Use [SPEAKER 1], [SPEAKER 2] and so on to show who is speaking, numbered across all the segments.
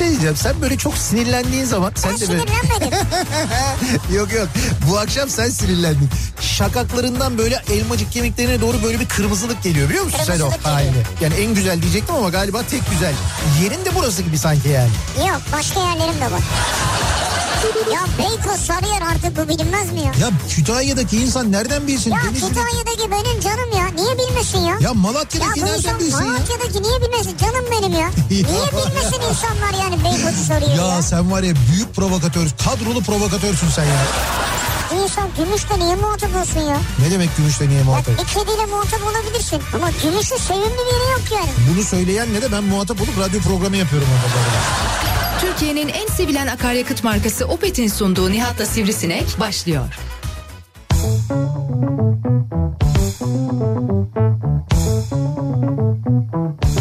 [SPEAKER 1] şey diyeceğim. Sen böyle çok sinirlendiğin zaman sen
[SPEAKER 2] Ben
[SPEAKER 1] de böyle... yok yok. Bu akşam sen sinirlendin. Şakaklarından böyle elmacık kemiklerine doğru böyle bir kırmızılık geliyor biliyor musun sen o halini? Yani en güzel diyecektim ama galiba tek güzel. Yerin de burası gibi sanki yani.
[SPEAKER 2] Yok başka yerlerim de var. Ya Beykoz Sarıyer artık bu bilinmez mi ya?
[SPEAKER 1] Ya Kütahya'daki insan nereden bilsin?
[SPEAKER 2] Ya
[SPEAKER 1] Denizli-
[SPEAKER 2] Kütahya'daki benim canım ya. Niye bilmesin ya?
[SPEAKER 1] Ya
[SPEAKER 2] Ya
[SPEAKER 1] Malatya'daki
[SPEAKER 2] bu
[SPEAKER 1] nereden bilsin ya?
[SPEAKER 2] Malatya'daki niye bilmesin? Canım benim ya. Niye bilmesin insanlar yani Beykoz'u soruyor ya?
[SPEAKER 1] Ya sen var ya büyük provokatör, kadrolu provokatörsün sen ya.
[SPEAKER 2] Bir insan gümüşle niye muhatap olsun ya?
[SPEAKER 1] Ne demek gümüşle niye
[SPEAKER 2] Bak
[SPEAKER 1] muhatap?
[SPEAKER 2] bir kediyle muhatap olabilirsin. Ama gümüşün sevimli bir yeri yok yani.
[SPEAKER 1] Bunu söyleyenle de ben muhatap olup radyo programı yapıyorum orada.
[SPEAKER 3] Türkiye'nin en sevilen akaryakıt markası Opet'in sunduğu Nihat'la Sivrisinek başlıyor.
[SPEAKER 1] Türkiye'nin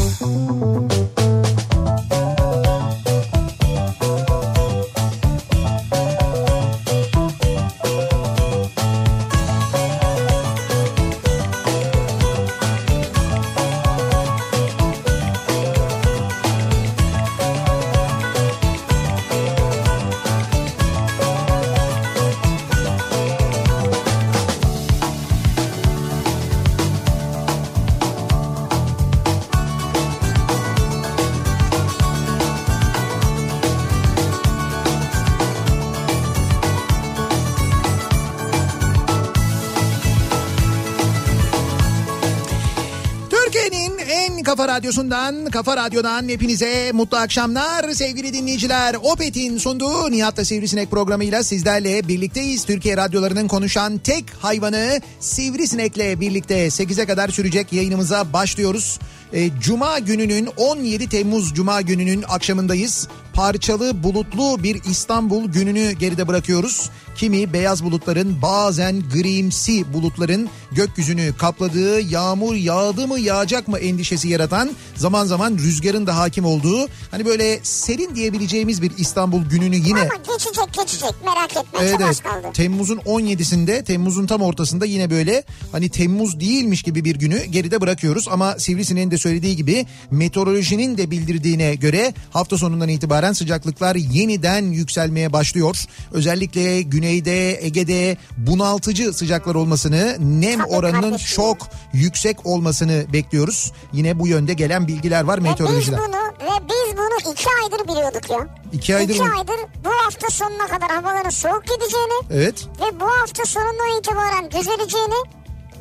[SPEAKER 1] radyosundan, kafa radyodan hepinize mutlu akşamlar sevgili dinleyiciler. Opet'in sunduğu Nihat'la Sivrisinek programıyla sizlerle birlikteyiz. Türkiye radyolarının konuşan tek hayvanı Sivrisinek'le birlikte 8'e kadar sürecek yayınımıza başlıyoruz. E, Cuma gününün 17 Temmuz Cuma gününün akşamındayız. Parçalı bulutlu bir İstanbul gününü geride bırakıyoruz. Kimi beyaz bulutların bazen grimsi bulutların gökyüzünü kapladığı yağmur yağdı mı yağacak mı endişesi yaratan zaman zaman rüzgarın da hakim olduğu hani böyle serin diyebileceğimiz bir İstanbul gününü yine
[SPEAKER 2] Ama geçecek geçecek merak etme
[SPEAKER 1] Evet, evet.
[SPEAKER 2] kaldı.
[SPEAKER 1] Temmuz'un 17'sinde Temmuz'un tam ortasında yine böyle hani Temmuz değilmiş gibi bir günü geride bırakıyoruz. Ama Sivrisineğin de söylediği gibi meteorolojinin de bildirdiğine göre hafta sonundan itibaren sıcaklıklar yeniden yükselmeye başlıyor. Özellikle güneyde Ege'de bunaltıcı sıcaklar olmasını nem oranının çok yüksek olmasını bekliyoruz. Yine bu yönde gelen bilgiler var
[SPEAKER 2] Ve biz
[SPEAKER 1] meteorolojiden.
[SPEAKER 2] bunu ve biz bunu iki aydır biliyorduk ya.
[SPEAKER 1] İki aydır
[SPEAKER 2] İki
[SPEAKER 1] mı?
[SPEAKER 2] aydır bu hafta sonuna kadar havaların soğuk gideceğini
[SPEAKER 1] Evet.
[SPEAKER 2] ve bu hafta sonundan itibaren düzeleceğini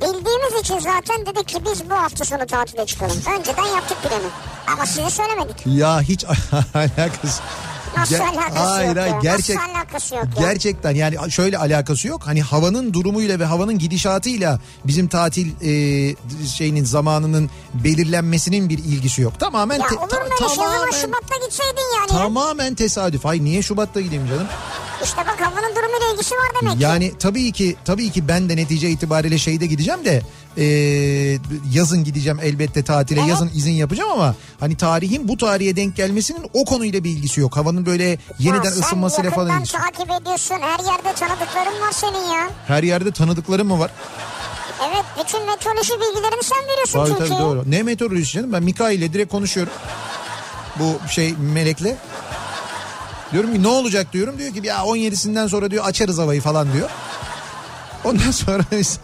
[SPEAKER 2] bildiğimiz için zaten dedik ki biz bu hafta sonu tatile çıkalım. Önceden yaptık planı. Ama size söylemedik.
[SPEAKER 1] Ya hiç alakası
[SPEAKER 2] Nasıl
[SPEAKER 1] Ger-
[SPEAKER 2] alakası
[SPEAKER 1] hayır,
[SPEAKER 2] yok
[SPEAKER 1] hayır, gerçek
[SPEAKER 2] Nasıl alakası yok ya?
[SPEAKER 1] gerçekten yani şöyle alakası yok. Hani havanın durumuyla ve havanın gidişatıyla bizim tatil e, şeyinin zamanının belirlenmesinin bir ilgisi yok. Tamamen
[SPEAKER 2] Ya
[SPEAKER 1] te-
[SPEAKER 2] olur
[SPEAKER 1] ta-
[SPEAKER 2] mu şey? Zaman
[SPEAKER 1] tamamen
[SPEAKER 2] Şubat'ta gitseydin yani. ya.
[SPEAKER 1] tamamen tesadüf. Ay niye Şubat'ta gideyim canım?
[SPEAKER 2] İşte bak havanın durumuyla ilgisi var demek ki.
[SPEAKER 1] Yani tabii ki tabii ki ben de netice itibariyle şeyde gideceğim de e, yazın gideceğim elbette tatile
[SPEAKER 2] Evet.
[SPEAKER 1] yazın izin yapacağım ama hani tarihin bu tarihe denk gelmesinin o konuyla bir ilgisi yok. Havanın böyle yeniden
[SPEAKER 2] Ya
[SPEAKER 1] ısınmasıyla falan
[SPEAKER 2] Sen
[SPEAKER 1] ilgisi.
[SPEAKER 2] yakından takip ediyorsun. Her yerde tanıdıkların var senin ya.
[SPEAKER 1] Her yerde tanıdıklarım mı var?
[SPEAKER 2] Evet bütün meteoroloji bilgilerini sen veriyorsun
[SPEAKER 1] Tabii
[SPEAKER 2] çünkü.
[SPEAKER 1] tabii doğru. Ne meteorolojisi canım? Ben Mikail ile direkt konuşuyorum. Bu şey melekle. Diyorum ki ne olacak diyorum. Diyor ki ya 17'sinden sonra diyor açarız havayı falan diyor. Ondan sonra biz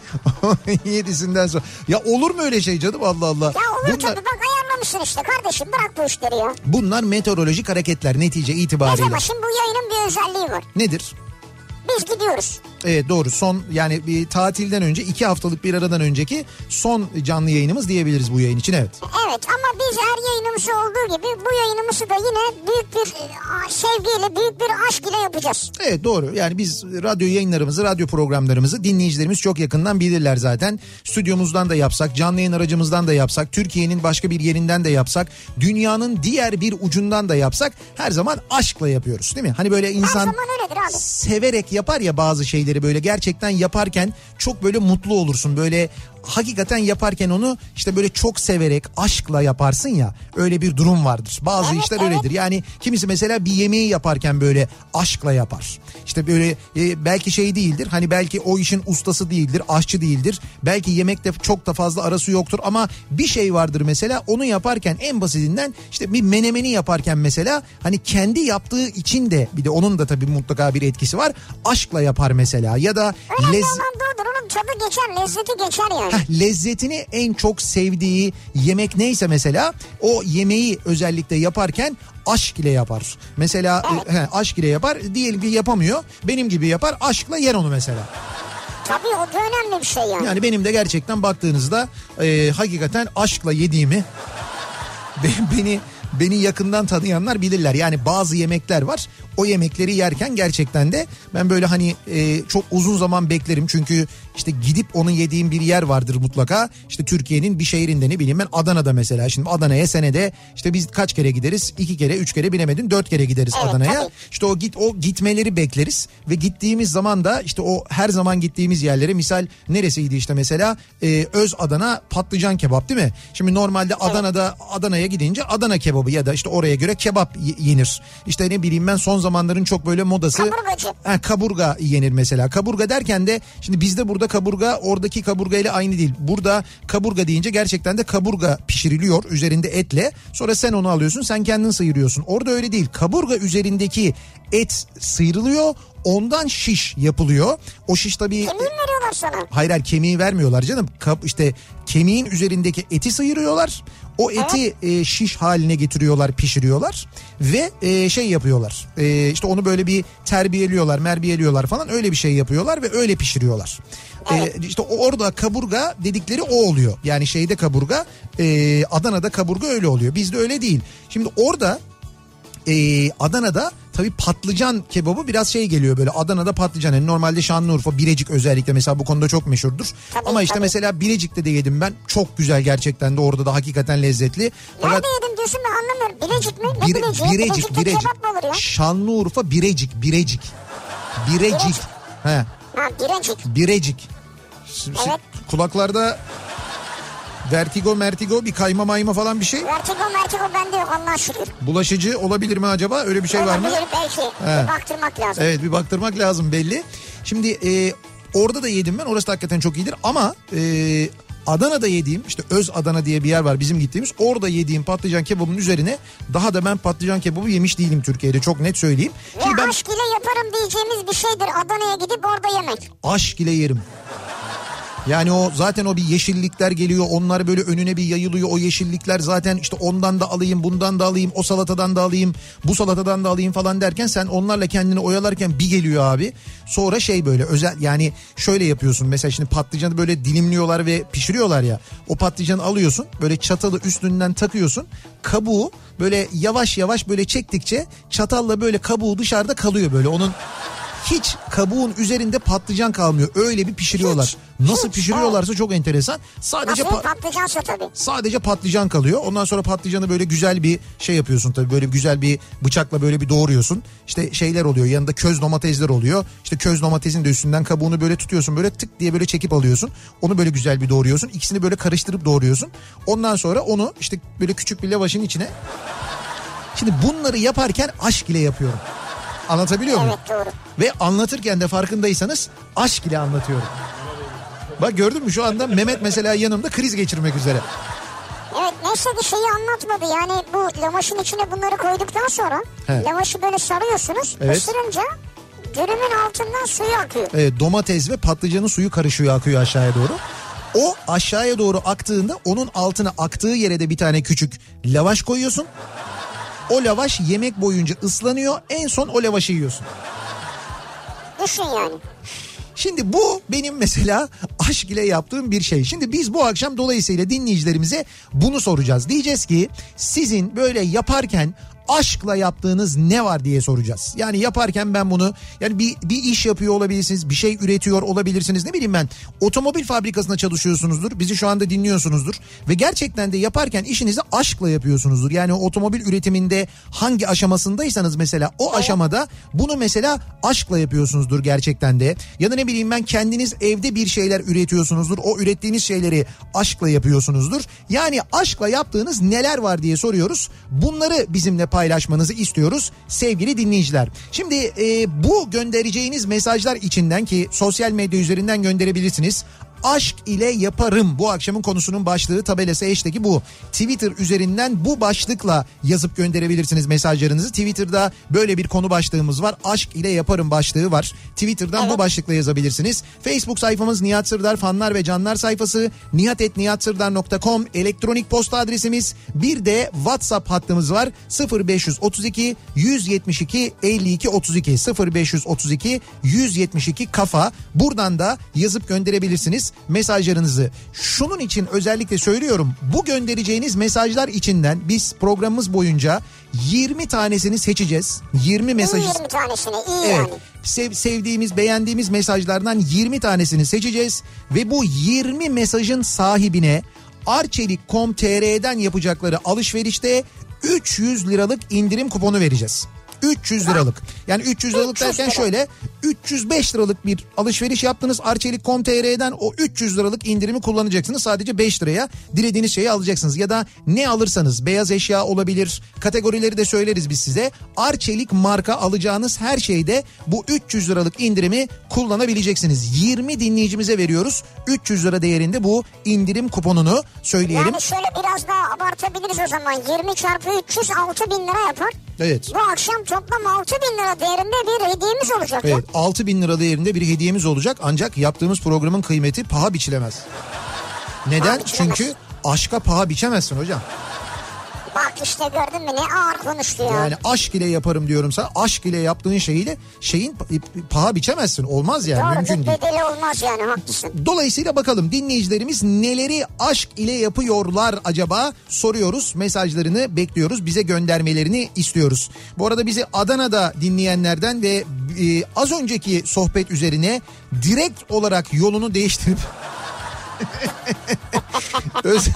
[SPEAKER 1] 17'sinden sonra. Ya olur mu öyle şey canım Allah Allah.
[SPEAKER 2] Ya olur
[SPEAKER 1] bunlar,
[SPEAKER 2] tabii bak ayarlamışsın işte kardeşim bırak bu işleri ya.
[SPEAKER 1] bunlar meteorolojik hareketler netice itibariyle.
[SPEAKER 2] Mesela şimdi bu yayının bir özelliği var.
[SPEAKER 1] Nedir?
[SPEAKER 2] Biz gidiyoruz.
[SPEAKER 1] Evet doğru son yani bir tatilden önce iki haftalık bir aradan önceki son canlı yayınımız diyebiliriz bu yayın için evet.
[SPEAKER 2] Evet ama biz her yayınımızı olduğu gibi bu yayınımızı da yine büyük bir e, sevgiyle büyük bir aşk ile yapacağız.
[SPEAKER 1] Evet doğru yani biz radyo yayınlarımızı radyo programlarımızı dinleyicilerimiz çok yakından bilirler zaten. Stüdyomuzdan da yapsak canlı yayın aracımızdan da yapsak Türkiye'nin başka bir yerinden de yapsak dünyanın diğer bir ucundan da yapsak her zaman aşkla yapıyoruz değil mi? Hani böyle insan severek yapar ya bazı şeyleri böyle gerçekten yaparken çok böyle mutlu olursun. Böyle hakikaten yaparken onu işte böyle çok severek aşkla yaparsın ya öyle bir durum vardır. Bazı
[SPEAKER 2] Evet,
[SPEAKER 1] işler
[SPEAKER 2] evet.
[SPEAKER 1] öyledir. Yani kimisi mesela bir yemeği yaparken böyle aşkla yapar. İşte böyle e, belki şey değildir. Hani belki o işin ustası değildir, aşçı değildir. Belki yemekte çok da fazla arası yoktur ama bir şey vardır mesela onu yaparken en basitinden işte bir menemeni yaparken mesela hani kendi yaptığı için de bir de onun da tabii mutlaka bir etkisi var. Aşkla yapar mesela ya da
[SPEAKER 2] Önemli
[SPEAKER 1] lez.
[SPEAKER 2] Onun tadı geçer, lezzeti geçer yani.
[SPEAKER 1] Heh, lezzetini en çok sevdiği yemek neyse mesela o yemeği özellikle yaparken aşk ile yapar. Mesela e, he, aşk ile yapar diyelim ki yapamıyor benim gibi yapar aşkla yer onu mesela.
[SPEAKER 2] Tabii o da önemli bir şey yani.
[SPEAKER 1] Yani benim de gerçekten baktığınızda e, hakikaten aşkla yediğimi be- beni beni yakından tanıyanlar bilirler. Yani bazı yemekler var. O yemekleri yerken gerçekten de ben böyle hani e, çok uzun zaman beklerim. Çünkü işte gidip onu yediğim bir yer vardır mutlaka. İşte Türkiye'nin bir şehrinde ne bileyim ben Adana'da mesela. Şimdi Adana'ya senede işte biz kaç kere gideriz? İki kere, üç kere bilemedin dört kere gideriz
[SPEAKER 2] Evet,
[SPEAKER 1] Adana'ya.
[SPEAKER 2] tabii.
[SPEAKER 1] İşte o git o gitmeleri bekleriz ve gittiğimiz zaman da işte o her zaman gittiğimiz yerlere misal neresiydi işte mesela e, Öz Adana patlıcan kebap değil mi? Şimdi normalde Adana'da Adana'ya gidince Adana kebabı ya da işte oraya göre kebap yenir. İşte ne bileyim ben son zamanların çok böyle modası
[SPEAKER 2] Kaburgacı.
[SPEAKER 1] Ha, kaburga yenir mesela. Kaburga derken de şimdi bizde burada kaburga oradaki kaburga ile aynı değil. Burada kaburga deyince gerçekten de kaburga pişiriliyor üzerinde etle. Sonra sen onu alıyorsun sen kendin sıyırıyorsun. Orada öyle değil. Kaburga üzerindeki et sıyrılıyor. Ondan şiş yapılıyor. O şiş tabii
[SPEAKER 2] Kemiği mi veriyorlar sana?
[SPEAKER 1] Hayır hayır kemiği vermiyorlar canım. Kap, işte kemiğin üzerindeki eti sıyırıyorlar. O eti e, şiş haline getiriyorlar, pişiriyorlar ve e, şey yapıyorlar. E, işte onu böyle bir terbiyeliyorlar, merbiyeliyorlar falan öyle bir şey yapıyorlar ve öyle pişiriyorlar. E, işte o- orada kaburga dedikleri o oluyor. Yani şeyde kaburga, e, Adana'da kaburga öyle oluyor. Bizde öyle değil. Şimdi orada e, Adana'da tabii patlıcan kebabı biraz şey geliyor böyle Adana'da patlıcan yani normalde Şanlıurfa Birecik özellikle mesela bu konuda çok meşhurdur.
[SPEAKER 2] Tabii,
[SPEAKER 1] Ama işte
[SPEAKER 2] tabii.
[SPEAKER 1] mesela Birecik'te de yedim ben çok güzel gerçekten de orada da hakikaten lezzetli. Fakat
[SPEAKER 2] Nerede yedim diyorsun ben anlamıyorum. Bilecik mi? Ne
[SPEAKER 1] Bir-
[SPEAKER 2] Bilecik?
[SPEAKER 1] Birecik
[SPEAKER 2] Bilecik'te
[SPEAKER 1] Birecik
[SPEAKER 2] kebap mı olur ya?
[SPEAKER 1] Şanlıurfa Birecik Birecik Birecik
[SPEAKER 2] Birecik.
[SPEAKER 1] He
[SPEAKER 2] Ha Birecik.
[SPEAKER 1] Birecik s-
[SPEAKER 2] Evet.
[SPEAKER 1] Kulaklarda vertigo mertigo bir kayma mayma falan bir şey
[SPEAKER 2] Vertigo mertigo bende yok Allah'a şükür.
[SPEAKER 1] bulaşıcı olabilir mi acaba öyle bir şey var mı?
[SPEAKER 2] Olabilir belki.
[SPEAKER 1] He.
[SPEAKER 2] Bir baktırmak lazım.
[SPEAKER 1] Evet bir baktırmak lazım belli. Şimdi e, orada da yedim ben orası da hakikaten çok iyidir ama e, Adana'da yediğim işte Öz Adana diye bir yer var bizim gittiğimiz orada yediğim patlıcan kebabının üzerine daha da ben patlıcan kebabı yemiş değilim Türkiye'de çok net söyleyeyim. Şimdi
[SPEAKER 2] Ve
[SPEAKER 1] ben
[SPEAKER 2] aşk ile yaparım diyeceğimiz bir şeydir Adana'ya gidip orada yemek.
[SPEAKER 1] aşk ile yerim. Yani o zaten o bir yeşillikler geliyor onlar böyle önüne bir yayılıyor o yeşillikler zaten işte ondan da alayım bundan da alayım o salatadan da alayım bu salatadan da alayım falan derken sen onlarla kendini oyalarken bir geliyor abi. Sonra şey böyle özel yani şöyle yapıyorsun mesela şimdi patlıcanı böyle dilimliyorlar ve pişiriyorlar ya o patlıcanı alıyorsun böyle çatalı üstünden takıyorsun kabuğu böyle yavaş yavaş böyle çektikçe çatalla böyle kabuğu dışarıda kalıyor böyle onun hiç kabuğun üzerinde patlıcan kalmıyor. Öyle bir pişiriyorlar.
[SPEAKER 2] Hiç,
[SPEAKER 1] Nasıl
[SPEAKER 2] hiç,
[SPEAKER 1] pişiriyorlarsa çok enteresan. Sadece pa-
[SPEAKER 2] patlıcansa tabii.
[SPEAKER 1] sadece patlıcan kalıyor. Ondan sonra patlıcanı böyle güzel bir şey yapıyorsun tabii. Böyle güzel bir bıçakla böyle bir doğruyorsun. İşte şeyler oluyor. Yanında köz domatesler oluyor. İşte köz domatesin de üstünden kabuğunu böyle tutuyorsun. Böyle tık diye böyle çekip alıyorsun. Onu böyle güzel bir doğruyorsun. İkisini böyle karıştırıp doğruyorsun. Ondan sonra onu işte böyle küçük bir lavaşın içine Şimdi bunları yaparken aşk ile yapıyorum. Anlatabiliyor muyum?
[SPEAKER 2] Evet doğru.
[SPEAKER 1] Ve anlatırken de farkındaysanız aşk ile anlatıyorum. Bak gördün mü şu anda Mehmet mesela yanımda kriz geçirmek üzere.
[SPEAKER 2] Evet neyse ki şeyi anlatmadı yani bu lavaşın içine bunları koyduktan sonra
[SPEAKER 1] He.
[SPEAKER 2] lavaşı böyle sarıyorsunuz
[SPEAKER 1] Evet.
[SPEAKER 2] ısırınca dürümün altından suyu akıyor.
[SPEAKER 1] Evet, domates ve patlıcanın suyu karışıyor akıyor aşağıya doğru. O aşağıya doğru aktığında onun altına aktığı yere de bir tane küçük lavaş koyuyorsun. O lavaş yemek boyunca ıslanıyor. En son o lavaşı yiyorsun.
[SPEAKER 2] Düşün yani.
[SPEAKER 1] Şimdi bu benim mesela aşk ile yaptığım bir şey. Şimdi biz bu akşam dolayısıyla dinleyicilerimize bunu soracağız. Diyeceğiz ki sizin böyle yaparken aşkla yaptığınız ne var diye soracağız. Yani yaparken ben bunu yani bir, bir iş yapıyor olabilirsiniz bir şey üretiyor olabilirsiniz ne bileyim ben otomobil fabrikasında çalışıyorsunuzdur bizi şu anda dinliyorsunuzdur ve gerçekten de yaparken işinizi aşkla yapıyorsunuzdur. Yani otomobil üretiminde hangi aşamasındaysanız mesela o aşamada bunu mesela aşkla yapıyorsunuzdur gerçekten de ya da ne bileyim ben kendiniz evde bir şeyler üretiyorsunuzdur o ürettiğiniz şeyleri aşkla yapıyorsunuzdur. Yani aşkla yaptığınız neler var diye soruyoruz. Bunları bizimle paylaşmanızı istiyoruz sevgili dinleyiciler. Şimdi e, bu göndereceğiniz mesajlar içinden ki sosyal medya üzerinden gönderebilirsiniz aşk ile yaparım. Bu akşamın konusunun başlığı tabelası hashtag'i bu. Twitter üzerinden bu başlıkla yazıp gönderebilirsiniz mesajlarınızı. Twitter'da böyle bir konu başlığımız var. Aşk ile yaparım başlığı var. Twitter'dan evet. bu başlıkla yazabilirsiniz. Facebook sayfamız Nihat Sırdar fanlar ve canlar sayfası. nihatetnihatsırdar.com elektronik posta adresimiz. Bir de WhatsApp hattımız var. 0532 172 52 32 0532 172 kafa. Buradan da yazıp gönderebilirsiniz mesajlarınızı. Şunun için özellikle söylüyorum. Bu göndereceğiniz mesajlar içinden biz programımız boyunca 20 tanesini seçeceğiz. 20 mesajı.
[SPEAKER 2] 20 tanesini iyi
[SPEAKER 1] evet. yani. Sev, sevdiğimiz, beğendiğimiz mesajlardan 20 tanesini seçeceğiz ve bu 20 mesajın sahibine Arçelik.com.tr'den yapacakları alışverişte 300 liralık indirim kuponu vereceğiz. 300 liralık. Yani 300 liralık derken şöyle 305 liralık bir alışveriş yaptınız Arçelik.com.tr'den o 300 liralık indirimi kullanacaksınız. Sadece 5 liraya dilediğiniz şeyi alacaksınız. Ya da ne alırsanız beyaz eşya olabilir. Kategorileri de söyleriz biz size. Arçelik marka alacağınız her şeyde bu 300 liralık indirimi kullanabileceksiniz. 20 dinleyicimize veriyoruz. 300 lira değerinde bu indirim kuponunu söyleyelim.
[SPEAKER 2] Yani şöyle biraz daha abartabiliriz o zaman. 20 çarpı 300 6 bin lira yapar.
[SPEAKER 1] Evet.
[SPEAKER 2] Bu akşam toplam 6 bin lira değerinde bir hediyemiz olacak.
[SPEAKER 1] Evet 6 bin lira değerinde bir hediyemiz olacak ancak yaptığımız programın kıymeti paha biçilemez. Neden? Paha biçilemez. Çünkü aşka paha biçemezsin hocam.
[SPEAKER 2] Bak işte gördün mü ne ağır konuştu ya.
[SPEAKER 1] Yani aşk ile yaparım diyorum sana. Aşk ile yaptığın şeyiyle şeyin paha biçemezsin. Olmaz yani
[SPEAKER 2] Doğru,
[SPEAKER 1] mümkün değil.
[SPEAKER 2] bedeli olmaz yani haklısın.
[SPEAKER 1] Dolayısıyla bakalım dinleyicilerimiz neleri aşk ile yapıyorlar acaba soruyoruz. Mesajlarını bekliyoruz. Bize göndermelerini istiyoruz. Bu arada bizi Adana'da dinleyenlerden ve e, az önceki sohbet üzerine direkt olarak yolunu değiştirip öz,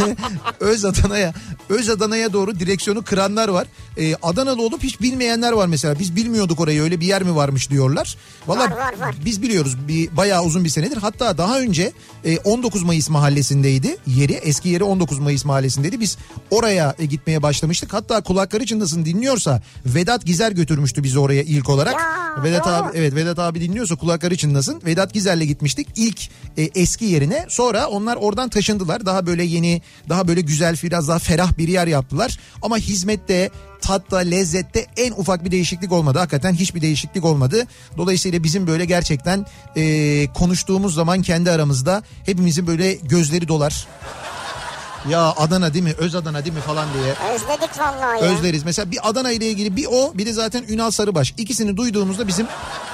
[SPEAKER 1] öz Adana'ya Öz Adana'ya doğru direksiyonu kıranlar var. Ee, Adanalı olup hiç bilmeyenler var mesela. Biz bilmiyorduk orayı öyle bir yer mi varmış diyorlar. Valla biz biliyoruz bir bayağı uzun bir senedir. Hatta daha önce e, 19 Mayıs mahallesindeydi yeri. Eski yeri 19 Mayıs mahallesindeydi. Biz oraya e, gitmeye başlamıştık. Hatta kulakları çınlasın dinliyorsa Vedat Gizer götürmüştü bizi oraya ilk olarak.
[SPEAKER 2] Ya,
[SPEAKER 1] Vedat ya. abi evet Vedat abi dinliyorsa kulakları çınlasın. Vedat Gizer'le gitmiştik ilk e, eski yerine. Sonra onlar oradan taşındılar. Daha böyle yeni, daha böyle güzel, biraz daha ferah bir yer yaptılar. Ama hizmette, tatta, lezzette en ufak bir değişiklik olmadı. Hakikaten hiçbir değişiklik olmadı. Dolayısıyla bizim böyle gerçekten e, konuştuğumuz zaman kendi aramızda hepimizin böyle gözleri dolar. Ya Adana değil mi? Öz Adana değil mi falan diye.
[SPEAKER 2] Özledik vallahi
[SPEAKER 1] ya. Özleriz. Mesela bir Adana ile ilgili bir o bir de zaten Ünal Sarıbaş. İkisini duyduğumuzda bizim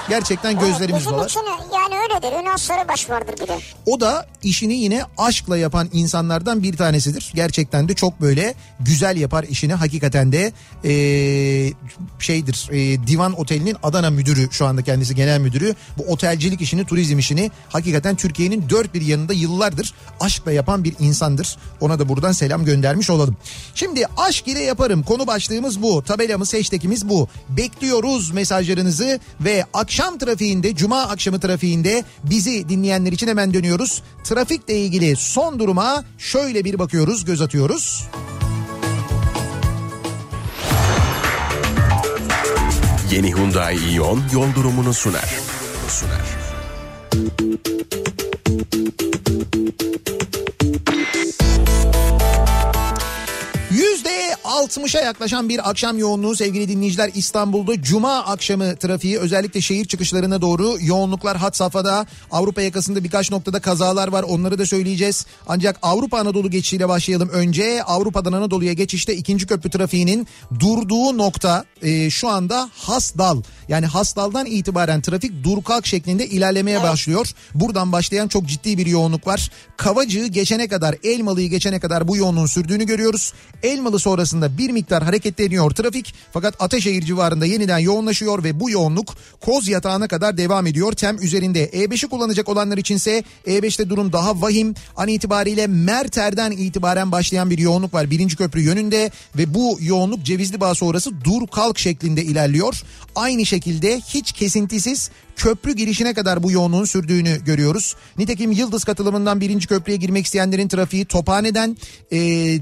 [SPEAKER 1] gerçekten gözlerimiz
[SPEAKER 2] evet,
[SPEAKER 1] dolar.
[SPEAKER 2] Bizim için yani öyledir. Ünal Sarıbaş vardır bir de.
[SPEAKER 1] O da işini yine aşkla yapan insanlardan bir tanesidir. Gerçekten de çok böyle güzel yapar işini. Hakikaten de e, şeydir e, Divan Oteli'nin Adana müdürü şu anda kendisi genel müdürü. Bu otelcilik işini, turizm işini hakikaten Türkiye'nin dört bir yanında yıllardır aşkla yapan bir insandır. Ona da buradan selam göndermiş olalım. Şimdi aşk ile yaparım. Konu başlığımız bu. Tabelamız, hashtagimiz bu. Bekliyoruz mesajlarınızı ve akşam trafiğinde, cuma akşamı trafiğinde bizi dinleyenler için hemen dönüyoruz. Trafikle ilgili son duruma şöyle bir bakıyoruz, göz atıyoruz.
[SPEAKER 4] Yeni Hyundai Ion yol durumunu sunar. Yol durumunu sunar.
[SPEAKER 1] 60'a yaklaşan bir akşam yoğunluğu sevgili dinleyiciler İstanbul'da Cuma akşamı trafiği özellikle şehir çıkışlarına doğru yoğunluklar hat safhada. Avrupa yakasında birkaç noktada kazalar var onları da söyleyeceğiz. Ancak Avrupa Anadolu geçişiyle başlayalım önce. Avrupa'dan Anadolu'ya geçişte ikinci köprü trafiğinin durduğu nokta e, şu anda Hasdal. Yani Hasdal'dan itibaren trafik dur kalk şeklinde ilerlemeye evet. başlıyor. Buradan başlayan çok ciddi bir yoğunluk var. Kavacığı geçene kadar Elmalı'yı geçene kadar bu yoğunluğun sürdüğünü görüyoruz. Elmalı sonrasında sonrasında bir miktar hareketleniyor trafik. Fakat Ataşehir civarında yeniden yoğunlaşıyor ve bu yoğunluk Koz yatağına kadar devam ediyor. Tem üzerinde E5'i kullanacak olanlar içinse E5'te durum daha vahim. An itibariyle Merter'den itibaren başlayan bir yoğunluk var birinci köprü yönünde ve bu yoğunluk Cevizli Bağ sonrası dur kalk şeklinde ilerliyor. Aynı şekilde hiç kesintisiz köprü girişine kadar bu yoğunluğun sürdüğünü görüyoruz. Nitekim Yıldız katılımından birinci köprüye girmek isteyenlerin trafiği Tophane'den e,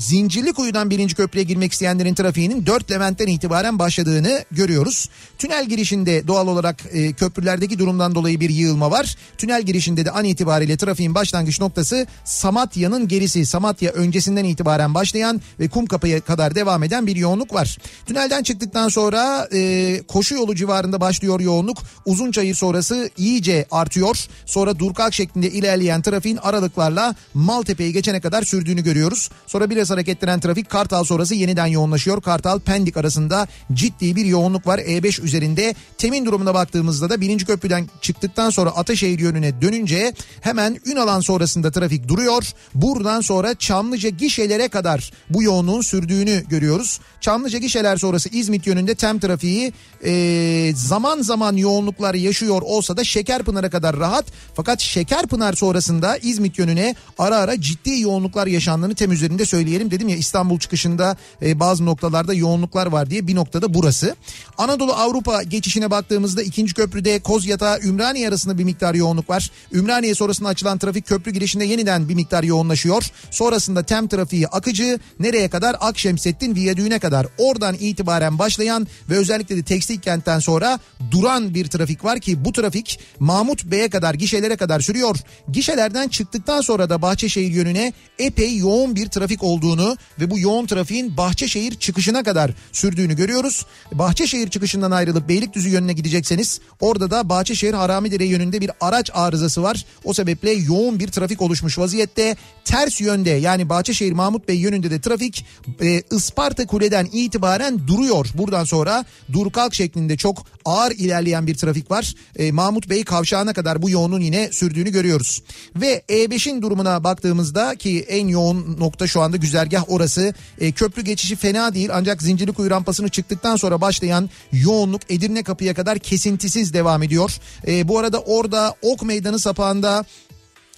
[SPEAKER 1] Zincirli Kuyu'dan birinci köprüye girmek isteyenlerin trafiğinin 4 Levent'ten itibaren başladığını görüyoruz. Tünel girişinde doğal olarak e, köprülerdeki durumdan dolayı bir yığılma var. Tünel girişinde de an itibariyle trafiğin başlangıç noktası Samatya'nın gerisi. Samatya öncesinden itibaren başlayan ve Kumkapı'ya kadar devam eden bir yoğunluk var. Tünelden çıktıktan sonra e, koşu yolu civarında başlıyor yoğunluk. Uzunçayır sonrası iyice artıyor. Sonra Durkak şeklinde ilerleyen trafiğin aralıklarla Maltepe'yi geçene kadar sürdüğünü görüyoruz. Sonra biraz hareketlenen trafik Kartal sonrası yeniden yoğunlaşıyor. Kartal Pendik arasında ciddi bir yoğunluk var E5 üzerinde. Temin durumuna baktığımızda da birinci köprüden çıktıktan sonra Ataşehir yönüne dönünce hemen Ünalan sonrasında trafik duruyor. Buradan sonra Çamlıca gişelere kadar bu yoğunluğun sürdüğünü görüyoruz. Çamlıca gişeler sonrası İzmit yönünde tem trafiği e, zaman zaman yoğunluklar yaşıyor olsa da Şekerpınar'a kadar rahat. Fakat Şekerpınar sonrasında İzmit yönüne ara ara ciddi yoğunluklar yaşandığını tem üzerinde söyleyelim. Dedim ya İstanbul çıkışında e, bazı noktalarda yoğunluklar var diye bir noktada burası. Anadolu Avrupa geçişine baktığımızda ikinci köprüde Kozyatağı Ümraniye arasında bir miktar yoğunluk var. Ümraniye sonrasında açılan trafik köprü girişinde yeniden bir miktar yoğunlaşıyor. Sonrasında tem trafiği akıcı nereye kadar Akşemsettin Viyadüğü'ne kadar oradan itibaren başlayan ve özellikle de tekstil kentten sonra duran bir trafik var ki bu trafik Mahmut Bey'e kadar gişelere kadar sürüyor. Gişelerden çıktıktan sonra da Bahçeşehir yönüne epey yoğun bir trafik olduğunu ve bu yoğun trafiğin Bahçeşehir çıkışına kadar sürdüğünü görüyoruz. Bahçeşehir çıkışından ayrılıp Beylikdüzü yönüne gidecekseniz orada da Bahçeşehir Haramidere yönünde bir araç arızası var. O sebeple yoğun bir trafik oluşmuş vaziyette. Ters yönde yani Bahçeşehir Mahmut Bey yönünde de trafik e, Isparta Kule'den itibaren duruyor. Buradan sonra dur kalk şeklinde çok ağır ilerleyen bir trafik var. E, Mahmut Bey kavşağına kadar bu yoğunluğun yine sürdüğünü görüyoruz. Ve E5'in durumuna baktığımızda ki en yoğun nokta şu anda güzergah orası. E, köprü geçişi fena değil ancak Zincirlikuyu rampasını çıktıktan sonra başlayan yoğunluk Edirne kapıya kadar kesintisiz devam ediyor. E, bu arada orada Ok Meydanı sapağında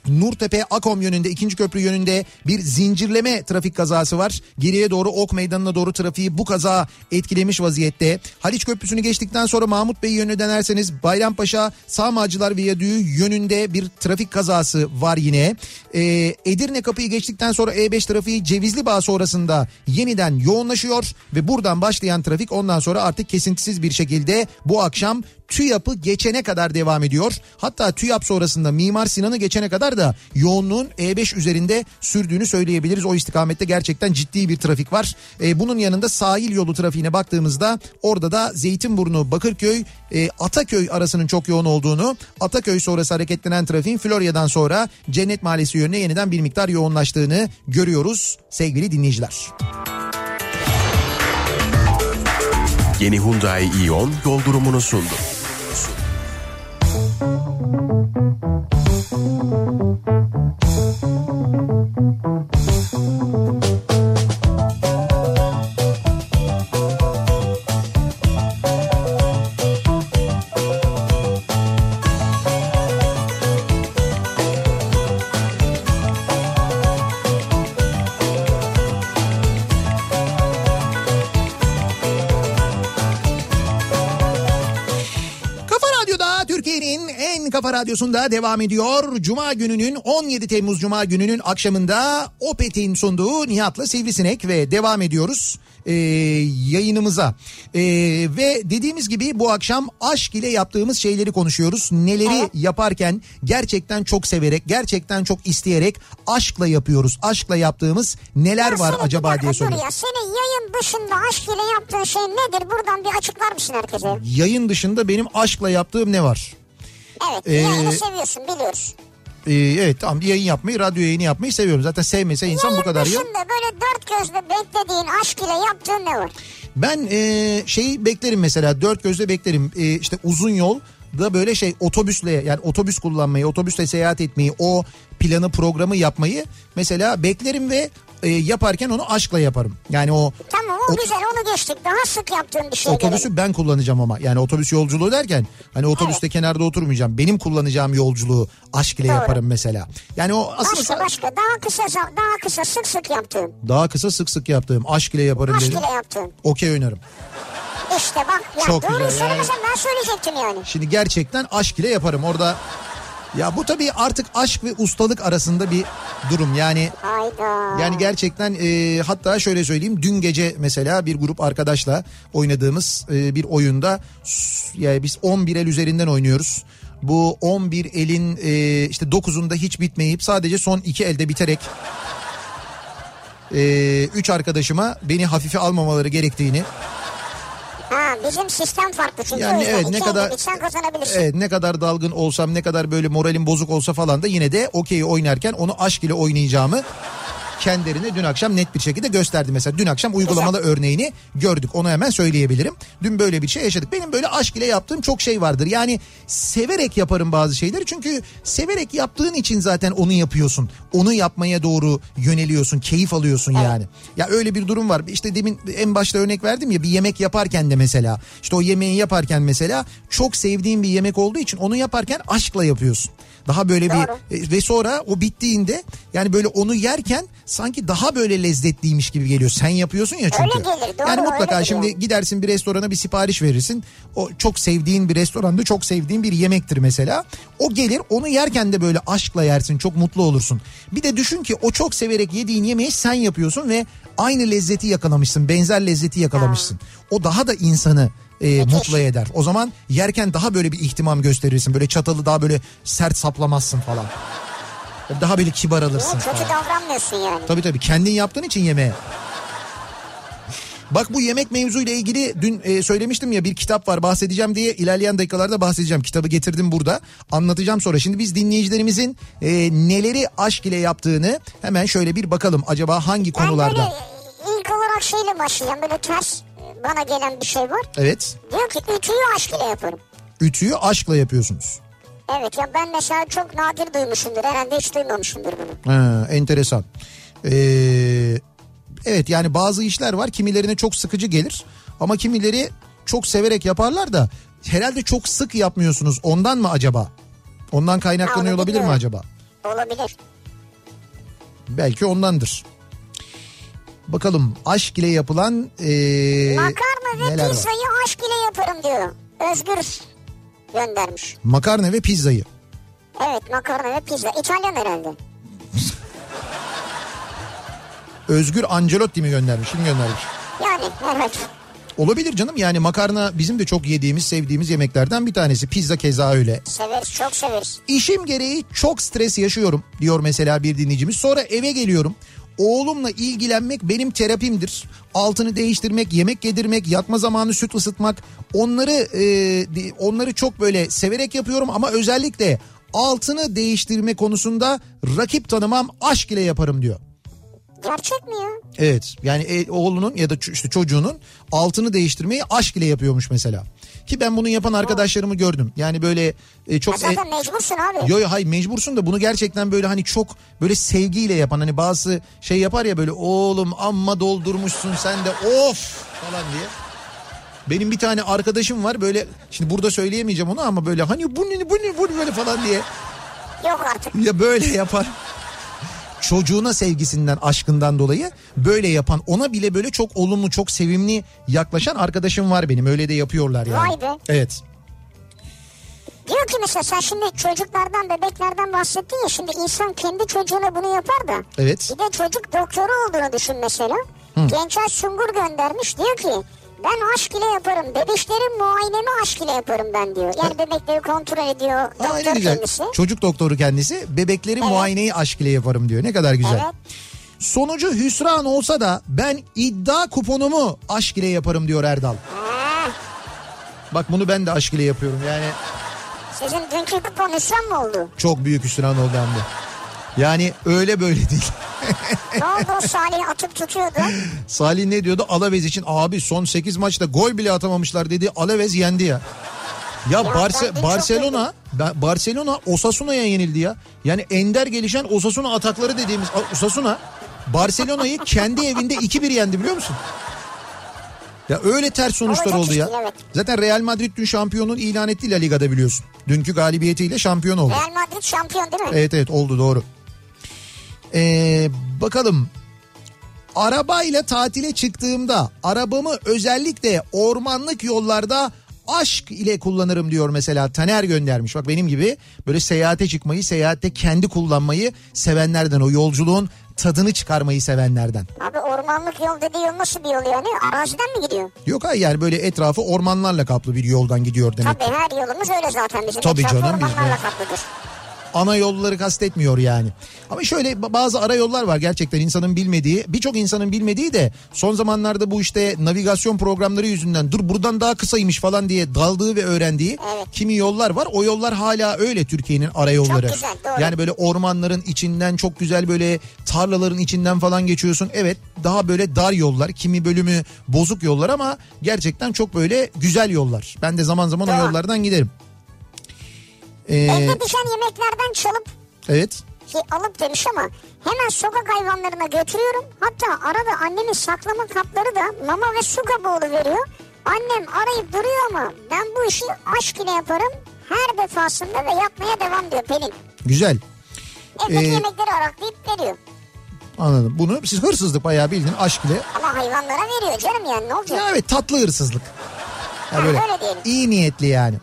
[SPEAKER 1] Nurtepe Akom yönünde ikinci köprü yönünde bir zincirleme trafik kazası var. Geriye doğru Ok Meydanı'na doğru trafiği bu kaza etkilemiş vaziyette. Haliç Köprüsü'nü geçtikten sonra Mahmut Bey yönüne dönerseniz Bayrampaşa Sağmacılar Viyadüğü yönünde bir trafik kazası var yine. Ee, Edirne kapıyı geçtikten sonra E5 trafiği Cevizli Bağ sonrasında yeniden yoğunlaşıyor ve buradan başlayan trafik ondan sonra artık kesintisiz bir şekilde bu akşam TÜYAP'ı geçene kadar devam ediyor. Hatta TÜYAP sonrasında Mimar Sinan'ı geçene kadar da yoğunluğun E5 üzerinde sürdüğünü söyleyebiliriz. O istikamette gerçekten ciddi bir trafik var. E, bunun yanında sahil yolu trafiğine baktığımızda orada da Zeytinburnu, Bakırköy, e, Ataköy arasının çok yoğun olduğunu, Ataköy sonrası hareketlenen trafiğin Florya'dan sonra Cennet Mahallesi yönüne yeniden bir miktar yoğunlaştığını görüyoruz sevgili dinleyiciler.
[SPEAKER 4] Yeni Hyundai Ion yol durumunu sundu.
[SPEAKER 1] Thank you. Kafa radyosunda devam ediyor. Cuma gününün 17 Temmuz Cuma gününün akşamında Opet'in sunduğu Nihat'la Sivrisinek ve devam ediyoruz e, yayınımıza. E, ve dediğimiz gibi bu akşam aşk ile yaptığımız şeyleri konuşuyoruz. Neleri
[SPEAKER 2] Evet.
[SPEAKER 1] yaparken gerçekten çok severek, gerçekten çok isteyerek aşkla yapıyoruz. Aşkla yaptığımız neler
[SPEAKER 2] Ya
[SPEAKER 1] var acaba diye
[SPEAKER 2] dur
[SPEAKER 1] soruyorum.
[SPEAKER 2] ya senin yayın dışında aşk ile yaptığın şey nedir? Buradan bir açıklar mısın herkese?
[SPEAKER 1] Yayın dışında benim aşkla yaptığım ne var?
[SPEAKER 2] Evet
[SPEAKER 1] Ee,
[SPEAKER 2] yayını seviyorsun biliyoruz.
[SPEAKER 1] Ee, evet tamam yayın yapmayı, radyo yayını yapmayı seviyorum. Zaten sevmese insan bu
[SPEAKER 2] Yayın
[SPEAKER 1] kadar ya.
[SPEAKER 2] böyle dört gözle beklediğin aşk ile yaptığın ne var?
[SPEAKER 1] Ben e, şeyi beklerim mesela dört gözle beklerim. E, işte uzun yol da böyle şey otobüsle yani otobüs kullanmayı, otobüsle seyahat etmeyi, o planı programı yapmayı mesela beklerim ve e, yaparken onu aşkla yaparım. Yani o
[SPEAKER 2] Tamam o
[SPEAKER 1] Ot-
[SPEAKER 2] güzel onu geçtik. Daha sık yaptığın bir şey
[SPEAKER 1] otobüsü
[SPEAKER 2] gelelim.
[SPEAKER 1] ben kullanacağım ama. Yani otobüs yolculuğu derken hani otobüste kenarda oturmayacağım. Benim kullanacağım yolculuğu aşk ile
[SPEAKER 2] Doğru.
[SPEAKER 1] yaparım mesela. Yani o asıl
[SPEAKER 2] Başka başka daha kısa daha kısa sık sık yaptığın.
[SPEAKER 1] daha kısa sık sık yaptığım aşk ile yaparım
[SPEAKER 2] Aşk
[SPEAKER 1] dedim.
[SPEAKER 2] ile yaptığın.
[SPEAKER 1] Okey oynarım.
[SPEAKER 2] İşte bak ya
[SPEAKER 1] Çok
[SPEAKER 2] doğruyu
[SPEAKER 1] güzel, yani.
[SPEAKER 2] ben söyleyecektim yani.
[SPEAKER 1] Şimdi gerçekten aşk ile yaparım. Orada ya bu tabii artık aşk ve ustalık arasında bir durum. Yani
[SPEAKER 2] Hayda.
[SPEAKER 1] Yani gerçekten e, hatta şöyle söyleyeyim dün gece mesela bir grup arkadaşla oynadığımız e, bir oyunda yani biz 11 el üzerinden oynuyoruz. Bu 11 elin e, işte 9'unda hiç bitmeyip sadece son 2 elde biterek 3 arkadaşıma beni hafife almamaları gerektiğini
[SPEAKER 2] Ha bizim sistem farklı çünkü
[SPEAKER 1] Yani evet, ne kadar-
[SPEAKER 2] kazanabilirsin.
[SPEAKER 1] Evet ne kadar dalgın olsam ne kadar böyle moralim bozuk olsa falan da yine de okey oynarken onu aşk ile oynayacağımı kendilerine dün akşam net bir şekilde gösterdi. Mesela dün akşam uygulamalı örneğini gördük. Onu hemen söyleyebilirim. Dün böyle bir şey yaşadık. Benim böyle aşk ile yaptığım çok şey vardır. Yani severek yaparım bazı şeyleri. Çünkü severek yaptığın için zaten onu yapıyorsun. Onu yapmaya doğru yöneliyorsun. Keyif alıyorsun yani. Ya öyle bir durum var. İşte demin en başta örnek verdim ya bir yemek yaparken de mesela. işte o yemeği yaparken mesela çok sevdiğin bir yemek olduğu için onu yaparken aşkla yapıyorsun. Daha böyle bir
[SPEAKER 2] Doğru.
[SPEAKER 1] e, ve sonra o bittiğinde yani böyle onu yerken sanki daha böyle lezzetliymiş gibi geliyor. Sen yapıyorsun ya çünkü.
[SPEAKER 2] Öyle gelir, doğru,
[SPEAKER 1] yani mutlaka
[SPEAKER 2] öyledir
[SPEAKER 1] şimdi gidersin bir restorana bir sipariş verirsin. O çok sevdiğin bir restoranda çok sevdiğin bir yemektir mesela. O gelir onu yerken de böyle aşkla yersin çok mutlu olursun. Bir de düşün ki o çok severek yediğin yemeği sen yapıyorsun ve aynı lezzeti yakalamışsın. Benzer lezzeti yakalamışsın. O daha da insanı e, mutlu eder. O zaman yerken daha böyle bir ihtimam gösterirsin. Böyle çatalı daha böyle sert saplamazsın falan. Daha böyle kibar alırsın
[SPEAKER 2] Niye kötü
[SPEAKER 1] falan.
[SPEAKER 2] davranmıyorsun yani.
[SPEAKER 1] Tabii tabii kendin yaptığın için yemeğe. Bak bu yemek mevzuyla ilgili dün e, söylemiştim ya bir kitap var bahsedeceğim diye ilerleyen dakikalarda bahsedeceğim. Kitabı getirdim burada anlatacağım sonra. Şimdi biz dinleyicilerimizin e, neleri aşk ile yaptığını hemen şöyle bir bakalım. Acaba hangi
[SPEAKER 2] Ben
[SPEAKER 1] konularda?
[SPEAKER 2] böyle ilk olarak şeyle başlayacağım. Böyle ters bana gelen bir şey var.
[SPEAKER 1] Evet
[SPEAKER 2] Diyor ki ütüyü aşk ile yaparım.
[SPEAKER 1] ütüyü aşkla yapıyorsunuz.
[SPEAKER 2] Evet ya ben mesela çok nadir duymuşumdur. Herhalde hiç duymamışımdır bunu.
[SPEAKER 1] Ha, enteresan. Ee, evet yani bazı işler var kimilerine çok sıkıcı gelir ama kimileri çok severek yaparlar da herhalde çok sık yapmıyorsunuz ondan mı acaba? Ondan kaynaklanıyor
[SPEAKER 2] Ha,
[SPEAKER 1] olabilir mi acaba?
[SPEAKER 2] Olabilir.
[SPEAKER 1] Belki ondandır. Bakalım aşk ile yapılan ee,
[SPEAKER 2] Makarna ve
[SPEAKER 1] neler var?
[SPEAKER 2] pizzayı aşk ile yaparım diyor. Özgür göndermiş.
[SPEAKER 1] Makarna ve pizzayı.
[SPEAKER 2] Evet makarna ve pizza. İtalyan herhalde.
[SPEAKER 1] Özgür Ancelotti mi göndermiş? Kim göndermiş?
[SPEAKER 2] Yani evet.
[SPEAKER 1] Olabilir canım yani makarna bizim de çok yediğimiz sevdiğimiz yemeklerden bir tanesi. Pizza keza öyle.
[SPEAKER 2] Severiz çok severiz.
[SPEAKER 1] İşim gereği çok stres yaşıyorum diyor mesela bir dinleyicimiz. Sonra eve geliyorum. Oğlumla ilgilenmek benim terapimdir. Altını değiştirmek, yemek yedirmek, yatma zamanı süt ısıtmak. Onları e, onları çok böyle severek yapıyorum ama özellikle altını değiştirme konusunda rakip tanımam aşk ile yaparım diyor.
[SPEAKER 2] Gerçek mi ya?
[SPEAKER 1] Evet yani e, oğlunun ya da işte çocuğunun altını değiştirmeyi aşk ile yapıyormuş mesela. Ki ben bunu yapan arkadaşlarımı gördüm. Yani böyle e, çok...
[SPEAKER 2] Ya
[SPEAKER 1] e-
[SPEAKER 2] zaten mecbursun abi.
[SPEAKER 1] Yo yo hayır mecbursun da bunu gerçekten böyle hani çok böyle sevgiyle yapan hani bazı şey yapar ya böyle oğlum amma doldurmuşsun sen de of falan diye. Benim bir tane arkadaşım var böyle şimdi burada söyleyemeyeceğim onu ama böyle hani bu ne bu ne bu ne böyle falan diye
[SPEAKER 2] Yok artık.
[SPEAKER 1] ya böyle yapar. Çocuğuna sevgisinden, aşkından dolayı böyle yapan, ona bile böyle çok olumlu, çok sevimli yaklaşan arkadaşım var benim. Öyle de yapıyorlar yani.
[SPEAKER 2] Vay be.
[SPEAKER 1] Evet.
[SPEAKER 2] Diyor ki mesela sen şimdi çocuklardan bebeklerden bahsettin ya şimdi insan kendi çocuğuna bunu yapar da.
[SPEAKER 1] Evet.
[SPEAKER 2] Bir de çocuk doktoru olduğunu düşün mesela. Gençer Sungur göndermiş diyor ki ben aşk ile yaparım. Bebeklerin muayenemi aşk ile yaparım ben diyor. Yani bebekleri kontrol ediyor
[SPEAKER 1] ne
[SPEAKER 2] doktor
[SPEAKER 1] güzel.
[SPEAKER 2] kendisi.
[SPEAKER 1] Çocuk doktoru kendisi bebekleri muayeneyi aşk ile yaparım diyor. Ne kadar güzel.
[SPEAKER 2] Evet.
[SPEAKER 1] Sonucu hüsran olsa da ben iddia kuponumu aşk ile yaparım diyor Erdal.
[SPEAKER 2] Ha,
[SPEAKER 1] Bak bunu ben de aşk ile yapıyorum. Yani
[SPEAKER 2] sizin dünkü kupon hüsran mı oldu?
[SPEAKER 1] çok büyük hüsran oldu hem de. Yani öyle böyle değil.
[SPEAKER 2] ne oldu Salih atıp tutuyordu.
[SPEAKER 1] Salih ne diyordu? Alavez için abi son 8 maçta gol bile atamamışlar dedi. Alavez yendi ya. Ya,
[SPEAKER 2] Ya
[SPEAKER 1] Barse- Barcelona Barcelona Osasuna'ya yenildi ya. Yani ender gelişen Osasuna atakları dediğimiz Osasuna Barcelona'yı kendi evinde 2-1 yendi biliyor musun? Ya öyle ters sonuçlar
[SPEAKER 2] Olacak
[SPEAKER 1] oldu ya.
[SPEAKER 2] işte, evet.
[SPEAKER 1] Zaten Real Madrid dün şampiyonun ilan etti La Liga'da biliyorsun. Dünkü galibiyetiyle şampiyon oldu.
[SPEAKER 2] Real Madrid şampiyon değil mi?
[SPEAKER 1] Evet evet oldu doğru. Ee, bakalım. Arabayla tatile çıktığımda arabamı özellikle ormanlık yollarda aşk ile kullanırım diyor mesela Taner göndermiş. Bak benim gibi böyle seyahate çıkmayı, seyahatte kendi kullanmayı sevenlerden o yolculuğun tadını çıkarmayı sevenlerden.
[SPEAKER 2] Abi ormanlık yol dediği yol nasıl bir yol yani? Araziden mi gidiyor?
[SPEAKER 1] Yok hayır yani böyle etrafı ormanlarla kaplı bir yoldan gidiyor demek.
[SPEAKER 2] Tabii her yolumuz öyle zaten bizim.
[SPEAKER 1] Tabii
[SPEAKER 2] Etrafı
[SPEAKER 1] canım, biz
[SPEAKER 2] ormanlarla
[SPEAKER 1] de-
[SPEAKER 2] kaplıdır.
[SPEAKER 1] Ana yolları kastetmiyor yani. Ama şöyle ba- bazı ara yollar var gerçekten insanın bilmediği. Birçok insanın bilmediği de son zamanlarda bu işte navigasyon programları yüzünden dur buradan daha kısaymış falan diye daldığı ve öğrendiği
[SPEAKER 2] Evet.
[SPEAKER 1] kimi yollar var. O yollar hala öyle Türkiye'nin ara yolları.
[SPEAKER 2] Çok güzel, doğru.
[SPEAKER 1] Yani böyle ormanların içinden çok güzel böyle tarlaların içinden falan geçiyorsun. Evet daha böyle dar yollar kimi bölümü bozuk yollar ama gerçekten çok böyle güzel yollar. Ben de zaman zaman o
[SPEAKER 2] Doğru.
[SPEAKER 1] yollardan giderim. Ee,
[SPEAKER 2] Evde pişen yemeklerden çalıp
[SPEAKER 1] evet.
[SPEAKER 2] ki alıp demiş ama hemen sokak hayvanlarına götürüyorum. Hatta arada annemin saklama kapları da mama ve su kabuğu veriyor. Annem arayıp duruyor ama ben bu işi aşk ile yaparım. Her defasında ve yapmaya devam diyor Pelin.
[SPEAKER 1] Güzel.
[SPEAKER 2] Evdeki
[SPEAKER 1] Ee,
[SPEAKER 2] yemekleri araklayıp veriyor.
[SPEAKER 1] Anladım. Bunu siz hırsızlık bayağı bildiğin aşk ile.
[SPEAKER 2] Ama hayvanlara veriyor canım yani ne olacak?
[SPEAKER 1] Ya evet tatlı hırsızlık. Ya
[SPEAKER 2] Ha,
[SPEAKER 1] böyle
[SPEAKER 2] öyle diyelim.
[SPEAKER 1] iyi niyetli yani.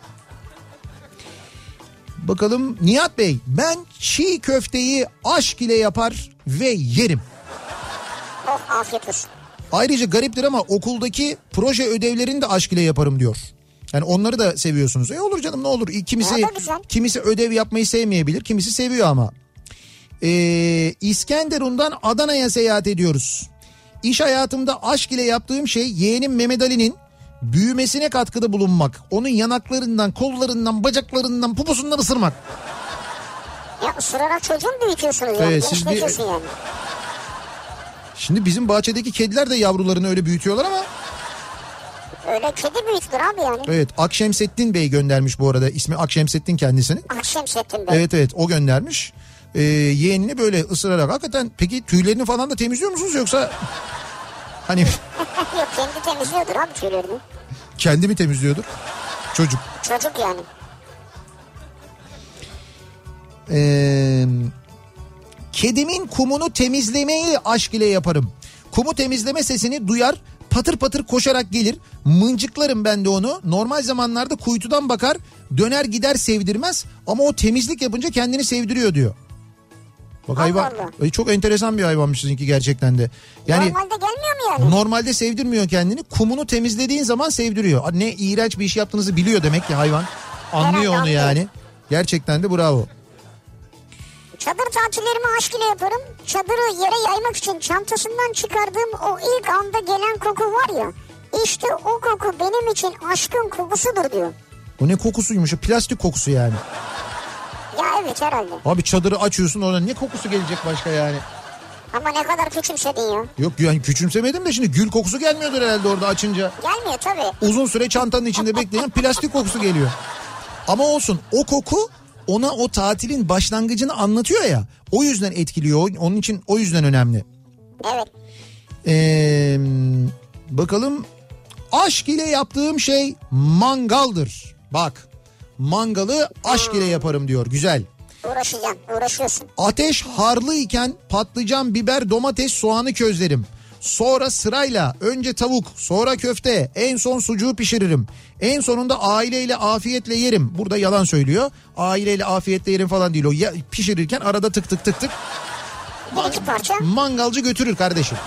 [SPEAKER 1] Bakalım Nihat Bey ben çiğ köfteyi aşk ile yapar ve yerim.
[SPEAKER 2] Oh afiyet olsun.
[SPEAKER 1] Ayrıca gariptir ama okuldaki proje ödevlerini de aşk ile yaparım diyor. Yani onları da seviyorsunuz. E olur canım ne olur. Kimisi kimisi ödev yapmayı sevmeyebilir, kimisi seviyor ama. Ee, İskenderun'dan Adana'ya seyahat ediyoruz. İş hayatımda aşk ile yaptığım şey yeğenim Mehmet Ali'nin büyümesine katkıda bulunmak. Onun yanaklarından, kollarından, bacaklarından, poposundan ısırmak.
[SPEAKER 2] Ya ısırarak çocuğu mu büyütüyorsunuz yani?
[SPEAKER 1] Evet, siz bir-
[SPEAKER 2] yani.
[SPEAKER 1] Şimdi bizim bahçedeki kediler de yavrularını öyle büyütüyorlar ama
[SPEAKER 2] Öyle kedi büyütülür abi yani.
[SPEAKER 1] evet Akşemsettin Bey göndermiş bu arada. İsmi Akşemsettin kendisinin.
[SPEAKER 2] Akşemsettin Bey.
[SPEAKER 1] Evet evet o göndermiş. Ee, yeğenini böyle ısırarak hakikaten peki tüylerini falan da temizliyor musunuz yoksa hani
[SPEAKER 2] Yok kendi temizliyordur abi tüylerini.
[SPEAKER 1] kendi mi temizliyordur? Çocuk.
[SPEAKER 2] Çocuk yani.
[SPEAKER 1] Ee, kedimin kumunu temizlemeyi aşk ile yaparım. Kumu temizleme sesini duyar patır patır koşarak gelir. Mıncıklarım ben de onu. Normal zamanlarda kuytudan bakar döner gider sevdirmez ama o temizlik yapınca kendini sevdiriyor diyor. Bak
[SPEAKER 2] Allah
[SPEAKER 1] hayvan
[SPEAKER 2] Allah.
[SPEAKER 1] Çok enteresan bir hayvanmış sizinki gerçekten de. Yani
[SPEAKER 2] Normalde gelmiyor mu yani?
[SPEAKER 1] Normalde sevdirmiyor kendini. Kumunu temizlediğin zaman sevdiriyor. Ne iğrenç bir iş yaptığınızı biliyor demek ki hayvan. Anlıyor
[SPEAKER 2] Herhalde
[SPEAKER 1] onu
[SPEAKER 2] anlıyor.
[SPEAKER 1] yani. Gerçekten de bravo.
[SPEAKER 2] Çadır tatillerimi aşk ile yaparım. Çadırı yere yaymak için çantasından çıkardığım o ilk anda gelen koku var ya. İşte o koku benim için aşkın kokusudur diyor.
[SPEAKER 1] O ne kokusuymuş? O Plastik kokusu yani.
[SPEAKER 2] Ya evet herhalde.
[SPEAKER 1] Abi çadırı açıyorsun oradan ne kokusu gelecek başka yani?
[SPEAKER 2] Ama ne kadar küçümsedin ya.
[SPEAKER 1] Yok yani küçümsemedim de şimdi gül kokusu gelmiyordur herhalde orada açınca.
[SPEAKER 2] Gelmiyor tabii.
[SPEAKER 1] Uzun süre çantanın içinde bekleyen plastik kokusu geliyor. Ama olsun o koku ona o tatilin başlangıcını anlatıyor ya. O yüzden etkiliyor. Onun için o yüzden önemli.
[SPEAKER 2] Evet.
[SPEAKER 1] Ee, bakalım aşk ile yaptığım şey mangaldır. Bak mangalı aşk ile yaparım diyor güzel.
[SPEAKER 2] Uğraşacaksın. Uğraşıyorsun.
[SPEAKER 1] Ateş harlı iken patlıcan, biber, domates, soğanı közlerim. Sonra sırayla önce tavuk, sonra köfte, en son sucuğu pişiririm. En sonunda aileyle afiyetle yerim. Burada yalan söylüyor. Aileyle afiyetle yerim falan değil o. Ya, pişirirken arada tık tık tık tık.
[SPEAKER 2] Bir iki parça.
[SPEAKER 1] Mangalcı götürür kardeşim.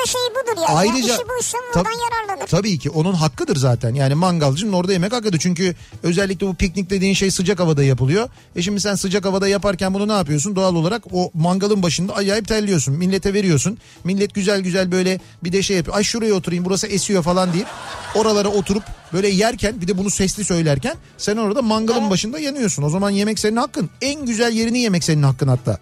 [SPEAKER 2] Mangalcının da şeyi budur yani.
[SPEAKER 1] Ayrıca
[SPEAKER 2] ya işi buysa ondan yararlanır.
[SPEAKER 1] tabii ki onun hakkıdır zaten. Yani mangalcının orada yemek hakkıdır. Çünkü özellikle bu piknik dediğin şey sıcak havada yapılıyor. E şimdi sen sıcak havada yaparken bunu ne yapıyorsun? Doğal olarak o mangalın başında acayip terliyorsun. Millete veriyorsun. Millet güzel güzel böyle bir de şey yapıyor. Ay şuraya oturayım burası esiyor falan deyip oralara oturup böyle yerken bir de bunu sesli söylerken sen orada mangalın başında yanıyorsun. O zaman yemek senin hakkın. En güzel yerini yemek senin hakkın hatta.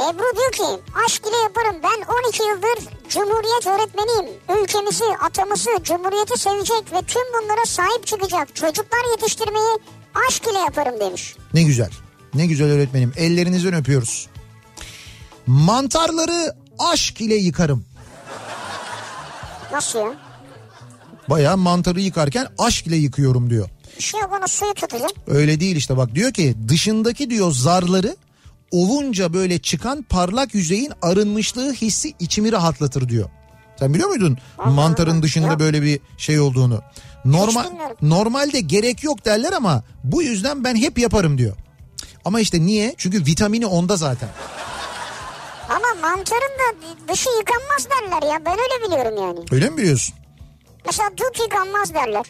[SPEAKER 2] Ebru diyor ki aşk ile yaparım ben 12 yıldır Cumhuriyet öğretmeniyim. Ülkemizi, atamızı, Cumhuriyeti sevecek ve tüm bunlara sahip çıkacak çocuklar yetiştirmeyi aşk ile yaparım demiş.
[SPEAKER 1] Ne güzel. Ne güzel öğretmenim. Ellerinizden öpüyoruz. Mantarları aşk ile yıkarım.
[SPEAKER 2] Nasıl ya?
[SPEAKER 1] Bayağı mantarı yıkarken aşk ile yıkıyorum diyor.
[SPEAKER 2] Bir şey yok onu suyu tutacak.
[SPEAKER 1] Öyle değil işte bak diyor ki dışındaki diyor zarları olunca böyle çıkan parlak yüzeyin arınmışlığı hissi içimi rahatlatır diyor. Sen biliyor muydun
[SPEAKER 2] Allah
[SPEAKER 1] mantarın dışında
[SPEAKER 2] Yok.
[SPEAKER 1] böyle bir şey olduğunu? Normal normalde gerek yok derler ama bu yüzden ben hep yaparım diyor. Ama işte niye? Çünkü vitamini onda zaten.
[SPEAKER 2] Ama mantarın da dışı yıkanmaz derler ya. Ben öyle biliyorum yani.
[SPEAKER 1] Öyle mi biliyorsun?
[SPEAKER 2] Mesela dut yıkanmaz derler.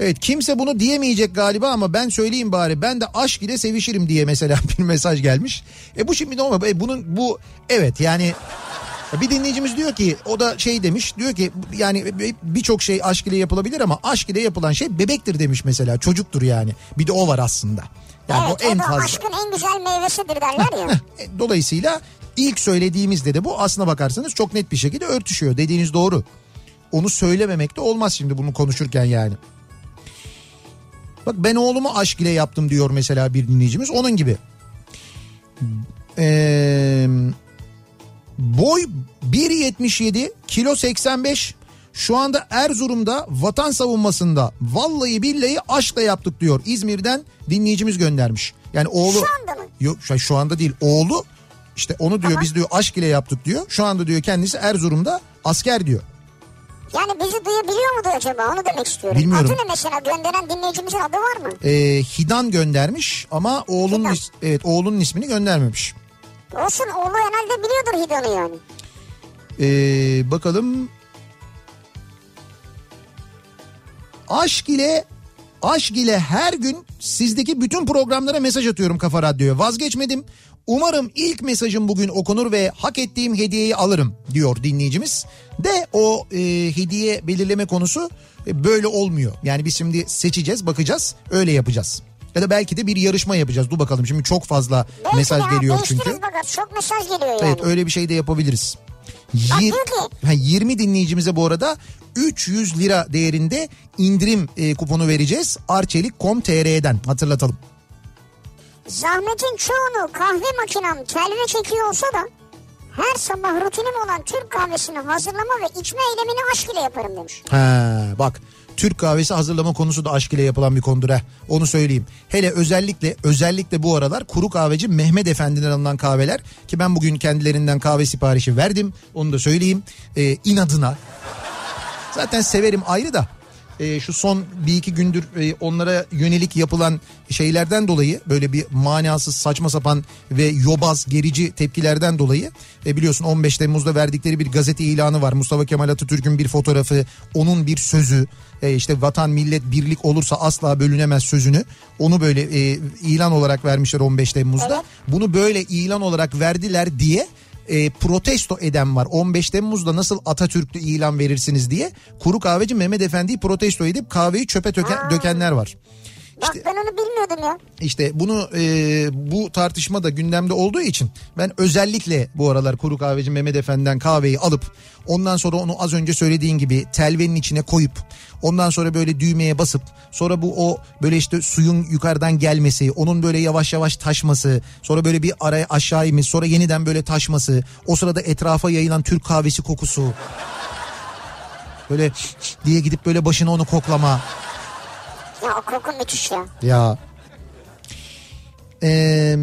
[SPEAKER 1] Evet kimse bunu diyemeyecek galiba ama ben söyleyeyim bari. Ben de aşk ile sevişirim diye mesela bir mesaj gelmiş. E bu şimdi normal. E bunun bu evet yani bir dinleyicimiz diyor ki o da şey demiş diyor ki yani birçok şey aşk ile yapılabilir ama aşk ile yapılan şey bebektir demiş mesela çocuktur yani. Bir de o var aslında. Yani
[SPEAKER 2] evet
[SPEAKER 1] o en fazla.
[SPEAKER 2] aşkın en güzel meyvesidir derler ya.
[SPEAKER 1] E, Dolayısıyla ilk söylediğimizde de bu aslına bakarsanız çok net bir şekilde örtüşüyor. Dediğiniz doğru. Onu söylememek de olmaz şimdi bunu konuşurken yani. Bak ben oğlumu aşk ile yaptım diyor mesela bir dinleyicimiz. Onun gibi. Ee, boy 1.77 kilo 85 şu anda Erzurum'da vatan savunmasında vallahi billahi aşkla yaptık diyor. İzmir'den dinleyicimiz göndermiş. Yani oğlu
[SPEAKER 2] Şu anda mı?
[SPEAKER 1] Yok şu- anda değil oğlu işte onu diyor
[SPEAKER 2] Tamam.
[SPEAKER 1] biz diyor aşk ile yaptık diyor. Şu anda diyor kendisi Erzurum'da asker diyor.
[SPEAKER 2] Yani bizi duyabiliyor mudur acaba onu demek istiyorum.
[SPEAKER 1] Bilmiyorum.
[SPEAKER 2] Adı ne mesela gönderen dinleyicimizin adı var mı?
[SPEAKER 1] Ee, Hidan göndermiş ama oğlunun
[SPEAKER 2] Hidan.
[SPEAKER 1] is- evet oğlunun ismini göndermemiş.
[SPEAKER 2] Olsun oğlu herhalde biliyordur Hidan'ı yani.
[SPEAKER 1] Ee, bakalım. Aşk ile aşk ile her gün sizdeki bütün programlara mesaj atıyorum Kafa Radyo'ya. Vazgeçmedim. Umarım ilk mesajım bugün okunur ve hak ettiğim hediyeyi alırım diyor dinleyicimiz. De o e, hediye belirleme konusu e, böyle olmuyor. Yani biz şimdi seçeceğiz, bakacağız, öyle yapacağız. Ya da belki de bir yarışma yapacağız. Dur bakalım şimdi çok fazla
[SPEAKER 2] Belki
[SPEAKER 1] mesaj
[SPEAKER 2] de,
[SPEAKER 1] geliyor çünkü.
[SPEAKER 2] bakarız. Çok mesaj geliyor yani.
[SPEAKER 1] Evet öyle bir şey de yapabiliriz. Yir- ha, 20 dinleyicimize bu arada 300 lira değerinde indirim e, kuponu vereceğiz. Arçelik.com.tr'den hatırlatalım.
[SPEAKER 2] Zahmetin çoğunu kahve makinem telve çekiyor olsa da her sabah rutinim olan Türk kahvesini hazırlama ve içme eylemini aşk ile yaparım demiş.
[SPEAKER 1] Ha, bak Türk kahvesi hazırlama konusu da aşk ile yapılan bir konudur ha. Onu söyleyeyim. Hele özellikle özellikle bu aralar kuru kahveci Mehmet Efendi'den alınan kahveler ki ben bugün kendilerinden kahve siparişi verdim. Onu da söyleyeyim. Ee, inadına. Zaten severim ayrı da e, şu son bir iki gündür e, onlara yönelik yapılan şeylerden dolayı böyle bir manasız saçma sapan ve yobaz gerici tepkilerden dolayı e, biliyorsun 15 Temmuz'da verdikleri bir gazete ilanı var. Mustafa Kemal Atatürk'ün bir fotoğrafı onun bir sözü e, işte vatan millet birlik olursa asla bölünemez sözünü onu böyle e, ilan olarak vermişler 15 Temmuz'da.
[SPEAKER 2] Evet.
[SPEAKER 1] Bunu böyle ilan olarak verdiler diye e, protesto eden var. 15 Temmuz'da nasıl Atatürk'lü ilan verirsiniz diye kuru kahveci Mehmet Efendi'yi protesto edip kahveyi çöpe töke- dökenler var.
[SPEAKER 2] Bak ben onu bilmiyordum ya.
[SPEAKER 1] İşte bunu e, bu tartışma da gündemde olduğu için ben özellikle bu aralar kuru kahveci Mehmet Efendi'den kahveyi alıp ondan sonra onu az önce söylediğin gibi telvenin içine koyup ondan sonra böyle düğmeye basıp sonra bu o böyle işte suyun yukarıdan gelmesi onun böyle yavaş yavaş taşması sonra böyle bir araya aşağı inmesi sonra yeniden böyle taşması o sırada etrafa yayılan Türk kahvesi kokusu böyle diye gidip böyle başına onu koklama
[SPEAKER 2] Ya o koku müthiş ya.
[SPEAKER 1] ya. Ee,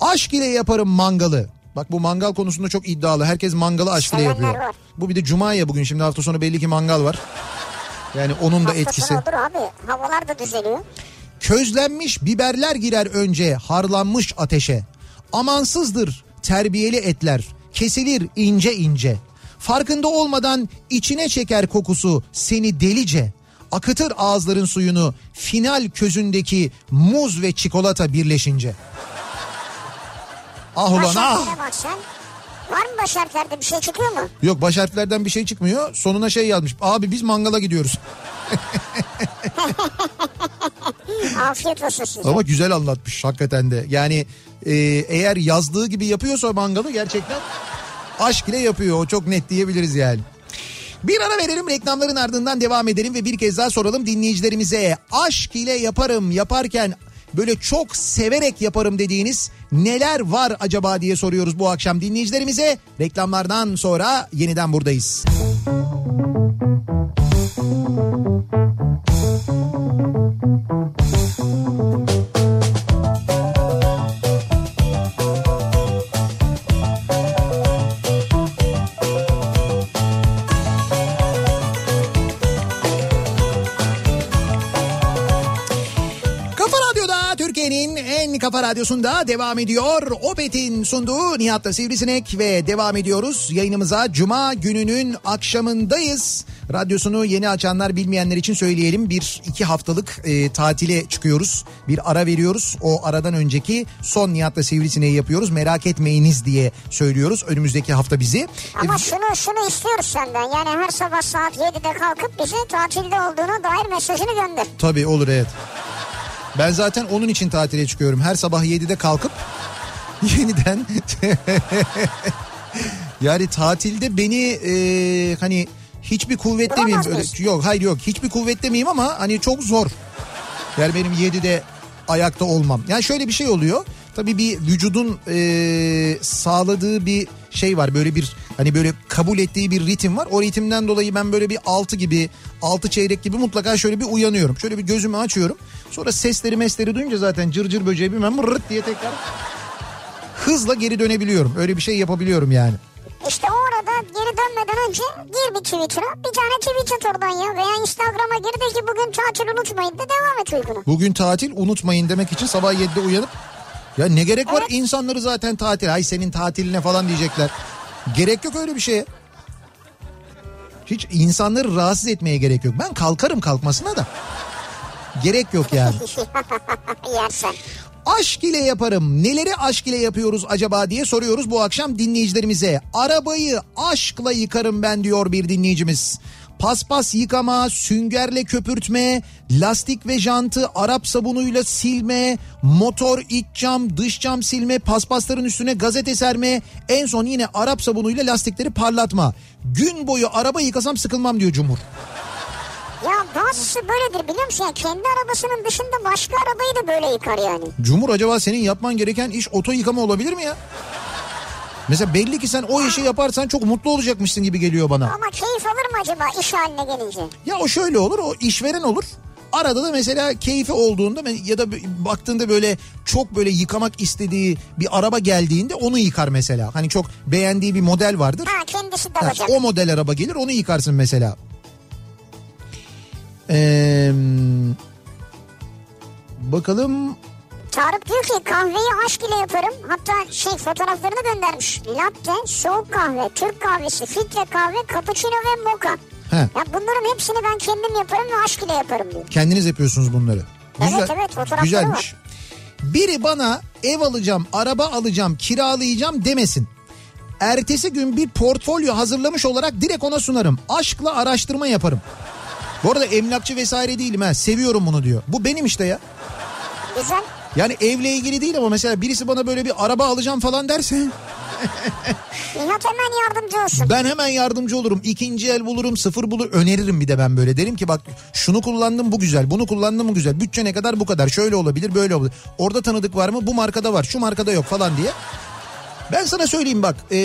[SPEAKER 1] aşk ile yaparım mangalı. Bak bu mangal konusunda çok iddialı. Herkes mangalı aşk ile yapıyor.
[SPEAKER 2] var.
[SPEAKER 1] Bu bir de cuma ya bugün. Şimdi hafta sonu belli ki mangal var. Yani onun da etkisi.
[SPEAKER 2] olur abi. Havalar da düzeliyor.
[SPEAKER 1] Közlenmiş biberler girer önce harlanmış ateşe. Amansızdır terbiyeli etler. Kesilir ince ince. Farkında olmadan içine çeker kokusu seni delice. Akıtır ağızların suyunu final közündeki muz ve çikolata birleşince. Ah ulan ah.
[SPEAKER 2] Var mı başarkilerde bir şey çıkıyor mu?
[SPEAKER 1] Yok baş harflerden bir şey çıkmıyor. Sonuna şey yazmış. Abi biz mangala gidiyoruz.
[SPEAKER 2] Afiyet olsun size.
[SPEAKER 1] Ama güzel anlatmış hakikaten de. Yani e, eğer yazdığı gibi yapıyorsa mangalı gerçekten aşk ile yapıyor. O çok net diyebiliriz yani. Bir ara verelim reklamların ardından devam edelim ve bir kez daha soralım dinleyicilerimize. Aşk ile yaparım yaparken böyle çok severek yaparım dediğiniz neler var acaba diye soruyoruz bu akşam dinleyicilerimize. Reklamlardan sonra yeniden buradayız. Kafa kafa radyosunda devam ediyor. Opet'in sunduğu Nihat'ta Sivrisinek ve devam ediyoruz. Yayınımıza Cuma gününün akşamındayız. Radyosunu yeni açanlar bilmeyenler için söyleyelim. Bir iki haftalık e, tatile çıkıyoruz. Bir ara veriyoruz. O aradan önceki son Nihat'ta Sivrisineği yapıyoruz. Merak etmeyiniz diye söylüyoruz. Önümüzdeki hafta bizi.
[SPEAKER 2] Ama
[SPEAKER 1] E,
[SPEAKER 2] şunu şunu istiyoruz senden. Yani her sabah saat 7'de kalkıp bize tatilde olduğuna dair mesajını gönder.
[SPEAKER 1] Tabii olur evet. Ben zaten onun için tatile çıkıyorum. Her sabah 7'de kalkıp yeniden yani tatilde beni e, hani hiçbir kuvvette miyim? Öyle, yok hayır yok hiçbir kuvvette miyim ama hani çok zor. Yani benim 7'de ayakta olmam. Yani şöyle bir şey oluyor. Tabii bir vücudun e, sağladığı bir şey var. Böyle bir hani böyle kabul ettiği bir ritim var. O ritimden dolayı ben böyle bir 6 gibi 6 çeyrek gibi mutlaka şöyle bir uyanıyorum. Şöyle bir gözümü açıyorum. Sonra sesleri mesleri duyunca zaten cırcır cır böceği bilmem rırt diye tekrar hızla geri dönebiliyorum. Öyle bir şey yapabiliyorum yani.
[SPEAKER 2] İşte o arada geri dönmeden önce gir bir Twitter'a. Bir tane tweet at oradan ya. Veya Instagram'a gir de ki bugün tatil unutmayın da devam et uykuna.
[SPEAKER 1] Bugün tatil unutmayın demek için sabah 7'de uyanıp ya ne gerek var
[SPEAKER 2] Evet.
[SPEAKER 1] insanları zaten tatil ay senin tatiline falan diyecekler. Gerek yok öyle bir şeye. Hiç insanları rahatsız etmeye gerek yok. Ben kalkarım kalkmasına da. Gerek yok yani.
[SPEAKER 2] Yersen.
[SPEAKER 1] Aşk ile yaparım. Neleri aşk ile yapıyoruz acaba diye soruyoruz bu akşam dinleyicilerimize. Arabayı aşkla yıkarım ben diyor bir dinleyicimiz. Paspas yıkama, süngerle köpürtme, lastik ve jantı Arap sabunuyla silme, motor iç cam, dış cam silme, paspasların üstüne gazete serme, en son yine Arap sabunuyla lastikleri parlatma. Gün boyu araba yıkasam sıkılmam diyor Cumhur.
[SPEAKER 2] Ya bazısı böyledir biliyor musun? Ya kendi arabasının dışında başka arabayı da böyle yıkar yani.
[SPEAKER 1] Cumhur acaba senin yapman gereken iş oto yıkama olabilir mi ya? Mesela belli ki sen o işi yaparsan çok mutlu olacakmışsın gibi geliyor bana.
[SPEAKER 2] Ama keyif alır mı acaba iş haline gelince?
[SPEAKER 1] Ya o şöyle olur o işveren olur. Arada da mesela keyfi olduğunda ya da baktığında böyle çok böyle yıkamak istediği bir araba geldiğinde onu yıkar mesela. Hani çok beğendiği bir model vardır.
[SPEAKER 2] Ha kendisi de
[SPEAKER 1] Ha,
[SPEAKER 2] alacak.
[SPEAKER 1] o model araba gelir onu yıkarsın mesela. Ee, bakalım
[SPEAKER 2] Tarık diyor ki kahveyi aşk ile yaparım. Hatta şey fotoğraflarını göndermiş. Latte, soğuk kahve, Türk kahvesi, filtre kahve, cappuccino ve mocha.
[SPEAKER 1] He.
[SPEAKER 2] Ya bunların hepsini ben kendim yaparım ve aşk ile yaparım diyor.
[SPEAKER 1] kendiniz yapıyorsunuz bunları.
[SPEAKER 2] Evet, evet, fotoğrafları
[SPEAKER 1] Güzelmiş. Biri bana ev alacağım, araba alacağım, kiralayacağım demesin. Ertesi gün bir portfolyo hazırlamış olarak direkt ona sunarım. Aşkla araştırma yaparım. Bu arada emlakçı vesaire değilim ha. Seviyorum bunu diyor. Bu benim işte ya.
[SPEAKER 2] Güzel.
[SPEAKER 1] Yani evle ilgili değil ama mesela birisi bana böyle bir araba alacağım falan derse
[SPEAKER 2] Nihat hemen yardımcı olsun.
[SPEAKER 1] ben hemen yardımcı olurum. İkinci el bulurum, sıfır bulur, öneririm bir de ben böyle. Derim ki bak şunu kullandım bu güzel, bunu kullandım bu güzel. Bütçe ne kadar bu kadar. Şöyle olabilir, böyle olabilir. Orada tanıdık var mı? Bu markada var, şu markada yok falan diye. Ben sana söyleyeyim bak e,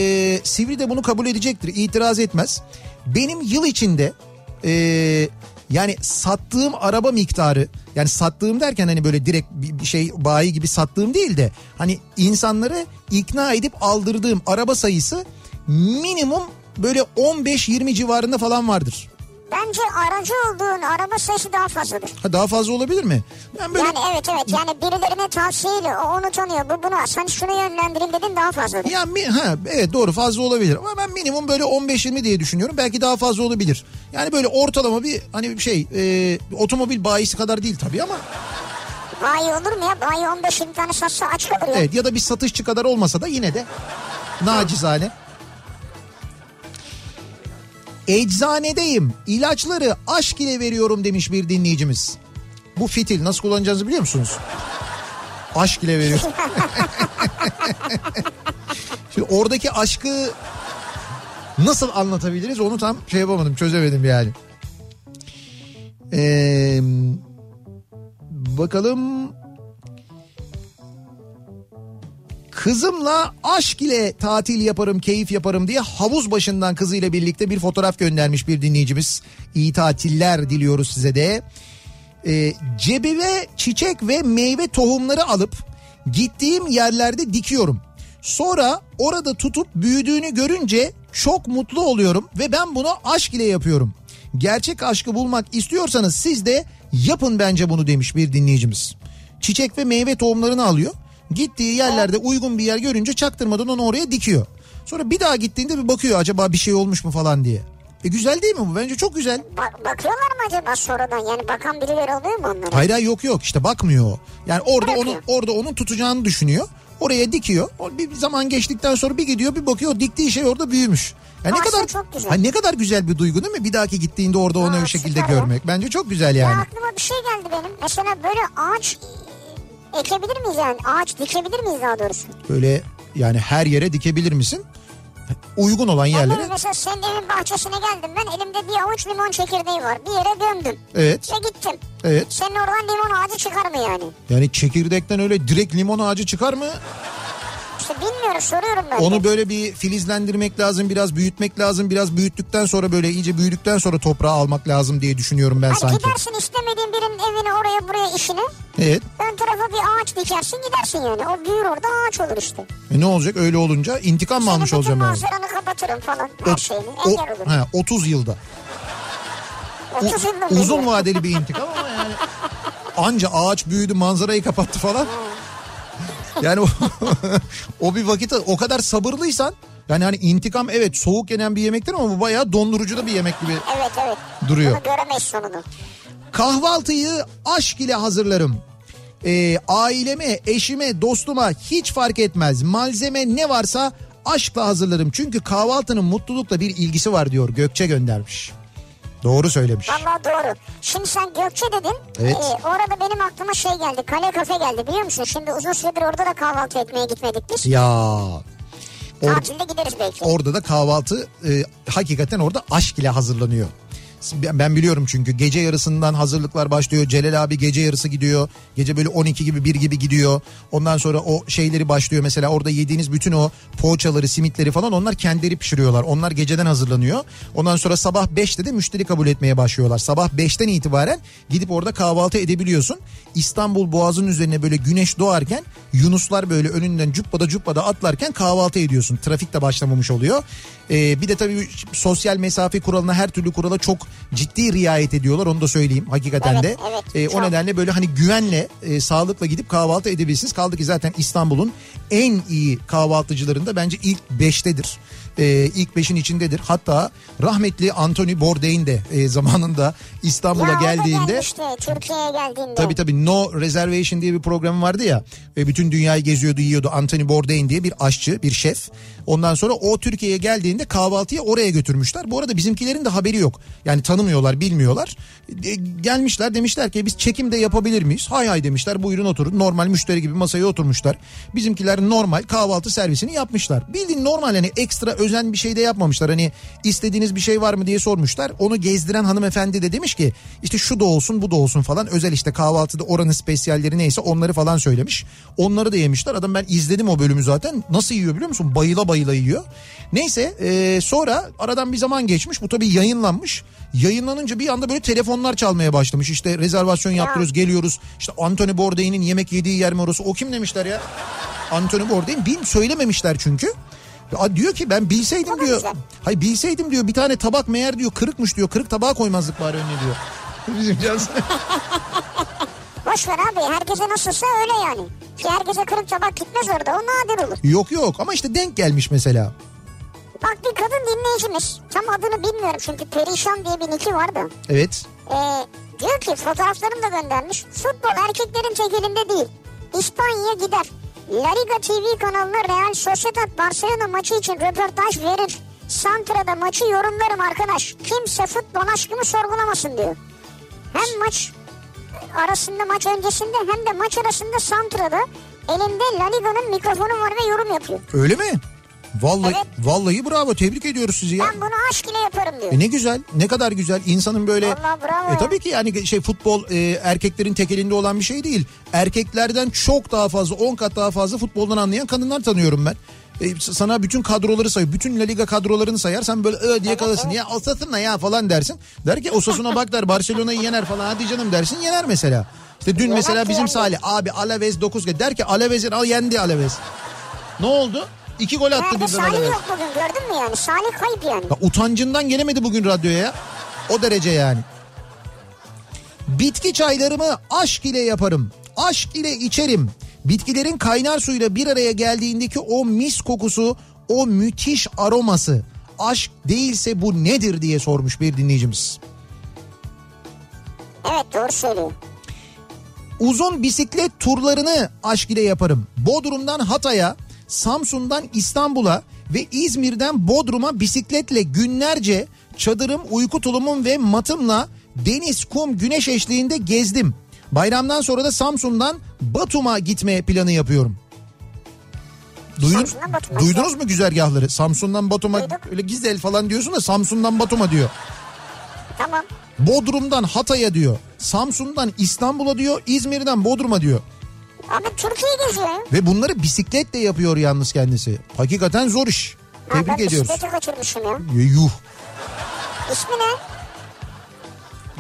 [SPEAKER 1] Sivri de bunu kabul edecektir itiraz etmez. Benim yıl içinde e, yani sattığım araba miktarı yani sattığım derken hani böyle direkt bir şey bayi gibi sattığım değil de hani insanları ikna edip aldırdığım araba sayısı minimum böyle 15-20 civarında falan vardır.
[SPEAKER 2] Bence aracı olduğun araba sayısı daha fazladır.
[SPEAKER 1] Ha daha fazla olabilir mi? Ben böyle
[SPEAKER 2] Yani evet evet yani birilerine tavsiyeyle o onu tanıyor bu bunu sen şunu yönlendirin dedin daha fazladır.
[SPEAKER 1] Ya mi, ha evet doğru fazla olabilir ama ben minimum böyle 15-20 diye düşünüyorum. Belki daha fazla olabilir. Yani böyle ortalama bir hani bir şey e, otomobil bayisi kadar değil tabii ama
[SPEAKER 2] Bayi olur mu ya? Bayi 15 20 tane satsa aç kalır ya.
[SPEAKER 1] evet ya da bir satışçı kadar olmasa da yine de nacizane. Eczanedeyim ilaçları aşk ile veriyorum demiş bir dinleyicimiz. Bu fitil nasıl kullanacağınızı biliyor musunuz? Aşk ile veriyor. Şimdi oradaki aşkı nasıl anlatabiliriz onu tam şey yapamadım çözemedim yani. Ee, bakalım Kızımla aşk ile tatil yaparım, keyif yaparım diye havuz başından kızıyla birlikte bir fotoğraf göndermiş bir dinleyicimiz. İyi tatiller diliyoruz size de. Ee, cebime çiçek ve meyve tohumları alıp gittiğim yerlerde dikiyorum. Sonra orada tutup büyüdüğünü görünce çok mutlu oluyorum ve ben bunu aşk ile yapıyorum. Gerçek aşkı bulmak istiyorsanız siz de yapın bence bunu demiş bir dinleyicimiz. Çiçek ve meyve tohumlarını alıyor. Gittiği yerlerde uygun bir yer görünce çaktırmadan onu oraya dikiyor. Sonra bir daha gittiğinde bir bakıyor acaba bir şey olmuş mu falan diye. E güzel değil mi bu? Bence çok güzel.
[SPEAKER 2] Bak, bakıyorlar mı acaba sonradan? Yani bakan birileri oluyor mu onlara?
[SPEAKER 1] Hayır yok yok işte bakmıyor. o. Yani orada
[SPEAKER 2] Bırakıyor.
[SPEAKER 1] onun orada onun tutacağını düşünüyor. Oraya dikiyor. Bir zaman geçtikten sonra bir gidiyor bir bakıyor diktiği şey orada büyümüş. Yani ne kadar
[SPEAKER 2] çok güzel.
[SPEAKER 1] Ha, ne kadar güzel bir duygu değil mi? Bir dahaki gittiğinde orada onu
[SPEAKER 2] Aa,
[SPEAKER 1] o şekilde
[SPEAKER 2] süper ya.
[SPEAKER 1] görmek. Bence çok güzel
[SPEAKER 2] Ya
[SPEAKER 1] yani.
[SPEAKER 2] aklıma bir şey geldi benim. Mesela böyle ağaç ekebilir miyiz yani? Ağaç dikebilir miyiz daha doğrusu?
[SPEAKER 1] Böyle yani her yere dikebilir misin? Uygun olan
[SPEAKER 2] Yani
[SPEAKER 1] yerlere.
[SPEAKER 2] mesela senin evin bahçesine geldim ben elimde bir avuç limon çekirdeği var. Bir yere gömdüm.
[SPEAKER 1] Evet.
[SPEAKER 2] Ve gittim.
[SPEAKER 1] Evet.
[SPEAKER 2] Senin oradan limon ağacı çıkar mı yani?
[SPEAKER 1] Yani çekirdekten öyle direkt limon ağacı çıkar mı?
[SPEAKER 2] İşte bilmiyorum soruyorum ben.
[SPEAKER 1] Onu böyle bir filizlendirmek lazım, biraz büyütmek lazım. Biraz büyüttükten sonra böyle iyice büyüdükten sonra toprağa almak lazım diye düşünüyorum ben
[SPEAKER 2] Hani
[SPEAKER 1] sanki.
[SPEAKER 2] gidersin istemediğin birinin evine oraya buraya işine.
[SPEAKER 1] Evet.
[SPEAKER 2] Ön tarafa bir ağaç dikersin gidersin yani. O büyür orada ağaç olur işte.
[SPEAKER 1] E ne olacak öyle olunca intikam mı
[SPEAKER 2] Senin
[SPEAKER 1] almış
[SPEAKER 2] bütün
[SPEAKER 1] olacağım yani?
[SPEAKER 2] manzaranı kapatırım falan. Her
[SPEAKER 1] O-
[SPEAKER 2] şeyini.
[SPEAKER 1] o-
[SPEAKER 2] Engel olur.
[SPEAKER 1] he, 30 yılda. U-
[SPEAKER 2] 30 yılda
[SPEAKER 1] uzun vadeli bir intikam ama yani. Anca ağaç büyüdü manzarayı kapattı falan. Yani o, o bir vakit o kadar sabırlıysan yani hani intikam evet soğuk yenen bir yemektir ama bu bayağı dondurucu da bir yemek gibi
[SPEAKER 2] Evet evet.
[SPEAKER 1] Duruyor.
[SPEAKER 2] Bunu göremeyiz sonunu.
[SPEAKER 1] Kahvaltıyı aşk ile hazırlarım. Ee, aileme, eşime, dostuma hiç fark etmez. Malzeme ne varsa aşkla hazırlarım. Çünkü kahvaltının mutlulukla bir ilgisi var diyor Gökçe göndermiş. Doğru söylemiş.
[SPEAKER 2] Vallahi doğru. Şimdi sen Gökçe dedin.
[SPEAKER 1] Evet.
[SPEAKER 2] Ee, orada benim aklıma şey geldi. Kale kafe geldi biliyor musun? Şimdi uzun süredir orada da kahvaltı etmeye gitmedik biz.
[SPEAKER 1] Ya Or-
[SPEAKER 2] Tatilde gideriz belki.
[SPEAKER 1] orada da kahvaltı e, hakikaten orada aşk ile hazırlanıyor. Ben biliyorum çünkü gece yarısından hazırlıklar başlıyor. Celal abi gece yarısı gidiyor. Gece böyle 12 gibi 1 gibi gidiyor. Ondan sonra o şeyleri başlıyor. Mesela orada yediğiniz bütün o poğaçaları, simitleri falan onlar kendileri pişiriyorlar. Onlar geceden hazırlanıyor. Ondan sonra sabah 5'te de müşteri kabul etmeye başlıyorlar. Sabah 5'ten itibaren gidip orada kahvaltı edebiliyorsun. İstanbul Boğazı'nın üzerine böyle güneş doğarken Yunuslar böyle önünden cuppada cuppada atlarken kahvaltı ediyorsun. Trafik de başlamamış oluyor. Ee, bir de tabii sosyal mesafe kuralına her türlü kurala çok ciddi riayet ediyorlar onu da söyleyeyim hakikaten
[SPEAKER 2] Evet,
[SPEAKER 1] de.
[SPEAKER 2] evet,
[SPEAKER 1] Ee, o nedenle böyle hani güvenle e, sağlıkla gidip kahvaltı edebilirsiniz. Kaldı ki zaten İstanbul'un en iyi kahvaltıcılarında bence ilk 5'tedir. Ee, ilk 5'in içindedir. Hatta rahmetli Anthony Bourdain de e, zamanında İstanbul'a geldiğinde
[SPEAKER 2] gelmişti Türkiye'ye geldiğinde.
[SPEAKER 1] Tabii tabii No Reservation diye bir program vardı ya. Ve bütün dünyayı geziyordu yiyordu. Anthony Bourdain diye bir aşçı bir şef. Ondan sonra o Türkiye'ye geldiğinde kahvaltıyı oraya götürmüşler. Bu arada bizimkilerin de haberi yok. Yani tanımıyorlar bilmiyorlar. E, gelmişler demişler ki biz çekim de yapabilir miyiz? Hay hay demişler buyurun oturun. Normal müşteri gibi masaya oturmuşlar. Bizimkiler normal kahvaltı servisini yapmışlar. Bildiğin normal hani ekstra özen bir şey de yapmamışlar. Hani istediğiniz bir şey var mı diye sormuşlar. Onu gezdiren hanımefendi de demiş ki işte şu da olsun bu da olsun falan. Özel işte kahvaltıda oranın spesiyalleri neyse onları falan söylemiş. Onları da yemişler. Adam ben izledim o bölümü zaten. Nasıl yiyor biliyor musun? Bayıla bayıla yiyor. Neyse e, sonra aradan bir zaman geçmiş. Bu tabii yayınlanmış. Yayınlanınca bir anda böyle telefonlar çalmaya başlamış. İşte rezervasyon yaptırıyoruz geliyoruz. İşte Anthony Bourdain'in yemek yediği yer mi orası? O kim demişler ya? Anthony Bourdain. Bil söylememişler çünkü. Ya diyor ki ben bilseydim diyor.
[SPEAKER 2] güzel.
[SPEAKER 1] Hayır bilseydim diyor bir tane tabak meğer diyor kırıkmış diyor. Kırık tabağa koymazdık bari önüne diyor. Bizim Cansu.
[SPEAKER 2] Boş ver abi herkese nasılsa öyle yani. Ki herkese kırık tabak gitmez orada o nadir olur.
[SPEAKER 1] yok yok ama işte denk gelmiş mesela.
[SPEAKER 2] Bak bir kadın dinleyicimiz tam adını bilmiyorum çünkü Perişan diye bir niki vardı.
[SPEAKER 1] Evet.
[SPEAKER 2] Ee, diyor ki fotoğraflarını da göndermiş. Futbol erkeklerin tek elinde değil. İspanya'ya gider. La Liga TV kanalına Real Sociedad Barcelona maçı için röportaj verir. Santra'da maçı yorumlarım arkadaş. Kimse futbol aşkımı sorgulamasın diyor. Hem maç arasında maç öncesinde hem de maç arasında Santra'da elinde La Liga'nın mikrofonu var ve yorum yapıyor.
[SPEAKER 1] Öyle mi? Vallahi
[SPEAKER 2] Evet.
[SPEAKER 1] vallahi bravo tebrik ediyoruz sizi ya.
[SPEAKER 2] Ben bunu aşk ile yaparım diyor.
[SPEAKER 1] E ne güzel ne kadar güzel insanın böyle
[SPEAKER 2] Vallahi bravo
[SPEAKER 1] e tabii ki yani şey futbol e, erkeklerin tek elinde olan bir şey değil. Erkeklerden çok daha fazla 10 kat daha fazla futboldan anlayan kadınlar tanıyorum ben. E, sana bütün kadroları say, bütün La Liga kadrolarını sayar sen böyle ö diye kalırsın. Ya Osasuna ya falan dersin. Der ki Osasuna bak der Barcelona'yı yener falan hadi canım dersin yener mesela. İşte dün mesela
[SPEAKER 2] ki
[SPEAKER 1] bizim
[SPEAKER 2] yani.
[SPEAKER 1] Salih abi Alaves 9 der ki Alaves'in al yendi Alaves. Ne oldu? İki gol attı
[SPEAKER 2] Nerede
[SPEAKER 1] birden
[SPEAKER 2] Salih yok bugün gördün mü yani? Salih kayıp yani.
[SPEAKER 1] Ya utancından gelemedi bugün radyoya ya. O derece yani. Bitki çaylarımı aşk ile yaparım. Aşk ile içerim. Bitkilerin kaynar suyla bir araya geldiğindeki o mis kokusu, o müthiş aroması. Aşk değilse bu nedir diye sormuş bir dinleyicimiz.
[SPEAKER 2] Evet doğru söylüyor.
[SPEAKER 1] Uzun bisiklet turlarını aşk ile yaparım. Bodrum'dan Hatay'a, Samsun'dan İstanbul'a ve İzmir'den Bodrum'a bisikletle günlerce çadırım, uyku tulumum ve matımla deniz, kum, güneş eşliğinde gezdim. Bayramdan sonra da Samsun'dan Batum'a gitme planı yapıyorum. Duydun,
[SPEAKER 2] Samsun'dan Batum'a
[SPEAKER 1] duydunuz mu güzergahları? Samsun'dan Batum'a öyle Gizel falan diyorsun da Samsun'dan Batum'a diyor.
[SPEAKER 2] Tamam.
[SPEAKER 1] Bodrum'dan Hatay'a diyor. Samsun'dan İstanbul'a diyor. İzmir'den Bodrum'a diyor.
[SPEAKER 2] Abi Türkiye geziyor.
[SPEAKER 1] Ve bunları bisikletle yapıyor yalnız kendisi. Hakikaten zor iş.
[SPEAKER 2] Ha,
[SPEAKER 1] Tebrik
[SPEAKER 2] ben
[SPEAKER 1] ediyoruz.
[SPEAKER 2] bisikleti kaçırmışım ya.
[SPEAKER 1] Yuh.
[SPEAKER 2] İsmi ne?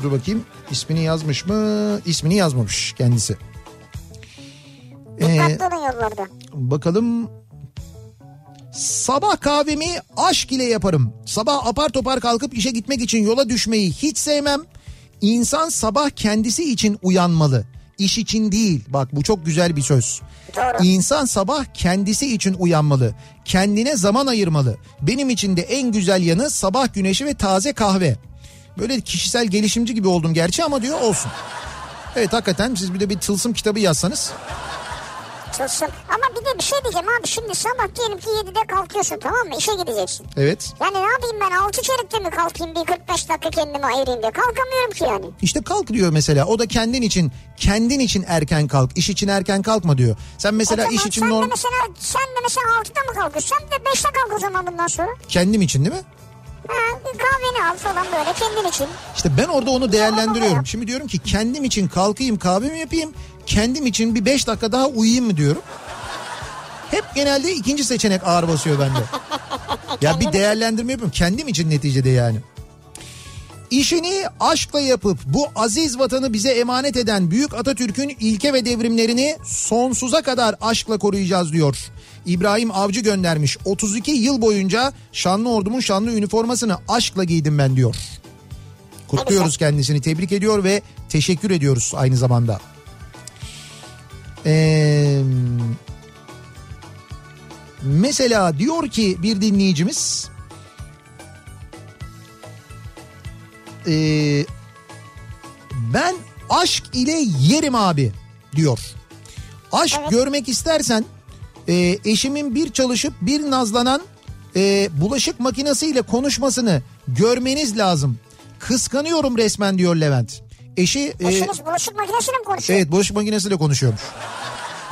[SPEAKER 1] Dur bakayım ismini yazmış mı? İsmini yazmamış kendisi. Ee, bakalım. Sabah kahvemi aşk ile yaparım. Sabah apar topar kalkıp işe gitmek için yola düşmeyi hiç sevmem. İnsan sabah kendisi için uyanmalı. İş için değil. Bak bu çok güzel bir söz.
[SPEAKER 2] Doğru.
[SPEAKER 1] İnsan sabah kendisi için uyanmalı. Kendine zaman ayırmalı. Benim için de en güzel yanı sabah güneşi ve taze kahve. Böyle kişisel gelişimci gibi oldum gerçi ama diyor olsun. Evet hakikaten siz bir de bir tılsım kitabı yazsanız.
[SPEAKER 2] Tılsım. Ama bir de bir şey diyeceğim abi. Şimdi sabah diyelim ki 7'de kalkıyorsun tamam mı? İşe gideceksin.
[SPEAKER 1] Evet.
[SPEAKER 2] Yani ne yapayım ben 6 çeyrekte mi kalkayım bir 45 dakika kendime ayırayım diye. Kalkamıyorum ki yani.
[SPEAKER 1] İşte kalk diyor mesela. O da kendin için, kendin için erken kalk. İş için erken kalkma diyor. Sen mesela
[SPEAKER 2] o zaman
[SPEAKER 1] iş için
[SPEAKER 2] sen de
[SPEAKER 1] norm
[SPEAKER 2] mesela sen de mesela 6'da mı kalkıyorsun? Sen de 5'te kalk o zaman bundan sonra.
[SPEAKER 1] kendim için değil mi?
[SPEAKER 2] Ha, kahveni al falan böyle kendin için.
[SPEAKER 1] İşte ben orada onu
[SPEAKER 2] Tamam
[SPEAKER 1] değerlendiriyorum. Şimdi diyorum ki kendim için kalkayım kahvemi yapayım. Kendim için bir 5 dakika daha uyuyayım mı diyorum. Hep genelde ikinci seçenek ağır basıyor bende. ya bir değerlendirme yapıyorum. Kendim için neticede yani. İşini aşkla yapıp bu aziz vatanı bize emanet eden Büyük Atatürk'ün ilke ve devrimlerini sonsuza kadar aşkla koruyacağız diyor. İbrahim Avcı göndermiş. 32 yıl boyunca şanlı ordumun şanlı üniformasını aşkla giydim ben diyor. Kutluyoruz kendisini, tebrik ediyor ve teşekkür ediyoruz aynı zamanda. Ee, mesela diyor ki bir dinleyicimiz ee, ben aşk ile yerim abi diyor. Aşk görmek istersen e, eşimin bir çalışıp bir nazlanan e, bulaşık makinesiyle konuşmasını görmeniz lazım. Kıskanıyorum resmen diyor Levent. Eşi e,
[SPEAKER 2] Eşiniz bulaşık makinesiyle mi konuşuyor?
[SPEAKER 1] evet bulaşık makinesiyle konuşuyormuş.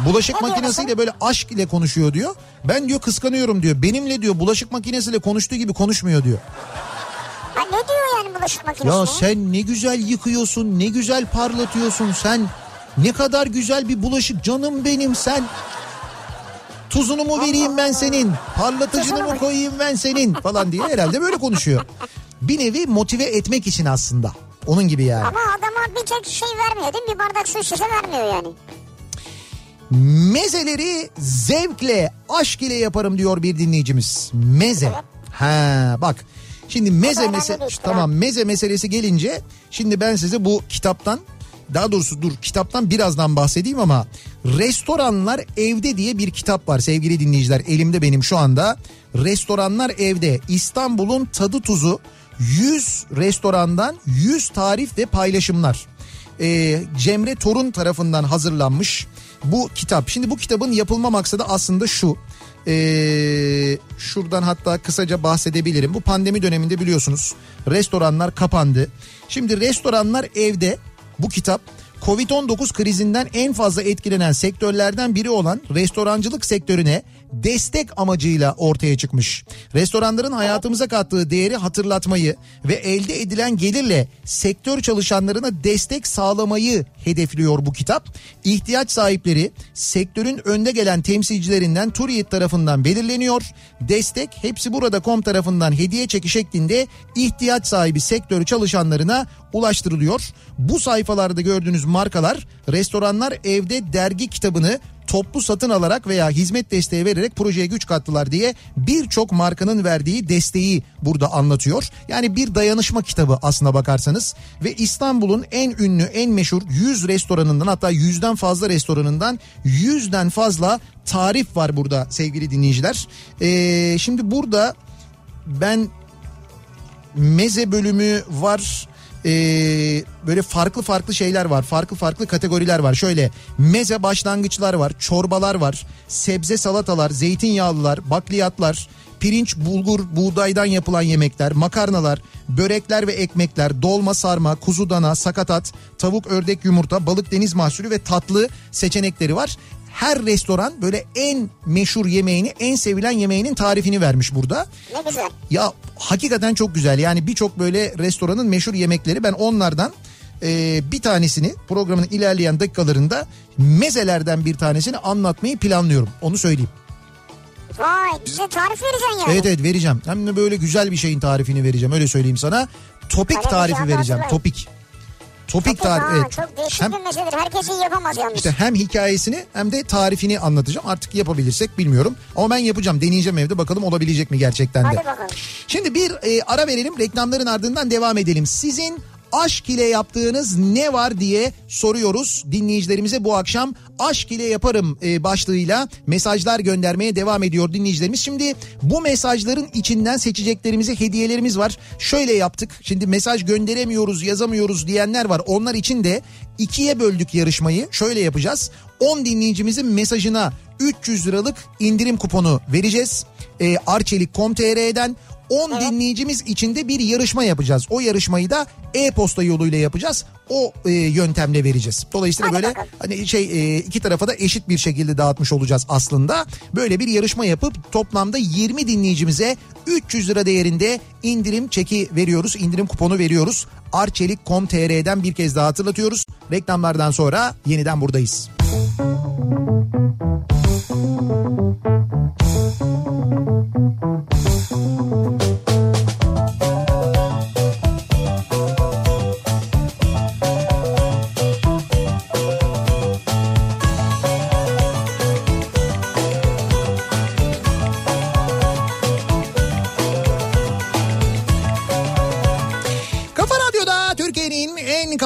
[SPEAKER 1] Bulaşık
[SPEAKER 2] diyor
[SPEAKER 1] makinesiyle böyle aşk ile konuşuyor diyor. Ben diyor kıskanıyorum diyor. Benimle diyor bulaşık makinesiyle konuştuğu gibi konuşmuyor diyor.
[SPEAKER 2] Ha, ne diyor yani bulaşık makinesi?
[SPEAKER 1] Ya sen ne güzel yıkıyorsun, ne güzel parlatıyorsun sen. Ne kadar güzel bir bulaşık canım benim sen. Tuzunu mu vereyim ben senin? Parlatıcını mı koyayım ben senin? Falan diye herhalde böyle konuşuyor. Bir nevi motive etmek için aslında. Onun gibi yani.
[SPEAKER 2] Ama adama bir tek şey vermiyor değil mi? Bir bardak su şişe vermiyor yani.
[SPEAKER 1] Mezeleri zevkle, aşk ile yaparım diyor bir dinleyicimiz. Meze. Ha bak. Şimdi meze
[SPEAKER 2] önemli
[SPEAKER 1] mese
[SPEAKER 2] bir iştir
[SPEAKER 1] tamam meze meselesi gelince şimdi ben size bu kitaptan daha doğrusu dur kitaptan birazdan bahsedeyim ama Restoranlar Evde diye bir kitap var sevgili dinleyiciler. Elimde benim şu anda. Restoranlar Evde İstanbul'un tadı tuzu 100 restorandan 100 tarif ve paylaşımlar. Ee, Cemre Torun tarafından hazırlanmış bu kitap. Şimdi bu kitabın yapılma maksadı aslında şu. Ee, şuradan hatta kısaca bahsedebilirim. Bu pandemi döneminde biliyorsunuz restoranlar kapandı. Şimdi restoranlar evde bu kitap Covid-19 krizinden en fazla etkilenen sektörlerden biri olan restorancılık sektörüne destek amacıyla ortaya çıkmış. Restoranların hayatımıza kattığı değeri hatırlatmayı ve elde edilen gelirle sektör çalışanlarına destek sağlamayı hedefliyor bu kitap. İhtiyaç sahipleri sektörün önde gelen temsilcilerinden Turiyet tarafından belirleniyor. Destek hepsi burada.com tarafından hediye çeki şeklinde ihtiyaç sahibi sektör çalışanlarına ulaştırılıyor. Bu sayfalarda gördüğünüz markalar restoranlar evde dergi kitabını toplu satın alarak veya hizmet desteği vererek projeye güç kattılar diye birçok markanın verdiği desteği burada anlatıyor. Yani bir dayanışma kitabı aslına bakarsanız ve İstanbul'un en ünlü en meşhur 100 restoranından hatta 100'den fazla restoranından 100'den fazla tarif var burada sevgili dinleyiciler. Ee, şimdi burada ben meze bölümü var ee, böyle farklı farklı şeyler var. Farklı farklı kategoriler var. Şöyle meze başlangıçlar var. Çorbalar var. Sebze salatalar, zeytinyağlılar, bakliyatlar, pirinç, bulgur, buğdaydan yapılan yemekler, makarnalar, börekler ve ekmekler, dolma, sarma, kuzu dana, sakatat, tavuk, ördek, yumurta, balık, deniz mahsulü ve tatlı seçenekleri var her restoran böyle en meşhur yemeğini, en sevilen yemeğinin tarifini vermiş burada.
[SPEAKER 2] Ne güzel.
[SPEAKER 1] Ya hakikaten çok güzel. Yani birçok böyle restoranın meşhur yemekleri ben onlardan e, bir tanesini programın ilerleyen dakikalarında mezelerden bir tanesini anlatmayı planlıyorum. Onu söyleyeyim.
[SPEAKER 2] Vay bize tarif vereceksin yani.
[SPEAKER 1] Evet evet vereceğim. Hem de böyle güzel bir şeyin tarifini vereceğim öyle söyleyeyim sana. Topik tarifi vereceğim. Topik. Topik
[SPEAKER 2] Topik,
[SPEAKER 1] tarif. Evet.
[SPEAKER 2] Çok değişik
[SPEAKER 1] Hem-
[SPEAKER 2] bir meseledir. Herkesin yapamaz yalnız.
[SPEAKER 1] İşte hem hikayesini hem de tarifini anlatacağım. Artık yapabilirsek bilmiyorum. Ama ben yapacağım. Deneyeceğim evde bakalım olabilecek mi gerçekten de.
[SPEAKER 2] Hadi bakalım.
[SPEAKER 1] Şimdi bir e, ara verelim. Reklamların ardından devam edelim. Sizin aşk ile yaptığınız ne var diye soruyoruz dinleyicilerimize bu akşam. Aşk ile yaparım e, başlığıyla mesajlar göndermeye devam ediyor dinleyicilerimiz. Şimdi bu mesajların içinden seçeceklerimize hediyelerimiz var. Şöyle yaptık. Şimdi mesaj gönderemiyoruz, yazamıyoruz diyenler var. Onlar için de ikiye böldük yarışmayı. Şöyle yapacağız. 10 dinleyicimizin mesajına 300 liralık indirim kuponu vereceğiz. E, Arçelik.com.tr'den 10 dinleyicimiz içinde bir yarışma yapacağız. O yarışmayı da e-posta yoluyla yapacağız. O e, yöntemle vereceğiz. Dolayısıyla
[SPEAKER 2] Hadi
[SPEAKER 1] böyle
[SPEAKER 2] bakalım.
[SPEAKER 1] hani şey e, iki tarafa da eşit bir şekilde dağıtmış olacağız aslında. Böyle bir yarışma yapıp toplamda 20 dinleyicimize 300 lira değerinde indirim çeki veriyoruz. indirim kuponu veriyoruz. Arçelik.com.tr'den bir kez daha hatırlatıyoruz. Reklamlardan sonra yeniden buradayız. Kafa Thank you.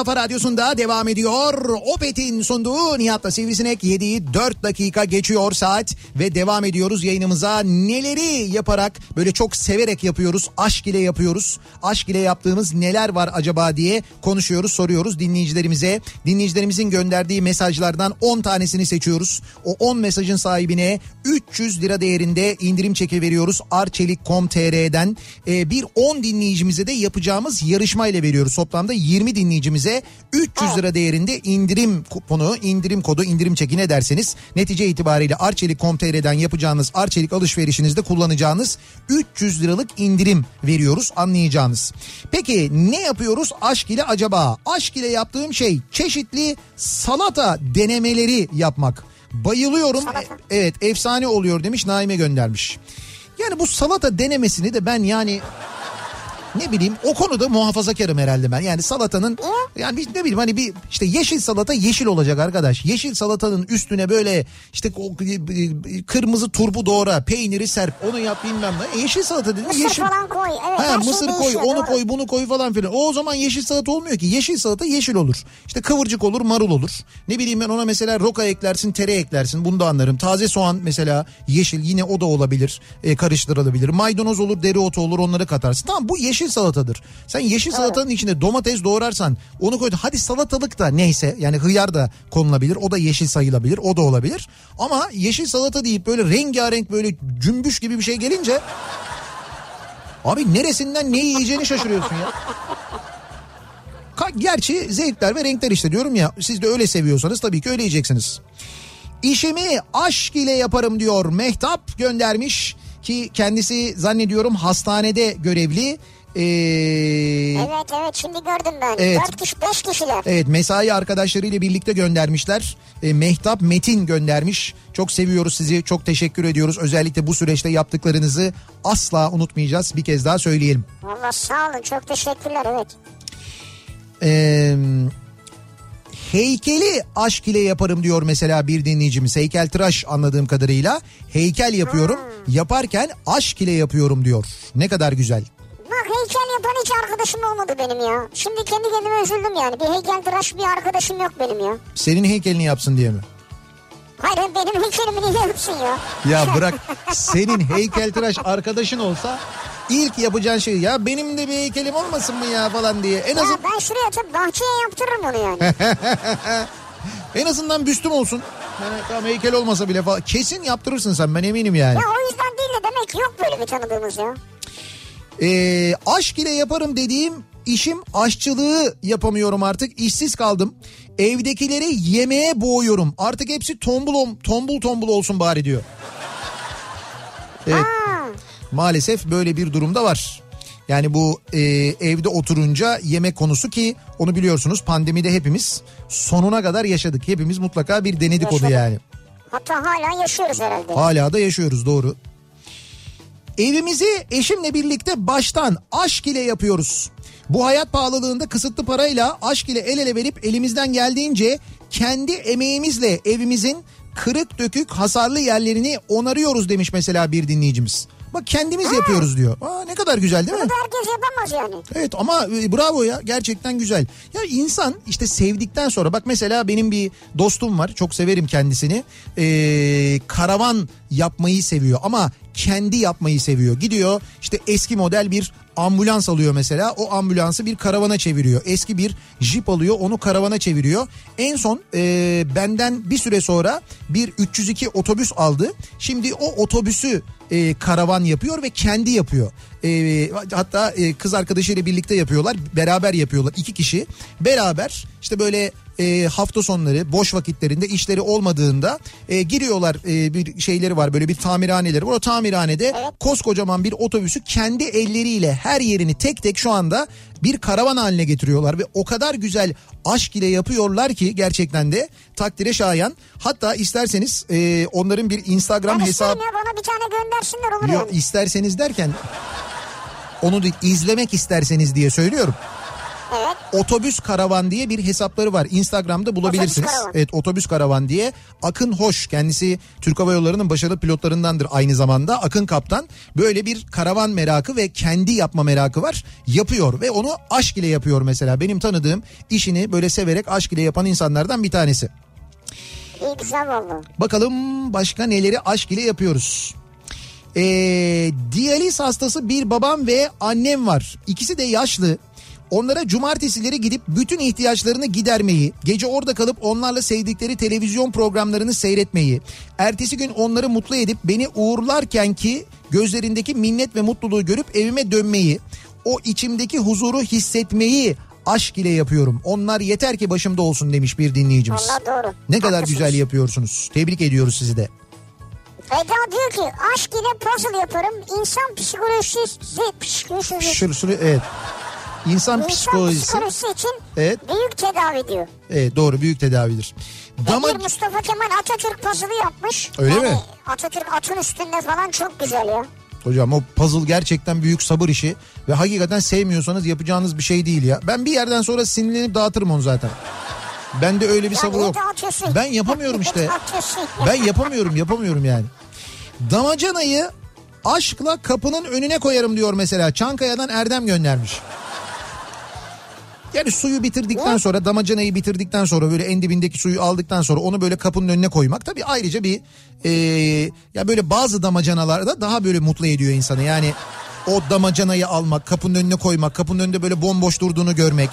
[SPEAKER 1] Kafa radyosunda devam ediyor. Opet'in sunduğu Nihat'la Sivrisinek 7'yi 4 dakika geçiyor saat ve devam ediyoruz yayınımıza. Neleri yaparak böyle çok severek yapıyoruz, aşk ile yapıyoruz. Aşk ile yaptığımız neler var acaba diye konuşuyoruz, soruyoruz dinleyicilerimize. Dinleyicilerimizin gönderdiği mesajlardan 10 tanesini seçiyoruz. O 10 mesajın sahibine 300 lira değerinde indirim çeki veriyoruz. Arçelik.com.tr'den Ee, bir 10 dinleyicimize de yapacağımız yarışma ile veriyoruz. Toplamda 20 dinleyicimize 300 lira değerinde indirim kuponu, indirim kodu, indirim çeki ne derseniz netice itibariyle Arçelik.com.tr'den yapacağınız Arçelik alışverişinizde kullanacağınız 300 liralık indirim veriyoruz anlayacağınız. Peki ne yapıyoruz aşk ile acaba? Aşk ile yaptığım şey çeşitli salata denemeleri yapmak. Bayılıyorum.
[SPEAKER 2] Salata.
[SPEAKER 1] Evet efsane oluyor demiş Naime göndermiş. Yani bu salata denemesini de ben yani ne bileyim o konuda muhafazakarım herhalde ben. Yani salatanın yani ne bileyim hani bir işte yeşil salata yeşil olacak arkadaş. Yeşil salatanın üstüne böyle işte o, e, kırmızı turbu doğra, peyniri serp, onu yap bilmem ne. E, Yeşil salata dedim
[SPEAKER 2] Mısır
[SPEAKER 1] yeşil.
[SPEAKER 2] falan koy. Evet,
[SPEAKER 1] Ha,
[SPEAKER 2] şey
[SPEAKER 1] mısır koy,
[SPEAKER 2] değişiyor,
[SPEAKER 1] onu
[SPEAKER 2] doğru.
[SPEAKER 1] koy, bunu koy falan filan. O zaman yeşil salata olmuyor ki. Yeşil salata yeşil olur. İşte kıvırcık olur, marul olur. Ne bileyim ben ona mesela roka eklersin, tere eklersin. Bunu da anlarım. Taze soğan mesela yeşil yine o da olabilir. E, karıştırılabilir. Maydanoz olur, dereotu olur onları katarsın. Tamam bu yeşil salatadır. Sen yeşil salatanın içine domates doğrarsan onu koy. Hadi salatalık da neyse yani hıyar da konulabilir. O da yeşil sayılabilir. O da olabilir. Ama yeşil salata deyip böyle rengarenk böyle cümbüş gibi bir şey gelince Abi neresinden neyi yiyeceğini şaşırıyorsun ya. Gerçi zevkler ve renkler işte diyorum ya siz de öyle seviyorsanız tabii ki öyle yiyeceksiniz. İşimi aşk ile yaparım diyor Mehtap göndermiş ki kendisi zannediyorum hastanede görevli. Ee,
[SPEAKER 2] Evet evet şimdi gördüm ben.
[SPEAKER 1] Evet.
[SPEAKER 2] Dört kişi beş kişiler.
[SPEAKER 1] Evet mesai arkadaşlarıyla birlikte göndermişler. E, Mehtap Metin göndermiş. Çok seviyoruz sizi. Çok teşekkür ediyoruz. Özellikle bu süreçte yaptıklarınızı asla unutmayacağız. Bir kez daha söyleyelim.
[SPEAKER 2] Valla sağ olun çok teşekkürler evet.
[SPEAKER 1] Ee, heykeli aşk ile yaparım diyor mesela bir dinleyicimiz. Heykel tıraş anladığım kadarıyla. Heykel yapıyorum. Yaparken aşk ile yapıyorum diyor. Ne kadar güzel.
[SPEAKER 2] Bak heykel yapan hiç arkadaşım olmadı benim ya. Şimdi kendi kendime üzüldüm yani. Bir heykel tıraş bir arkadaşım yok benim ya.
[SPEAKER 1] Senin heykelini yapsın diye mi?
[SPEAKER 2] Hayır benim heykelimi niye yapsın ya?
[SPEAKER 1] Ya bırak senin heykeltıraş arkadaşın olsa ilk yapacağın şey ya benim de bir heykelim olmasın mı ya falan diye. En
[SPEAKER 2] Ya
[SPEAKER 1] azın
[SPEAKER 2] ben şuraya atıp bahçeye yaptırırım onu yani.
[SPEAKER 1] en azından büstüm olsun. Yani tamam heykel olmasa bile falan. Kesin yaptırırsın sen ben eminim yani.
[SPEAKER 2] ya o yüzden değil de demek ki yok böyle bir tanıdığımız ya.
[SPEAKER 1] Ee, aşk ile yaparım dediğim işim aşçılığı yapamıyorum artık. İşsiz kaldım. Evdekileri yemeğe boğuyorum. Artık hepsi tombul, tombul tombul olsun bari diyor. Evet. Maalesef böyle bir durumda var. Yani bu e, evde oturunca yemek konusu ki onu biliyorsunuz pandemide hepimiz sonuna kadar yaşadık. Hepimiz mutlaka bir denedik onu
[SPEAKER 2] Yaşadık.
[SPEAKER 1] yani.
[SPEAKER 2] hatta hala yaşıyoruz herhalde.
[SPEAKER 1] Hala da yaşıyoruz doğru. Evimizi eşimle birlikte baştan aşk ile yapıyoruz. Bu hayat pahalılığında kısıtlı parayla aşk ile el ele verip elimizden geldiğince kendi emeğimizle evimizin kırık dökük hasarlı yerlerini onarıyoruz demiş mesela bir dinleyicimiz. Bak kendimiz yapıyoruz diyor. Aa, ne kadar güzel değil mi?
[SPEAKER 2] Bunu herkes yapamaz yani.
[SPEAKER 1] Evet ama e, bravo ya gerçekten güzel. Ya insan işte sevdikten sonra bak mesela benim bir dostum var çok severim kendisini. Ee, karavan yapmayı seviyor ama kendi yapmayı seviyor. Gidiyor işte eski model bir ambulans alıyor mesela o ambulansı bir karavana çeviriyor. Eski bir jip alıyor onu karavana çeviriyor. En son e, benden bir süre sonra bir 302 otobüs aldı. Şimdi o otobüsü e, karavan yapıyor ve kendi yapıyor. E, hatta e, kız arkadaşıyla birlikte yapıyorlar. Beraber yapıyorlar. iki kişi beraber işte böyle e, hafta sonları boş vakitlerinde işleri olmadığında e, giriyorlar e, bir şeyleri var böyle bir tamirhaneleri var. O tamirhanede koskocaman bir otobüsü kendi elleriyle her yerini tek tek şu anda bir karavan haline getiriyorlar ve o kadar güzel aşk ile yapıyorlar ki gerçekten de takdire şayan. Hatta isterseniz e, onların bir Instagram
[SPEAKER 2] Ben
[SPEAKER 1] hesabı
[SPEAKER 2] ya bana bir tane göndersinler olur
[SPEAKER 1] Yok
[SPEAKER 2] yani.
[SPEAKER 1] isterseniz derken onu değil izlemek isterseniz diye söylüyorum.
[SPEAKER 2] Evet.
[SPEAKER 1] Otobüs Karavan diye bir hesapları var. Instagram'da bulabilirsiniz.
[SPEAKER 2] Otobüs Karavan.
[SPEAKER 1] Evet Otobüs Karavan diye. Akın Hoş kendisi Türk Hava Yolları'nın başarılı pilotlarındandır aynı zamanda. Akın Kaptan böyle bir karavan merakı ve kendi yapma merakı var. Yapıyor ve onu aşk ile yapıyor mesela. Benim tanıdığım işini böyle severek aşk ile yapan insanlardan bir tanesi.
[SPEAKER 2] İyi güzel valla.
[SPEAKER 1] Bakalım başka neleri aşk ile yapıyoruz. Ee, diyaliz hastası bir babam ve annem var. İkisi de yaşlı. Onlara cumartesileri gidip bütün ihtiyaçlarını gidermeyi, gece orada kalıp onlarla sevdikleri televizyon programlarını seyretmeyi, ertesi gün onları mutlu edip beni uğurlarken ki gözlerindeki minnet ve mutluluğu görüp evime dönmeyi, o içimdeki huzuru hissetmeyi aşk ile yapıyorum. Onlar yeter ki başımda olsun demiş bir dinleyicimiz.
[SPEAKER 2] Valla doğru.
[SPEAKER 1] Ne kadar
[SPEAKER 2] Haklısınız.
[SPEAKER 1] güzel yapıyorsunuz. Tebrik ediyoruz sizi de.
[SPEAKER 2] Eda diyor ki aşk ile puzzle yaparım. İnsan psikolojisi, psikolojisi,
[SPEAKER 1] şur, evet. İnsan
[SPEAKER 2] insan
[SPEAKER 1] psikolojisi.
[SPEAKER 2] psikolojisi için
[SPEAKER 1] Evet.
[SPEAKER 2] büyük tedavi diyor.
[SPEAKER 1] Evet doğru büyük tedavidir. Dama
[SPEAKER 2] Bir Mustafa Kemal Atatürk puzzle'ı yapmış.
[SPEAKER 1] Öyle
[SPEAKER 2] yani
[SPEAKER 1] mi?
[SPEAKER 2] Atatürk atın üstünde falan çok güzel ya.
[SPEAKER 1] hocam o puzzle gerçekten büyük sabır işi ve hakikaten sevmiyorsanız yapacağınız bir şey değil ya. Ben bir yerden sonra sinirlenip dağıtırım onu zaten. Bende öyle bir
[SPEAKER 2] Ya
[SPEAKER 1] sabır yok. Ben yapamıyorum işte. Ben yapamıyorum yapamıyorum yani. Damacanayı aşkla kapının önüne koyarım diyor mesela. Çankaya'dan Erdem göndermiş. Yani suyu bitirdikten sonra damacanayı bitirdikten sonra böyle en dibindeki suyu aldıktan sonra onu böyle kapının önüne koymak tabii ayrıca bir e, ya böyle bazı damacanalarda daha böyle mutlu ediyor insanı. Yani o damacanayı almak, kapının önüne koymak, kapının önünde böyle bomboş durduğunu görmek.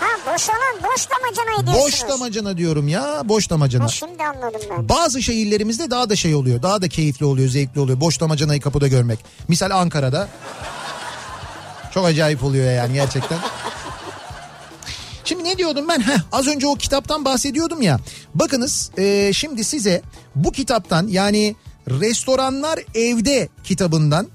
[SPEAKER 2] Ha boşalan boş damacanayı diyorsunuz.
[SPEAKER 1] Boş damacana diyorum ya, boş damacana.
[SPEAKER 2] Ha, şimdi anladım ben.
[SPEAKER 1] Bazı şehirlerimizde daha da şey oluyor. Daha da keyifli oluyor, zevkli oluyor. Boş damacanayı kapıda görmek. Misal Ankara'da. Çok acayip oluyor yani gerçekten. Şimdi ne diyordum ben? Heh, az önce o kitaptan bahsediyordum ya. Bakınız e, şimdi size bu kitaptan yani Restoranlar Evde kitabından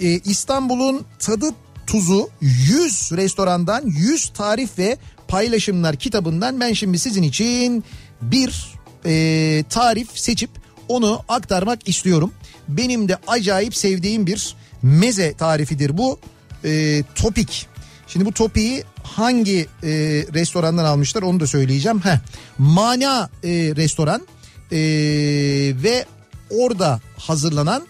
[SPEAKER 1] e, İstanbul'un tadı tuzu 100 restorandan 100 tarif ve paylaşımlar kitabından ben şimdi sizin için bir e, tarif seçip onu aktarmak istiyorum. Benim de acayip sevdiğim bir meze tarifidir bu. E, topik. Şimdi bu topiği hangi e, restorandan almışlar onu da söyleyeceğim. Heh, Mana e, restoran e, ve orada hazırlanan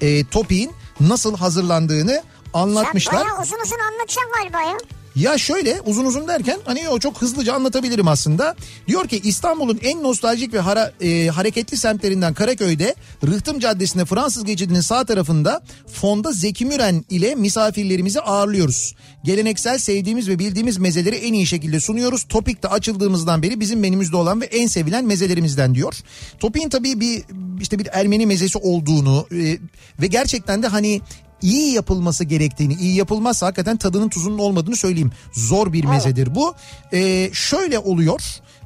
[SPEAKER 1] e, topiğin nasıl hazırlandığını anlatmışlar.
[SPEAKER 2] Sen bayağı uzun uzun anlatacaksın galiba ya.
[SPEAKER 1] Ya şöyle uzun uzun derken hani o çok hızlıca anlatabilirim aslında. Diyor ki İstanbul'un en nostaljik ve hara, e, hareketli semtlerinden Karaköy'de Rıhtım Caddesi'nde Fransız geçidinin sağ tarafında fonda Zeki Müren ile misafirlerimizi ağırlıyoruz. Geleneksel sevdiğimiz ve bildiğimiz mezeleri en iyi şekilde sunuyoruz. Topik'te açıldığımızdan beri bizim menümüzde olan ve en sevilen mezelerimizden diyor. Topik'in tabii bir işte bir Ermeni mezesi olduğunu e, ve gerçekten de hani iyi yapılması gerektiğini, iyi yapılmazsa hakikaten tadının tuzunun olmadığını söyleyeyim. Zor bir mezedir bu. Ee, şöyle oluyor.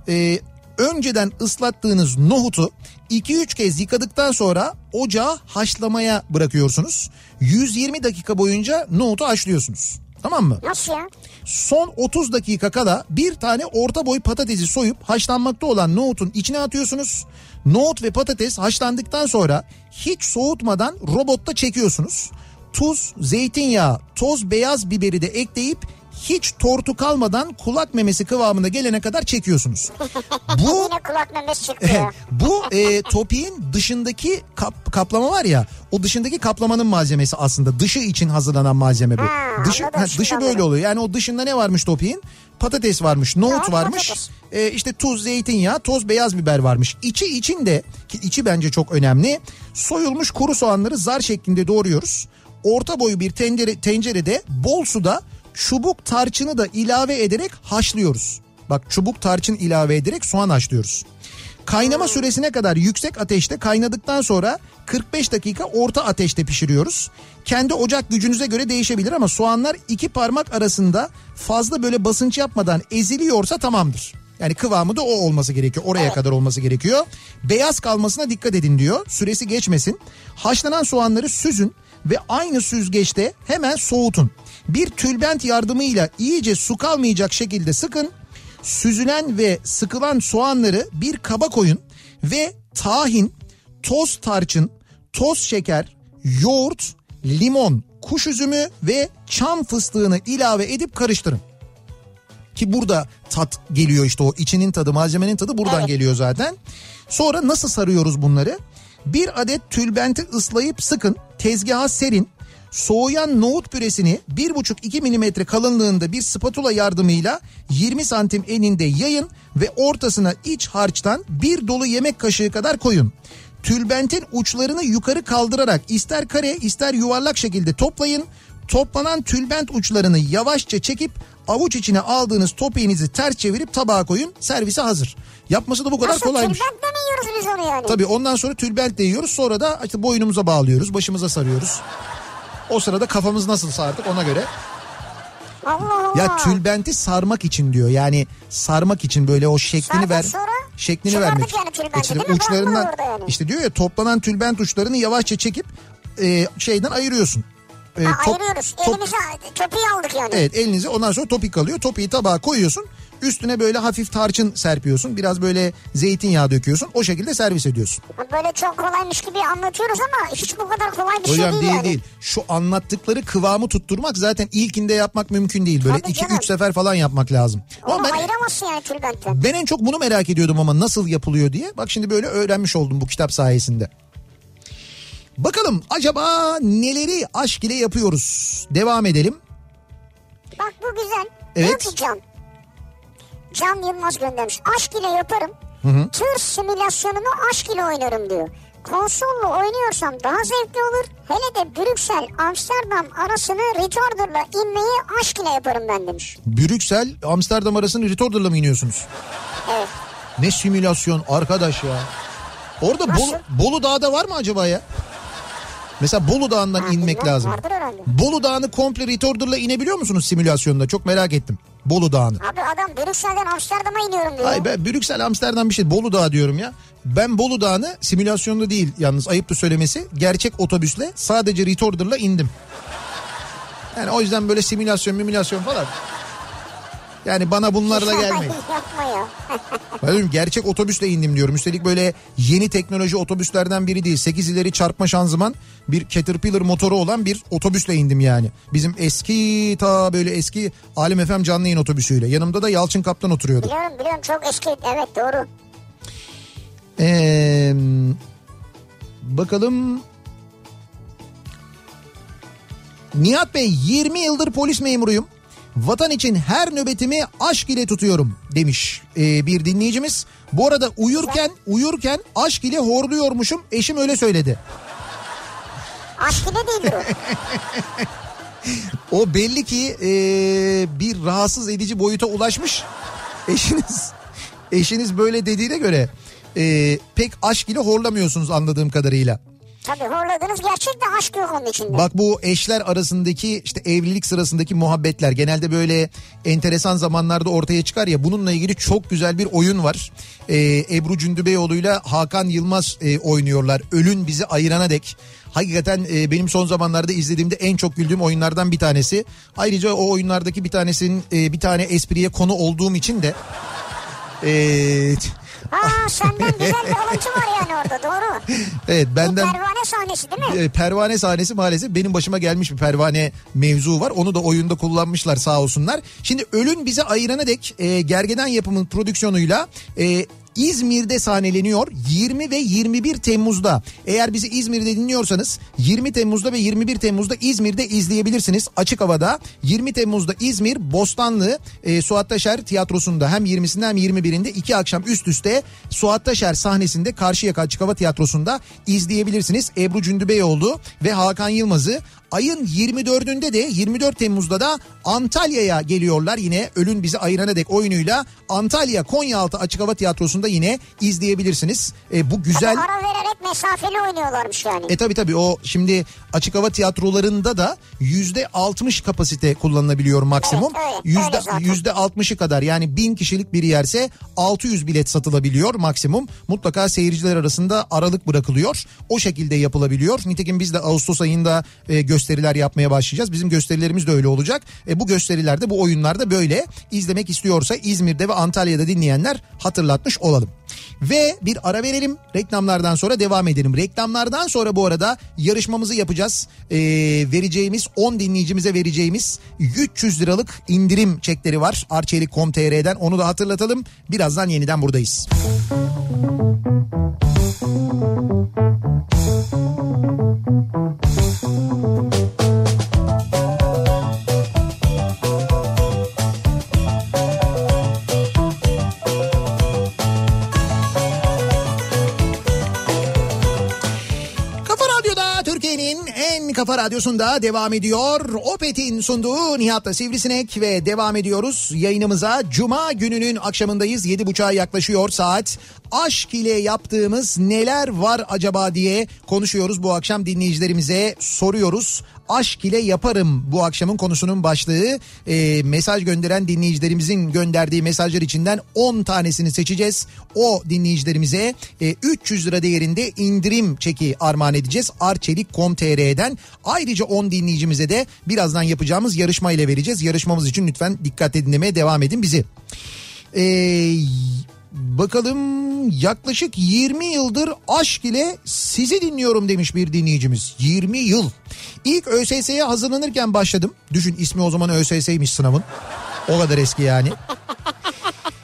[SPEAKER 1] Ee, önceden ıslattığınız nohutu 2-3 kez yıkadıktan sonra ocağa haşlamaya bırakıyorsunuz. 120 dakika boyunca nohutu haşlıyorsunuz. Tamam mı?
[SPEAKER 2] Nasıl ya?
[SPEAKER 1] Son 30 dakika kala bir tane orta boy patatesi soyup haşlanmakta olan nohutun içine atıyorsunuz. Nohut ve patates haşlandıktan sonra hiç soğutmadan robotta çekiyorsunuz. Tuz, zeytinyağı, toz beyaz biberi de ekleyip hiç tortu kalmadan kulak memesi kıvamına gelene kadar çekiyorsunuz. Bu
[SPEAKER 2] Yine kulak memesi çıktı ya.
[SPEAKER 1] bu e, topiğin dışındaki kap- kaplama var ya o dışındaki kaplamanın malzemesi aslında dışı için hazırlanan malzeme bu.
[SPEAKER 2] Ha,
[SPEAKER 1] dışı ha, dışı böyle
[SPEAKER 2] anladım.
[SPEAKER 1] oluyor. Yani o dışında ne varmış topiğin? Patates varmış, nohut
[SPEAKER 2] Nohut,
[SPEAKER 1] varmış.
[SPEAKER 2] patates.
[SPEAKER 1] E, işte tuz, zeytinyağı, toz beyaz biber varmış. İçi içinde ki içi bence çok önemli. Soyulmuş kuru soğanları zar şeklinde doğruyoruz. Orta boyu bir tencere, tencerede bol suda çubuk tarçını da ilave ederek haşlıyoruz. Bak çubuk tarçın ilave ederek soğan haşlıyoruz. Kaynama süresine kadar yüksek ateşte kaynadıktan sonra 45 dakika orta ateşte pişiriyoruz. Kendi ocak gücünüze göre değişebilir ama soğanlar iki parmak arasında fazla böyle basınç yapmadan eziliyorsa tamamdır. Yani kıvamı da o olması gerekiyor. Oraya kadar olması gerekiyor. Beyaz kalmasına dikkat edin diyor. Süresi geçmesin. Haşlanan soğanları süzün ve aynı süzgeçte hemen soğutun. Bir tülbent yardımıyla iyice su kalmayacak şekilde sıkın. Süzülen ve sıkılan soğanları bir kaba koyun ve tahin, toz tarçın, toz şeker, yoğurt, limon, kuş üzümü ve çam fıstığını ilave edip karıştırın. Ki burada tat geliyor işte o içinin tadı malzemenin tadı buradan
[SPEAKER 2] Evet.
[SPEAKER 1] geliyor zaten. Sonra nasıl sarıyoruz bunları? Bir adet tülbenti ıslayıp sıkın tezgaha serin. Soğuyan nohut püresini 1,5-2 milimetre kalınlığında bir spatula yardımıyla 20 santim eninde yayın ve ortasına iç harçtan bir dolu yemek kaşığı kadar koyun. Tülbentin uçlarını yukarı kaldırarak ister kare ister yuvarlak şekilde toplayın. Toplanan tülbent uçlarını yavaşça çekip avuç içine aldığınız topiğinizi ters çevirip tabağa koyun. Servise hazır. Yapması da bu kadar
[SPEAKER 2] Nasıl
[SPEAKER 1] kolaymış.
[SPEAKER 2] tülbentle mi yiyoruz biz onu yani?
[SPEAKER 1] Tabii ondan sonra tülbentle yiyoruz. Sonra da işte boynumuza bağlıyoruz. Başımıza sarıyoruz. O sırada kafamız nasıl sardık ona göre.
[SPEAKER 2] Allah Allah.
[SPEAKER 1] Ya tülbenti sarmak için diyor. Yani sarmak için böyle o şeklini
[SPEAKER 2] Sardık
[SPEAKER 1] ver. Şeklini vermek.
[SPEAKER 2] yani tülbenti
[SPEAKER 1] İşte uçlarından
[SPEAKER 2] yani.
[SPEAKER 1] işte diyor ya toplanan tülbent uçlarını yavaşça çekip e, şeyden ayırıyorsun. E,
[SPEAKER 2] Ha,
[SPEAKER 1] top-
[SPEAKER 2] ayırıyoruz.
[SPEAKER 1] top-
[SPEAKER 2] Elimize topuyu aldık yani.
[SPEAKER 1] Evet elinize ondan sonra topik kalıyor. Topiği tabağa koyuyorsun. Üstüne böyle hafif tarçın serpiyorsun. Biraz böyle zeytinyağı döküyorsun. O şekilde servis ediyorsun.
[SPEAKER 2] Böyle çok kolaymış gibi anlatıyoruz ama hiç bu kadar kolay bir
[SPEAKER 1] Hocam
[SPEAKER 2] şey değil,
[SPEAKER 1] değil
[SPEAKER 2] yani.
[SPEAKER 1] değil. Şu anlattıkları kıvamı tutturmak zaten ilkinde yapmak mümkün değil. Böyle
[SPEAKER 2] Tabii
[SPEAKER 1] 2
[SPEAKER 2] canım.
[SPEAKER 1] 3 sefer falan yapmak lazım. Ama
[SPEAKER 2] Onu
[SPEAKER 1] ben
[SPEAKER 2] ayıramazsın yani tülbentten.
[SPEAKER 1] ben en çok bunu merak ediyordum ama nasıl yapılıyor diye. Bak şimdi böyle öğrenmiş oldum bu kitap sayesinde. Bakalım acaba neleri aşk ile yapıyoruz? Devam edelim.
[SPEAKER 2] Bak bu güzel.
[SPEAKER 1] Evet.
[SPEAKER 2] Diyor ki Can. Can Yılmaz göndermiş. Aşk ile yaparım. Tır simülasyonunu aşk ile oynarım diyor. Konsolla oynuyorsam daha zevkli olur. Hele de Brüksel, Amsterdam arasını retarderla inmeyi aşk ile yaparım ben demiş.
[SPEAKER 1] Brüksel Amsterdam arasını retorder'la mı iniyorsunuz?
[SPEAKER 2] Evet.
[SPEAKER 1] Ne simülasyon arkadaş ya. Orada
[SPEAKER 2] Nasıl?
[SPEAKER 1] Bolu, Bolu Dağı'da var mı acaba ya? Mesela Bolu Dağı'ndan
[SPEAKER 2] Ha,
[SPEAKER 1] inmek lazım. Bolu Dağı'nı komple retorder'la inebiliyor musunuz simülasyonda? Çok merak ettim. Bolu Dağı'nı.
[SPEAKER 2] Abi adam Brüksel'den Amsterdam'a iniyorum diyor.
[SPEAKER 1] Ay ben Brüksel Amsterdam bir şey Bolu Dağı diyorum ya. Ben Bolu Dağı'nı simülasyonda değil yalnız ayıptır söylemesi gerçek otobüsle sadece retorder'la indim. Yani o yüzden böyle simülasyon simülasyon falan. Yani bana bunlarla gelmeyin.
[SPEAKER 2] Yapma ya.
[SPEAKER 1] Ben diyorum gerçek otobüsle indim diyorum. Üstelik böyle yeni teknoloji otobüslerden biri değil. 8 ileri çarpma şanzıman bir Caterpillar motoru olan bir otobüsle indim yani. Bizim eski ta böyle eski Alem FM canlı yayın otobüsüyle. Yanımda da Yalçın Kaptan oturuyordu.
[SPEAKER 2] biliyorum biliyorum çok eski. Evet doğru.
[SPEAKER 1] Ee, bakalım. Nihat Bey 20 yıldır polis memuruyum. Vatan için her nöbetimi aşk ile tutuyorum demiş ee, bir dinleyicimiz. Bu arada uyurken uyurken aşk ile horluyormuşum eşim öyle söyledi.
[SPEAKER 2] Aşk ile değildir o.
[SPEAKER 1] O belli ki ee, bir rahatsız edici boyuta ulaşmış. Eşiniz eşiniz böyle dediğine göre ee, pek aşk ile horlamıyorsunuz anladığım kadarıyla.
[SPEAKER 2] Tabii horladınız gerçekten aşk yok onun içinde.
[SPEAKER 1] Bak bu eşler arasındaki işte evlilik sırasındaki muhabbetler genelde böyle enteresan zamanlarda ortaya çıkar ya bununla ilgili çok güzel bir oyun var. Ee, Ebru Cündübeyoğlu'yla Hakan Yılmaz e, oynuyorlar. Ölün bizi ayırana dek. Hakikaten e, benim son zamanlarda izlediğimde en çok güldüğüm oyunlardan bir tanesi. Ayrıca o oyunlardaki bir tanesinin e, bir tane espriye konu olduğum için de e,
[SPEAKER 2] Ha senden güzel bir alıntı var yani orada doğru.
[SPEAKER 1] evet
[SPEAKER 2] Bir
[SPEAKER 1] benden
[SPEAKER 2] pervane sahnesi değil mi?
[SPEAKER 1] E, pervane sahnesi maalesef benim başıma gelmiş bir pervane mevzu var. Onu da oyunda kullanmışlar sağ olsunlar. Şimdi Ölün bize ayırana dek e, Gergedan yapımın prodüksiyonuyla e, İzmir'de sahneleniyor 20 ve 21 Temmuz'da. Eğer bizi İzmir'de dinliyorsanız 20 Temmuz'da ve 21 Temmuz'da İzmir'de izleyebilirsiniz açık havada. 20 Temmuz'da İzmir Bostanlı e, Suat Taşer tiyatrosunda hem 20'sinde hem 21'inde iki akşam üst üste Suat Taşer sahnesinde Karşıyaka Açık Hava Tiyatrosu'nda izleyebilirsiniz. Ebru Cündübeyoğlu ve Hakan Yılmaz'ı Ayın 24'ünde de 24 Temmuz'da da Antalya'ya geliyorlar yine Ölün Bizi Ayırana Dek oyunuyla Antalya Konyaaltı Açık Hava Tiyatrosu'nda yine izleyebilirsiniz. E, bu güzel...
[SPEAKER 2] Ara vererek mesafeli oynuyorlarmış yani.
[SPEAKER 1] E tabi tabi o şimdi açık hava tiyatrolarında da yüzde 60 kapasite kullanılabiliyor maksimum. Yüzde yüzde 60'ı kadar yani bin kişilik bir yerse 600 bilet satılabiliyor maksimum. Mutlaka seyirciler arasında aralık bırakılıyor. O şekilde yapılabiliyor. Nitekim biz de Ağustos ayında e, gösteriler yapmaya başlayacağız. Bizim gösterilerimiz de öyle olacak. E, bu gösterilerde bu oyunlarda böyle izlemek istiyorsa İzmir'de ve Antalya'da dinleyenler hatırlatmış olalım. Ve bir ara verelim. Reklamlardan sonra devam edelim. Reklamlardan sonra bu arada yarışmamızı yapacağız. Ee, vereceğimiz 10 dinleyicimize vereceğimiz 300 liralık indirim çekleri var. Arçelik.com.tr'den onu da hatırlatalım. Birazdan yeniden buradayız. Kafa kafa radyosunda devam ediyor. Opet'in sunduğu Nihat'la Sivrisinek ve devam ediyoruz yayınımıza. Cuma gününün akşamındayız. 7.30'a yaklaşıyor saat. Aşk ile yaptığımız neler var acaba diye konuşuyoruz. Bu akşam dinleyicilerimize soruyoruz. Aşk ile yaparım bu akşamın konusunun başlığı. Ee, mesaj gönderen dinleyicilerimizin gönderdiği mesajlar içinden 10 tanesini seçeceğiz. O dinleyicilerimize e, 300 lira değerinde indirim çeki armağan edeceğiz. Arçelik.com.tr'den. Ayrıca 10 dinleyicimize de birazdan yapacağımız yarışma ile vereceğiz. Yarışmamız için lütfen dikkatle dinlemeye devam edin bizi. Ee, bakalım yaklaşık 20 yıldır aşk ile sizi dinliyorum demiş bir dinleyicimiz. 20 yıl. İlk ÖSS'ye hazırlanırken başladım. Düşün ismi o zaman ÖSS'ymiş sınavın. O kadar eski yani.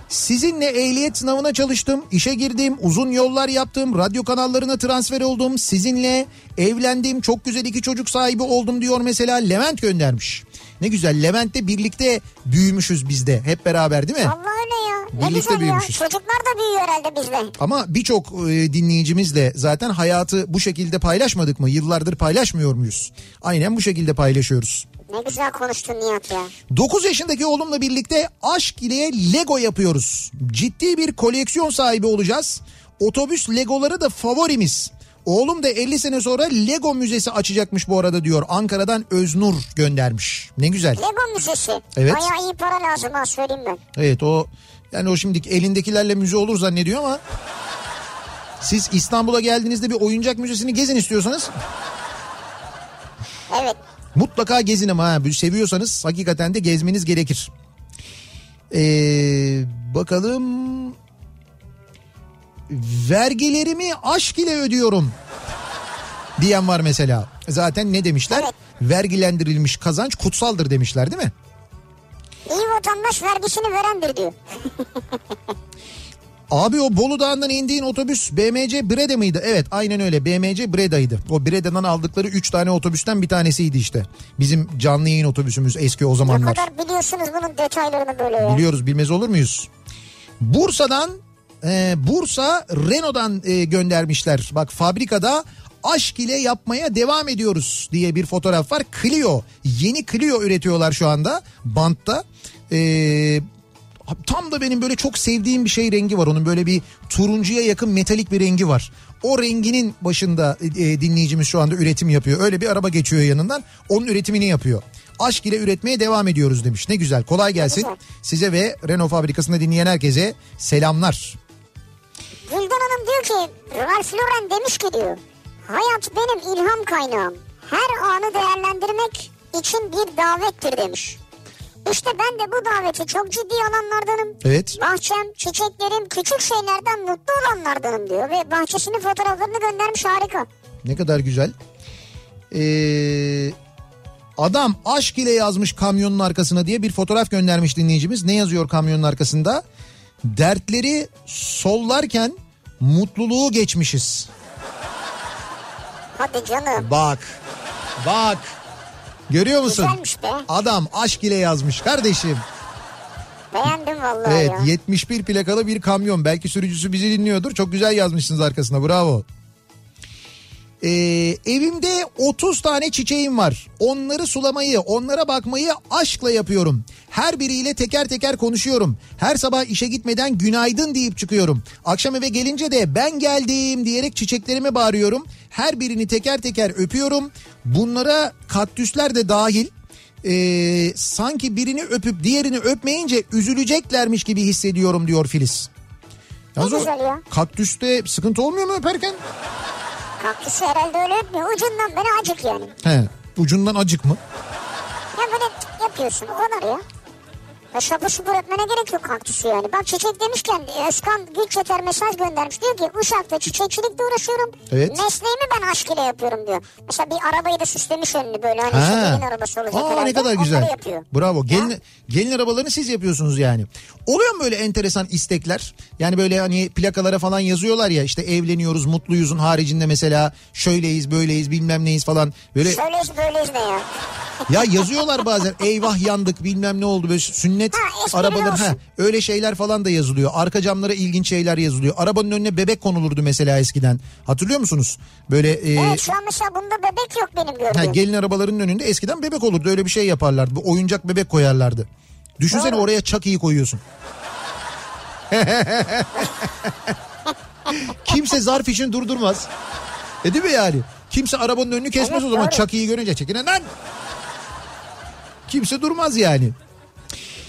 [SPEAKER 1] Sizinle ehliyet sınavına çalıştım, işe girdim, uzun yollar yaptım, radyo kanallarına transfer oldum. Sizinle evlendim, çok güzel iki çocuk sahibi oldum diyor mesela Levent göndermiş. Ne güzel Levent'le birlikte büyümüşüz biz de hep beraber değil mi?
[SPEAKER 2] Vallahi öyle ya. Ne
[SPEAKER 1] Birlikte
[SPEAKER 2] güzel
[SPEAKER 1] büyümüşüz.
[SPEAKER 2] ya. Çocuklar da büyüyor herhalde bizle.
[SPEAKER 1] Ama birçok e, dinleyicimizle zaten hayatı bu şekilde paylaşmadık mı? Yıllardır paylaşmıyor muyuz? Aynen bu şekilde paylaşıyoruz.
[SPEAKER 2] Ne güzel konuştun Nihat ya.
[SPEAKER 1] 9 yaşındaki oğlumla birlikte aşk ile Lego yapıyoruz. Ciddi bir koleksiyon sahibi olacağız. Otobüs Legoları da favorimiz. Oğlum da 50 sene sonra Lego müzesi açacakmış bu arada diyor. Ankara'dan Öznur göndermiş. Ne güzel.
[SPEAKER 2] Lego müzesi.
[SPEAKER 1] Evet.
[SPEAKER 2] Bayağı iyi para lazım ha söyleyeyim ben.
[SPEAKER 1] Evet o yani o şimdi elindekilerle müze olur zannediyor ama siz İstanbul'a geldiğinizde bir oyuncak müzesini gezin istiyorsanız
[SPEAKER 2] Evet.
[SPEAKER 1] mutlaka gezin ama ha, seviyorsanız hakikaten de gezmeniz gerekir. Ee, bakalım vergilerimi aşk ile ödüyorum diyen var mesela. Zaten ne demişler?
[SPEAKER 2] Evet.
[SPEAKER 1] Vergilendirilmiş kazanç kutsaldır demişler değil mi?
[SPEAKER 2] İyi vatandaş vergisini verendir diyor.
[SPEAKER 1] Abi o Bolu Dağı'ndan indiğin otobüs BMC Breda mıydı? Evet aynen öyle BMC Breda'ydı. O Breda'dan aldıkları 3 tane otobüsten bir tanesiydi işte. Bizim canlı yayın otobüsümüz eski o
[SPEAKER 2] Ne
[SPEAKER 1] zamanlar.
[SPEAKER 2] kadar biliyorsunuz bunun detaylarını böyle ya.
[SPEAKER 1] Biliyoruz bilmez olur muyuz? Bursa'dan e, Bursa Renault'dan e, göndermişler. Bak fabrikada aşk ile yapmaya devam ediyoruz diye bir fotoğraf var. Clio yeni Clio üretiyorlar şu anda bantta. E, tam da benim böyle çok sevdiğim bir şey rengi var. Onun böyle bir turuncuya yakın metalik bir rengi var. O renginin başında e, dinleyicimiz şu anda üretim yapıyor. Öyle bir araba geçiyor yanından. Onun üretimini yapıyor. Aşk ile üretmeye devam ediyoruz demiş. Ne güzel. Kolay gelsin. Size ve Renault fabrikasında dinleyen herkese selamlar.
[SPEAKER 2] Gülden Hanım diyor ki Ralph Lauren demiş ki diyor. Hayat benim ilham kaynağım. Her anı değerlendirmek için bir davettir demiş. İşte ben de bu daveti çok ciddi alanlardanım.
[SPEAKER 1] Evet.
[SPEAKER 2] Bahçem, çiçeklerim, küçük şeylerden mutlu olanlardanım diyor. Ve bahçesinin fotoğraflarını göndermiş harika.
[SPEAKER 1] Ne kadar güzel. Ee, adam aşk ile yazmış kamyonun arkasına diye bir fotoğraf göndermiş dinleyicimiz. Ne yazıyor kamyonun arkasında? Dertleri sollarken mutluluğu geçmişiz.
[SPEAKER 2] Hadi canım.
[SPEAKER 1] Bak. Bak. Görüyor musun?
[SPEAKER 2] Güzelmiş be.
[SPEAKER 1] Adam aşk ile yazmış kardeşim.
[SPEAKER 2] Beğendim vallahi
[SPEAKER 1] Evet
[SPEAKER 2] ya.
[SPEAKER 1] 71 plakalı bir kamyon. Belki sürücüsü bizi dinliyordur. Çok güzel yazmışsınız arkasına bravo. Ee, evimde 30 tane çiçeğim var. Onları sulamayı, onlara bakmayı aşkla yapıyorum. Her biriyle teker teker konuşuyorum. Her sabah işe gitmeden günaydın deyip çıkıyorum. Akşam eve gelince de ben geldim diyerek çiçeklerime bağırıyorum. Her birini teker teker öpüyorum. Bunlara kaktüsler de dahil. Ee, sanki birini öpüp diğerini öpmeyince üzüleceklermiş gibi hissediyorum diyor Filiz. Yalnız o
[SPEAKER 2] güzel ya.
[SPEAKER 1] Kaktüste sıkıntı olmuyor mu öperken?
[SPEAKER 2] Kaktüsü herhalde öyle öpmüyor. Ucundan beni acık yani.
[SPEAKER 1] He, ucundan acık mı?
[SPEAKER 2] Ya böyle yapıyorsun o şapur şupur öpmene gerek yok kaktüsü yani. Bak çiçek demişken Özkan Gülçeter mesaj göndermiş. Diyor ki Uşak'ta çiçekçilikle uğraşıyorum.
[SPEAKER 1] Evet.
[SPEAKER 2] Mesleğimi ben aşk ile yapıyorum diyor. Mesela bir arabayı da süslemiş önünü böyle hani işte
[SPEAKER 1] Ha.
[SPEAKER 2] gelin arabası olacak
[SPEAKER 1] Aa,
[SPEAKER 2] herhalde.
[SPEAKER 1] ne kadar
[SPEAKER 2] Onları
[SPEAKER 1] güzel.
[SPEAKER 2] yapıyor.
[SPEAKER 1] Bravo. Gelin,
[SPEAKER 2] Ya.
[SPEAKER 1] gelin arabalarını siz yapıyorsunuz yani. Oluyor mu böyle enteresan istekler? Yani böyle hani plakalara falan yazıyorlar ya işte evleniyoruz, mutluyuzun haricinde mesela şöyleyiz, böyleyiz, bilmem neyiz falan. Böyle
[SPEAKER 2] Şöyleyiz böyleyiz ne ya.
[SPEAKER 1] ya yazıyorlar bazen eyvah yandık bilmem ne oldu böyle sünnet
[SPEAKER 2] Ha, esprili
[SPEAKER 1] arabalar
[SPEAKER 2] olsun.
[SPEAKER 1] ha öyle şeyler falan da yazılıyor. Arka camlara ilginç şeyler yazılıyor. Arabanın önüne bebek konulurdu mesela eskiden. Hatırlıyor musunuz? Böyle e,
[SPEAKER 2] Evet şu an mesela bunda bebek yok benim gördüğüm.
[SPEAKER 1] Ha, gelin arabalarının önünde eskiden bebek olurdu öyle bir şey yaparlardı. Bu oyuncak bebek koyarlardı. Düşünsene
[SPEAKER 2] Doğru.
[SPEAKER 1] oraya Chucky'yi koyuyorsun. Kimse zarf için durdurmaz. E değil mi yani? Kimse arabanın önünü kesmez
[SPEAKER 2] Evet,
[SPEAKER 1] o zaman
[SPEAKER 2] doğru.
[SPEAKER 1] Chucky'yi görünce çekinen lan. Kimse durmaz yani.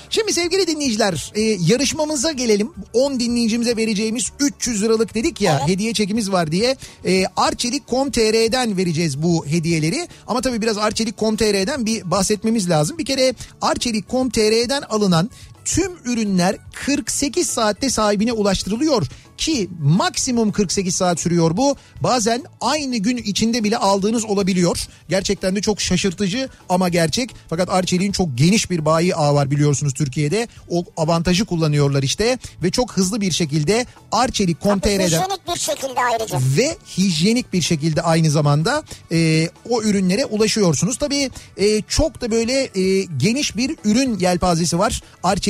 [SPEAKER 1] Şimdi sevgili dinleyiciler e, yarışmamıza gelelim. 10 dinleyicimize vereceğimiz 300 liralık dedik ya hediye çekimiz var diye. E, Arçelik.com.tr'den vereceğiz bu hediyeleri. Ama tabii biraz Arçelik.com.tr'den bir bahsetmemiz lazım. Bir kere Arçelik.com.tr'den alınan tüm ürünler 48 saatte sahibine ulaştırılıyor ki maksimum 48 saat sürüyor bu. Bazen aynı gün içinde bile aldığınız olabiliyor. Gerçekten de çok şaşırtıcı ama gerçek. Fakat Arçelik'in çok geniş bir bayi ağı var biliyorsunuz Türkiye'de. O avantajı kullanıyorlar işte ve çok hızlı bir şekilde Arçelik.com.tr'den
[SPEAKER 2] Hijyenik bir şekilde ayrıca.
[SPEAKER 1] ve hijyenik bir şekilde aynı zamanda e, o ürünlere ulaşıyorsunuz. Tabii e, çok da böyle e, geniş bir ürün yelpazesi var.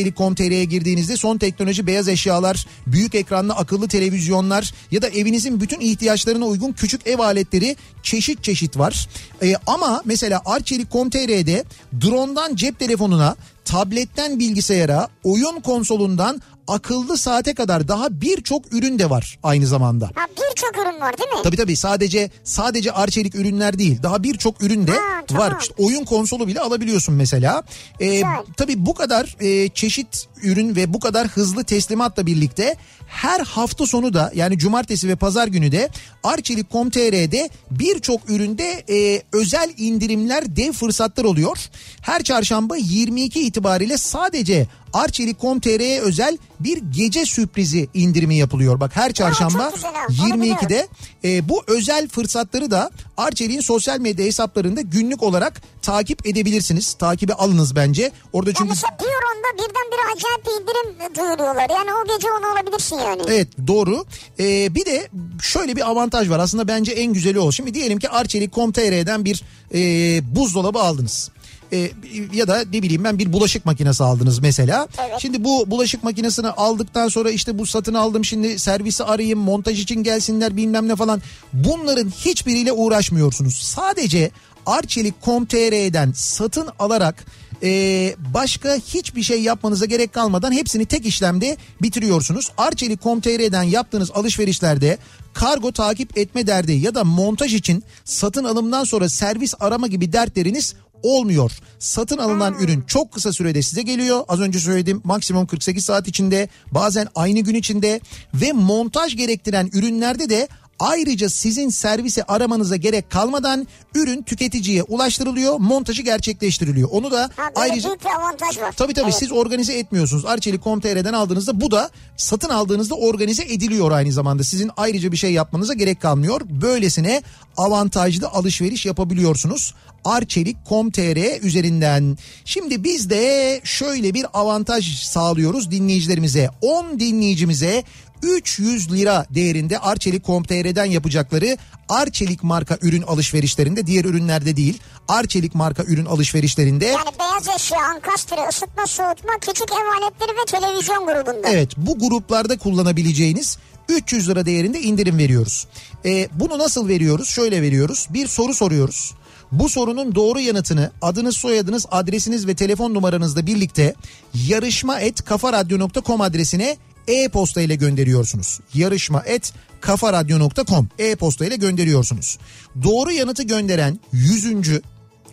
[SPEAKER 1] Arçelik.com.tr'ye girdiğinizde son teknoloji beyaz eşyalar, büyük ekranlı akıllı televizyonlar ya da evinizin bütün ihtiyaçlarına uygun küçük ev aletleri çeşit çeşit var. E, ama mesela Arçelik.com.tr'de drone'dan cep telefonuna tabletten bilgisayara, oyun konsolundan akıllı saate kadar daha birçok ürün de var aynı zamanda.
[SPEAKER 2] Ha birçok ürün var değil mi?
[SPEAKER 1] Tabii tabii sadece sadece Arçelik ürünler değil daha birçok ürün de
[SPEAKER 2] Ha, tamam.
[SPEAKER 1] var. İşte oyun konsolu bile alabiliyorsun mesela. Ee,
[SPEAKER 2] Güzel.
[SPEAKER 1] tabii bu kadar e, çeşit ürün ve bu kadar hızlı teslimatla birlikte her hafta sonu da yani cumartesi ve pazar günü de Arçelik.com.tr'de birçok üründe e, özel indirimler dev fırsatlar oluyor. Her çarşamba 22 itibariyle sadece Arçelik.com.tr'ye özel bir gece sürprizi indirimi yapılıyor. Bak her çarşamba
[SPEAKER 2] güzel. Onu
[SPEAKER 1] 22'de e, bu özel fırsatları da Arçelik'in sosyal medya hesaplarında günlük olarak takip edebilirsiniz. Takibe alınız bence. Orada çünkü
[SPEAKER 2] mesela bir onda birdenbire acayip bir indirim duyuruyorlar. Yani o gece onu alabilirsin yani.
[SPEAKER 1] Evet doğru. Ee, bir de şöyle bir avantaj var. Aslında bence en güzeli o. Şimdi diyelim ki Arçelik.com.tr'den bir e, buzdolabı aldınız. E, ya da ne bileyim ben bir bulaşık makinesi aldınız mesela.
[SPEAKER 2] Evet.
[SPEAKER 1] Şimdi bu bulaşık makinesini aldıktan sonra işte bu satın aldım şimdi servisi arayayım montaj için gelsinler bilmem ne falan. Bunların hiçbiriyle uğraşmıyorsunuz. Sadece Arçelik.com.tr'den satın alarak e, başka hiçbir şey yapmanıza gerek kalmadan hepsini tek işlemde bitiriyorsunuz. Arçelik.com.tr'den yaptığınız alışverişlerde kargo takip etme derdi ya da montaj için satın alımdan sonra servis arama gibi dertleriniz olmuyor. Satın alınan ürün çok kısa sürede size geliyor. Az önce söyledim maksimum 48 saat içinde bazen aynı gün içinde ve montaj gerektiren ürünlerde de Ayrıca sizin servisi aramanıza gerek kalmadan ürün tüketiciye ulaştırılıyor, montajı gerçekleştiriliyor. Onu da
[SPEAKER 2] Ha,
[SPEAKER 1] ayrıca
[SPEAKER 2] büyük bir avantaj var.
[SPEAKER 1] Tabii tabii
[SPEAKER 2] Evet.
[SPEAKER 1] siz organize etmiyorsunuz. Arçelik.com.tr'den aldığınızda bu da satın aldığınızda organize ediliyor aynı zamanda. Sizin ayrıca bir şey yapmanıza gerek kalmıyor. Böylesine avantajlı alışveriş yapabiliyorsunuz. Arçelik.com.tr üzerinden. Şimdi biz de şöyle bir avantaj sağlıyoruz dinleyicilerimize. 10 dinleyicimize 300 lira değerinde Arçelik.com.tr'den yapacakları Arçelik marka ürün alışverişlerinde diğer ürünlerde değil Arçelik marka ürün alışverişlerinde
[SPEAKER 2] Yani beyaz eşya, ankastre, ısıtma, soğutma, küçük ev aletleri ve televizyon grubunda.
[SPEAKER 1] Evet bu gruplarda kullanabileceğiniz 300 lira değerinde indirim veriyoruz. Ee, bunu nasıl veriyoruz? Şöyle veriyoruz. Bir soru soruyoruz. Bu sorunun doğru yanıtını adınız, soyadınız, adresiniz ve telefon numaranızla birlikte yarışma et kafaradyo.com adresine e-posta ile gönderiyorsunuz. Yarışma et kafaradyo.com e-posta ile gönderiyorsunuz. Doğru yanıtı gönderen 100.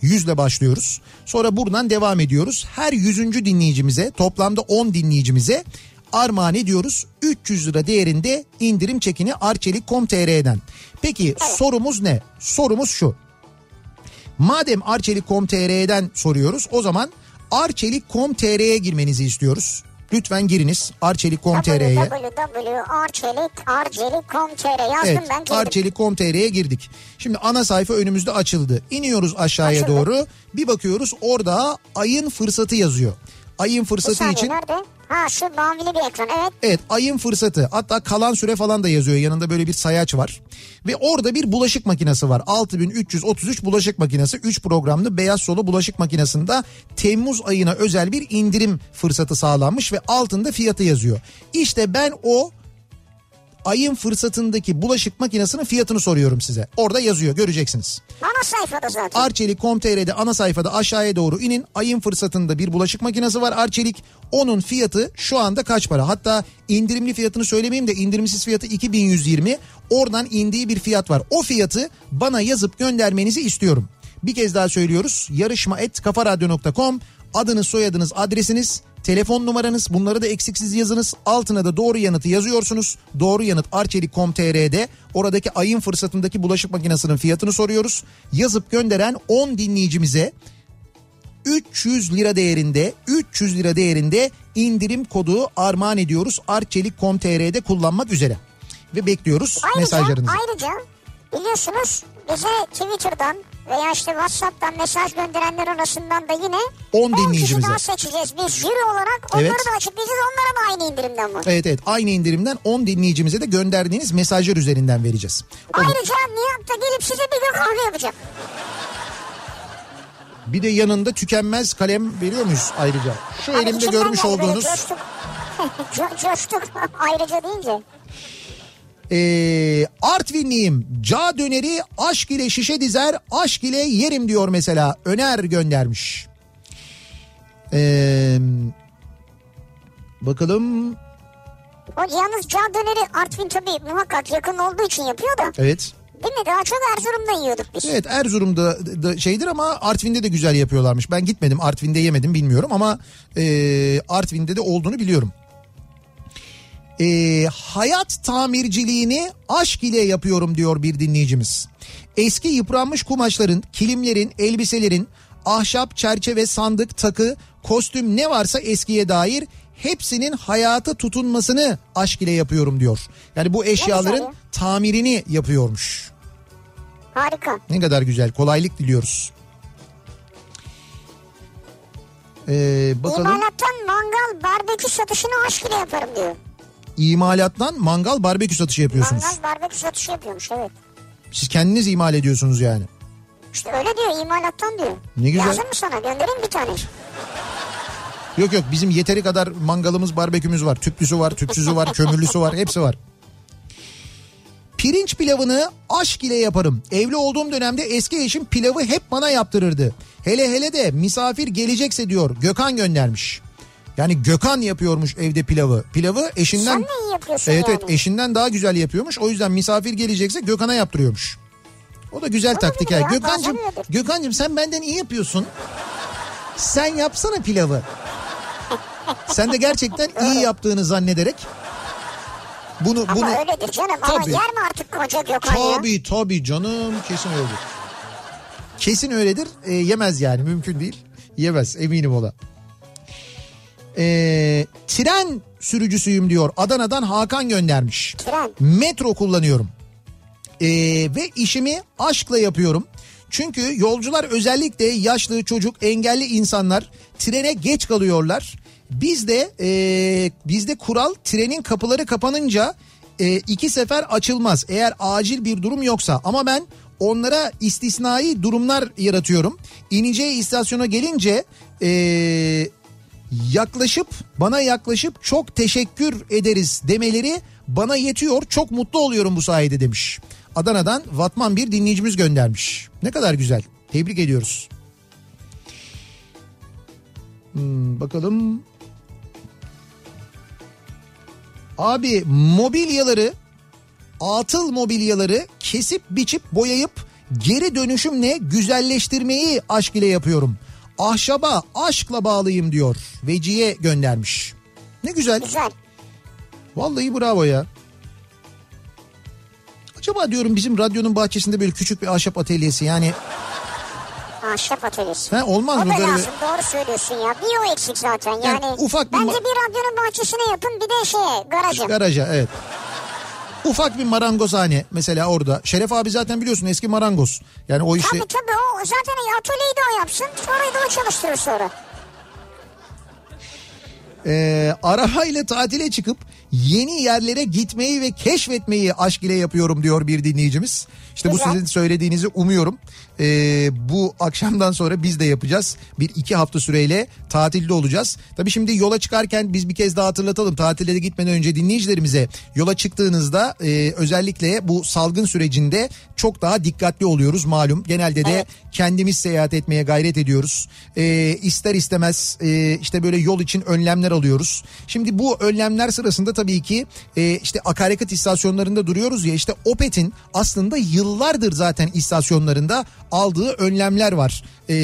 [SPEAKER 1] Yüzle başlıyoruz. Sonra buradan devam ediyoruz. Her yüzüncü dinleyicimize toplamda 10 dinleyicimize armağan ediyoruz. 300 lira değerinde indirim çekini Arçelik.com.tr'den. Peki sorumuz ne? Sorumuz şu. Madem Arçelik.com.tr'den soruyoruz o zaman Arçelik.com.tr'ye girmenizi istiyoruz. Lütfen giriniz Arçelik.com.tr'ye.
[SPEAKER 2] www.arçelik, arçelik.com.tr yazdım
[SPEAKER 1] Evet
[SPEAKER 2] ben girdim.
[SPEAKER 1] Arçelik.com.tr'ye girdik. Şimdi ana sayfa önümüzde açıldı. İniyoruz aşağıya
[SPEAKER 2] Açıldı.
[SPEAKER 1] doğru. Bir bakıyoruz orada ayın fırsatı yazıyor. Ayın
[SPEAKER 2] Bir
[SPEAKER 1] fırsatı
[SPEAKER 2] saniye
[SPEAKER 1] için
[SPEAKER 2] nerede? Ha şu mavili bir ekran evet.
[SPEAKER 1] evet ayın fırsatı hatta kalan süre falan da yazıyor. Yanında böyle bir sayaç var. Ve orada bir bulaşık makinesi var. 6333 bulaşık makinesi 3 programlı beyaz solu bulaşık makinesinde Temmuz ayına özel bir indirim fırsatı sağlanmış ve altında fiyatı yazıyor. İşte ben o ayın fırsatındaki bulaşık makinesinin fiyatını soruyorum size. Orada yazıyor göreceksiniz.
[SPEAKER 2] Ana sayfada zaten.
[SPEAKER 1] Arçelik.com.tr'de ana sayfada aşağıya doğru inin. Ayın fırsatında bir bulaşık makinesi var Arçelik. Onun fiyatı şu anda kaç para? Hatta indirimli fiyatını söylemeyeyim de indirimsiz fiyatı 2120. Oradan indiği bir fiyat var. O fiyatı bana yazıp göndermenizi istiyorum. Bir kez daha söylüyoruz. Yarışma et kafaradyo.com adınız soyadınız adresiniz telefon numaranız bunları da eksiksiz yazınız. Altına da doğru yanıtı yazıyorsunuz. Doğru yanıt arçelik.com.tr'de oradaki ayın fırsatındaki bulaşık makinesinin fiyatını soruyoruz. Yazıp gönderen 10 dinleyicimize 300 lira değerinde 300 lira değerinde indirim kodu armağan ediyoruz. arçelik.com.tr'de kullanmak üzere. Ve bekliyoruz
[SPEAKER 2] Ayrıca,
[SPEAKER 1] mesajlarınızı.
[SPEAKER 2] ayrıca biliyorsunuz bize Twitter'dan veya işte WhatsApp'tan mesaj gönderenler arasından da yine
[SPEAKER 1] 10
[SPEAKER 2] kişi
[SPEAKER 1] dinleyicimize.
[SPEAKER 2] daha seçeceğiz. Biz jüri olarak onları
[SPEAKER 1] Evet.
[SPEAKER 2] da açıklayacağız. Onlara da aynı indirimden var.
[SPEAKER 1] Evet evet aynı indirimden 10 dinleyicimize de gönderdiğiniz mesajlar üzerinden vereceğiz. Onu-
[SPEAKER 2] Ayrıca Nihat da gelip size bir gün kahve yapacak.
[SPEAKER 1] Bir de yanında tükenmez kalem veriyor muyuz ayrıca? Şu
[SPEAKER 2] Hani
[SPEAKER 1] elimde görmüş olduğunuz
[SPEAKER 2] Coştuk. Co- coştuk ayrıca deyince.
[SPEAKER 1] Ee, Artvinliyim. Ca döneri aşk ile şişe dizer, aşk ile yerim diyor mesela. Öner göndermiş. Ee, bakalım
[SPEAKER 2] O yalnız cağ döneri Artvin tabii muhakkak yakın olduğu için yapıyor da.
[SPEAKER 1] Evet.
[SPEAKER 2] Değil mi? Daha çok Erzurum'da yiyorduk biz.
[SPEAKER 1] Evet Erzurum'da da şeydir ama Artvin'de de güzel yapıyorlarmış. Ben gitmedim Artvin'de yemedim bilmiyorum ama e, Artvin'de de olduğunu biliyorum. E, hayat tamirciliğini aşk ile yapıyorum diyor bir dinleyicimiz. Eski yıpranmış kumaşların, kilimlerin, elbiselerin, ahşap, çerçeve, sandık, takı, kostüm ne varsa eskiye dair hepsinin hayata tutunmasını aşk ile yapıyorum diyor. Yani bu eşyaların
[SPEAKER 2] ya.
[SPEAKER 1] tamirini yapıyormuş.
[SPEAKER 2] Harika.
[SPEAKER 1] Ne kadar güzel. Kolaylık diliyoruz. Ee, bakalım.
[SPEAKER 2] İmalattan mangal barbekü satışını aşk ile yaparım diyor.
[SPEAKER 1] İmalattan mangal barbekü satışı yapıyorsunuz.
[SPEAKER 2] Mangal barbekü satışı yapıyormuş evet.
[SPEAKER 1] Siz kendiniz imal ediyorsunuz yani.
[SPEAKER 2] İşte öyle diyor imalattan diyor.
[SPEAKER 1] Ne güzel.
[SPEAKER 2] Lazım mı sana göndereyim bir tane.
[SPEAKER 1] Yok yok bizim yeteri kadar mangalımız barbekümüz var. Tüplüsü var, tüpsüzü var, kömürlüsü var hepsi var. Pirinç pilavını aşk ile yaparım. Evli olduğum dönemde eski eşim pilavı hep bana yaptırırdı. Hele hele de misafir gelecekse diyor Gökhan göndermiş. Yani Gökhan yapıyormuş evde pilavı. Pilavı eşinden...
[SPEAKER 2] Sen de iyi yapıyorsun
[SPEAKER 1] Evet
[SPEAKER 2] yani.
[SPEAKER 1] evet eşinden daha güzel yapıyormuş. O yüzden misafir gelecekse Gökhan'a yaptırıyormuş. O da güzel taktik.
[SPEAKER 2] ya,
[SPEAKER 1] ha. Gökhan'cığım. Gökhan'cığım sen benden iyi yapıyorsun. Sen yapsana pilavı. Sen de gerçekten iyi yaptığını zannederek bunu
[SPEAKER 2] Ama
[SPEAKER 1] bunu
[SPEAKER 2] öyledir canım ama
[SPEAKER 1] Tabii.
[SPEAKER 2] yer mi artık koca Gökhan ya?
[SPEAKER 1] tabii tabii canım kesin öyledir. Kesin öyledir. E, yemez yani mümkün değil. Yemez eminim ola. E, tren sürücüsüyüm diyor. Adana'dan Hakan göndermiş.
[SPEAKER 2] Tren.
[SPEAKER 1] Metro kullanıyorum. Ee, ve işimi aşkla yapıyorum. Çünkü yolcular özellikle yaşlı çocuk engelli insanlar trene geç kalıyorlar. Bizde e, bizde kural trenin kapıları kapanınca e, iki sefer açılmaz eğer acil bir durum yoksa ama ben onlara istisnai durumlar yaratıyorum. İneceği istasyona gelince e, yaklaşıp bana yaklaşıp çok teşekkür ederiz demeleri bana yetiyor. Çok mutlu oluyorum bu sayede demiş. Adana'dan Vatman bir dinleyicimiz göndermiş. Ne kadar güzel. Tebrik ediyoruz. Hmm, bakalım. Abi mobilyaları atıl mobilyaları kesip biçip boyayıp geri dönüşümle güzelleştirmeyi aşk ile yapıyorum. Ahşaba aşkla bağlıyım diyor. Veciye göndermiş. Ne güzel.
[SPEAKER 2] Güzel.
[SPEAKER 1] Vallahi bravo ya. Acaba diyorum bizim radyonun bahçesinde böyle küçük bir ahşap atölyesi yani
[SPEAKER 2] Ahşap atölyesi.
[SPEAKER 1] he, olmaz
[SPEAKER 2] O
[SPEAKER 1] mı böyle?
[SPEAKER 2] lazım doğru söylüyorsun ya. Bir o eksik zaten yani.
[SPEAKER 1] Yani ufak bir
[SPEAKER 2] Bence bir radyonun bahçesine yapın bir de şeye garaja.
[SPEAKER 1] Garaja evet. Ufak bir marangozhane mesela orada. Şeref abi zaten biliyorsun eski marangoz. Yani o işi
[SPEAKER 2] Tabii tabii o zaten atölyeyi de o yapsın. Orayı da o çalıştırır sonra.
[SPEAKER 1] Ee, arabayla tatile çıkıp yeni yerlere gitmeyi ve keşfetmeyi aşk ile yapıyorum diyor bir dinleyicimiz. İşte bu sizin söylediğinizi umuyorum. Ee, bu akşamdan sonra biz de yapacağız. Bir iki hafta süreyle tatilde olacağız. Tabii şimdi yola çıkarken biz bir kez daha hatırlatalım. Tatile de gitmeden önce dinleyicilerimize yola çıktığınızda e, özellikle bu salgın sürecinde çok daha dikkatli oluyoruz malum. Genelde de
[SPEAKER 2] Evet.
[SPEAKER 1] kendimiz seyahat etmeye gayret ediyoruz. Ee, ister istemez e, işte böyle yol için önlemler alıyoruz. Şimdi bu önlemler sırasında tabii ki e, işte akaryakıt istasyonlarında duruyoruz ya işte Opet'in aslında yıllardır zaten istasyonlarında aldığı önlemler var. Ee,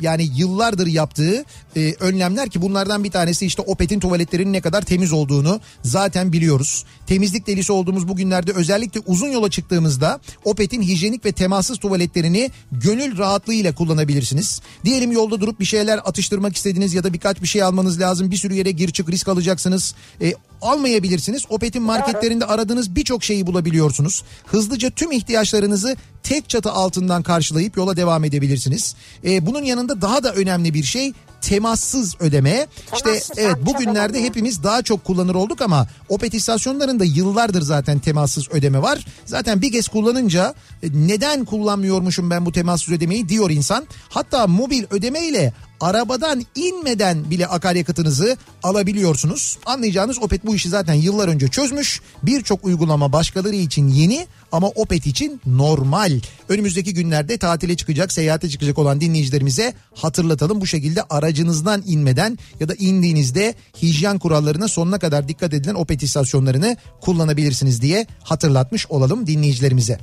[SPEAKER 1] yani yıllardır yaptığı e, önlemler ki bunlardan bir tanesi işte Opet'in tuvaletlerinin ne kadar temiz olduğunu zaten biliyoruz. Temizlik delisi olduğumuz bu günlerde özellikle uzun yola çıktığımızda Opet'in hijyenik ve temassız tuvaletlerini gönül rahatlığıyla kullanabilirsiniz. Diyelim yolda durup bir şeyler atıştırmak istediniz ya da birkaç bir şey almanız lazım. Bir sürü yere gir çık risk alacaksınız. E, almayabilirsiniz. Opet'in marketlerinde aradığınız birçok şeyi bulabiliyorsunuz. Hızlıca tüm ihtiyaçlarınızı tek çatı altından karşılayıp yola devam edebilirsiniz. E, bunun yanında daha da önemli bir şey temassız ödeme. işte
[SPEAKER 2] Temassız
[SPEAKER 1] evet
[SPEAKER 2] abi, çok
[SPEAKER 1] bugünlerde hepimiz daha çok kullanır olduk ama Opet istasyonlarında yıllardır zaten temassız ödeme var. Zaten bir kez kullanınca e, neden kullanmıyormuşum ben bu temassız ödemeyi diyor insan. Hatta mobil ödeme ile arabadan inmeden bile akaryakıtınızı alabiliyorsunuz. Anlayacağınız Opet bu işi zaten yıllar önce çözmüş. Birçok uygulama başkaları için yeni ama Opet için normal. Önümüzdeki günlerde tatile çıkacak, seyahate çıkacak olan dinleyicilerimize hatırlatalım. Bu şekilde aracınızdan inmeden ya da indiğinizde hijyen kurallarına sonuna kadar dikkat edilen Opet istasyonlarını kullanabilirsiniz diye hatırlatmış olalım dinleyicilerimize.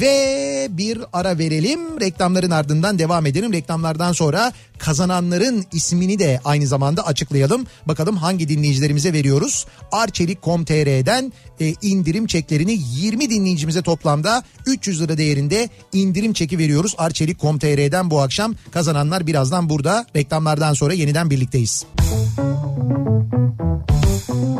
[SPEAKER 1] Ve bir ara verelim. Reklamların ardından devam edelim. Reklamlardan sonra kazananların ismini de aynı zamanda açıklayalım. Bakalım hangi dinleyicilerimize veriyoruz. Arçelik.com.tr'den e, indirim çeklerini 20 dinleyicimize toplamda 300 lira değerinde indirim çeki veriyoruz. Arçelik.com.tr'den bu akşam kazananlar birazdan burada. Reklamlardan sonra yeniden birlikteyiz. Kafa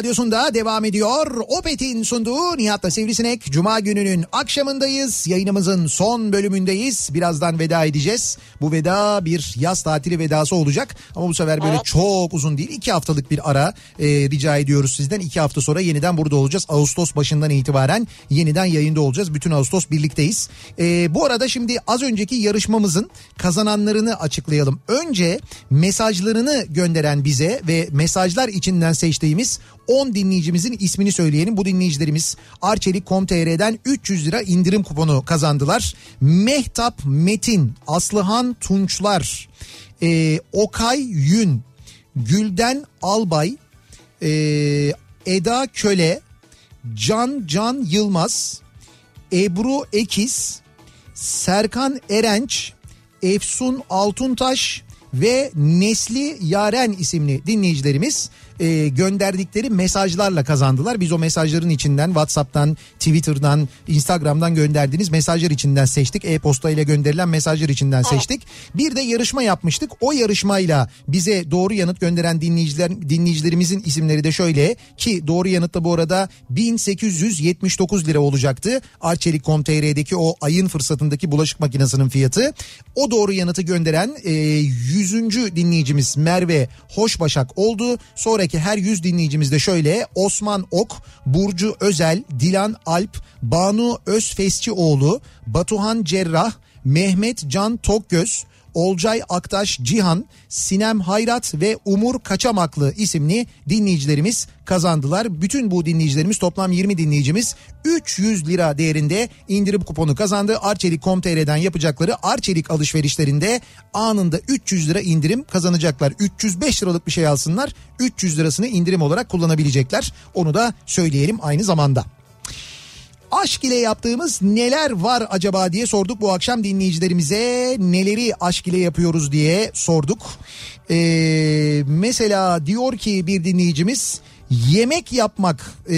[SPEAKER 1] radyosunda devam ediyor. Opet'in sunduğu Nihat'la Sivrisinek. Cuma gününün akşamındayız. Yayınımızın son bölümündeyiz. Birazdan veda edeceğiz. Bu veda bir yaz tatili vedası olacak. Ama bu sefer böyle
[SPEAKER 2] Evet.
[SPEAKER 1] çok uzun değil. iki haftalık bir ara e, rica ediyoruz sizden. İki hafta sonra yeniden burada olacağız. Ağustos başından itibaren yeniden yayında olacağız. Bütün Ağustos birlikteyiz. E, bu arada şimdi az önceki yarışmamızın kazananlarını açıklayalım. Önce mesajlarını gönderen bize ve mesajlar içinden seçtiğimiz 10 dinleyicimizin ismini söyleyelim. Bu dinleyicilerimiz Arçelik.com.tr'den 300 lira indirim kuponu kazandılar. Mehtap Metin, Aslıhan Tunçlar, e, Okay Yün, Gülden Albay, e, Eda Köle, Can Can Yılmaz, Ebru Ekiz, Serkan Erenç, Efsun Altuntaş ve Nesli Yaren isimli dinleyicilerimiz e, gönderdikleri mesajlarla kazandılar. Biz o mesajların içinden WhatsApp'tan, Twitter'dan, Instagram'dan gönderdiğiniz mesajlar içinden seçtik. E-posta ile gönderilen mesajlar içinden seçtik. Bir de yarışma yapmıştık. O yarışmayla bize doğru yanıt gönderen dinleyiciler dinleyicilerimizin isimleri de şöyle ki doğru yanıt da bu arada 1879 lira olacaktı. Arçelik.com.tr'deki o ayın fırsatındaki bulaşık makinesinin fiyatı. O doğru yanıtı gönderen e, 100. dinleyicimiz Merve Hoşbaşak oldu. Sonraki her 100 dinleyicimiz de şöyle Osman Ok, Burcu Özel, Dilan Alp, Banu Özfesçioğlu, Batuhan Cerrah, Mehmet Can Tokgöz, Olcay Aktaş Cihan, Sinem Hayrat ve Umur Kaçamaklı isimli dinleyicilerimiz kazandılar. Bütün bu dinleyicilerimiz toplam 20 dinleyicimiz 300 lira değerinde indirim kuponu kazandı. Arçelik.com.tr'den yapacakları Arçelik alışverişlerinde anında 300 lira indirim kazanacaklar. 305 liralık bir şey alsınlar 300 lirasını indirim olarak kullanabilecekler. Onu da söyleyelim aynı zamanda. Aşk ile yaptığımız neler var acaba diye sorduk bu akşam dinleyicilerimize. Neleri aşk ile yapıyoruz diye sorduk. Ee, mesela diyor ki bir dinleyicimiz yemek yapmak ee,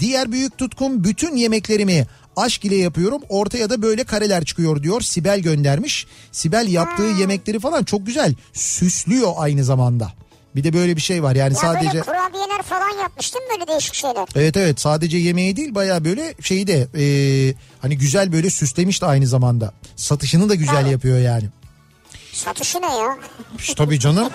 [SPEAKER 1] diğer büyük tutkum bütün yemeklerimi aşk ile yapıyorum. Ortaya da böyle kareler çıkıyor diyor. Sibel göndermiş. Sibel yaptığı yemekleri falan çok güzel süslüyor aynı zamanda. Bir de böyle bir şey var yani
[SPEAKER 2] Ya
[SPEAKER 1] sadece...
[SPEAKER 2] böyle kurabiyeler falan yapmıştım böyle değişik şeyler.
[SPEAKER 1] Evet evet sadece yemeği değil baya böyle şeyi de e, hani güzel böyle süslemiş de aynı zamanda. Satışını da güzel
[SPEAKER 2] Evet.
[SPEAKER 1] yapıyor yani.
[SPEAKER 2] Satışı ne ya?
[SPEAKER 1] İşte Tabii canım.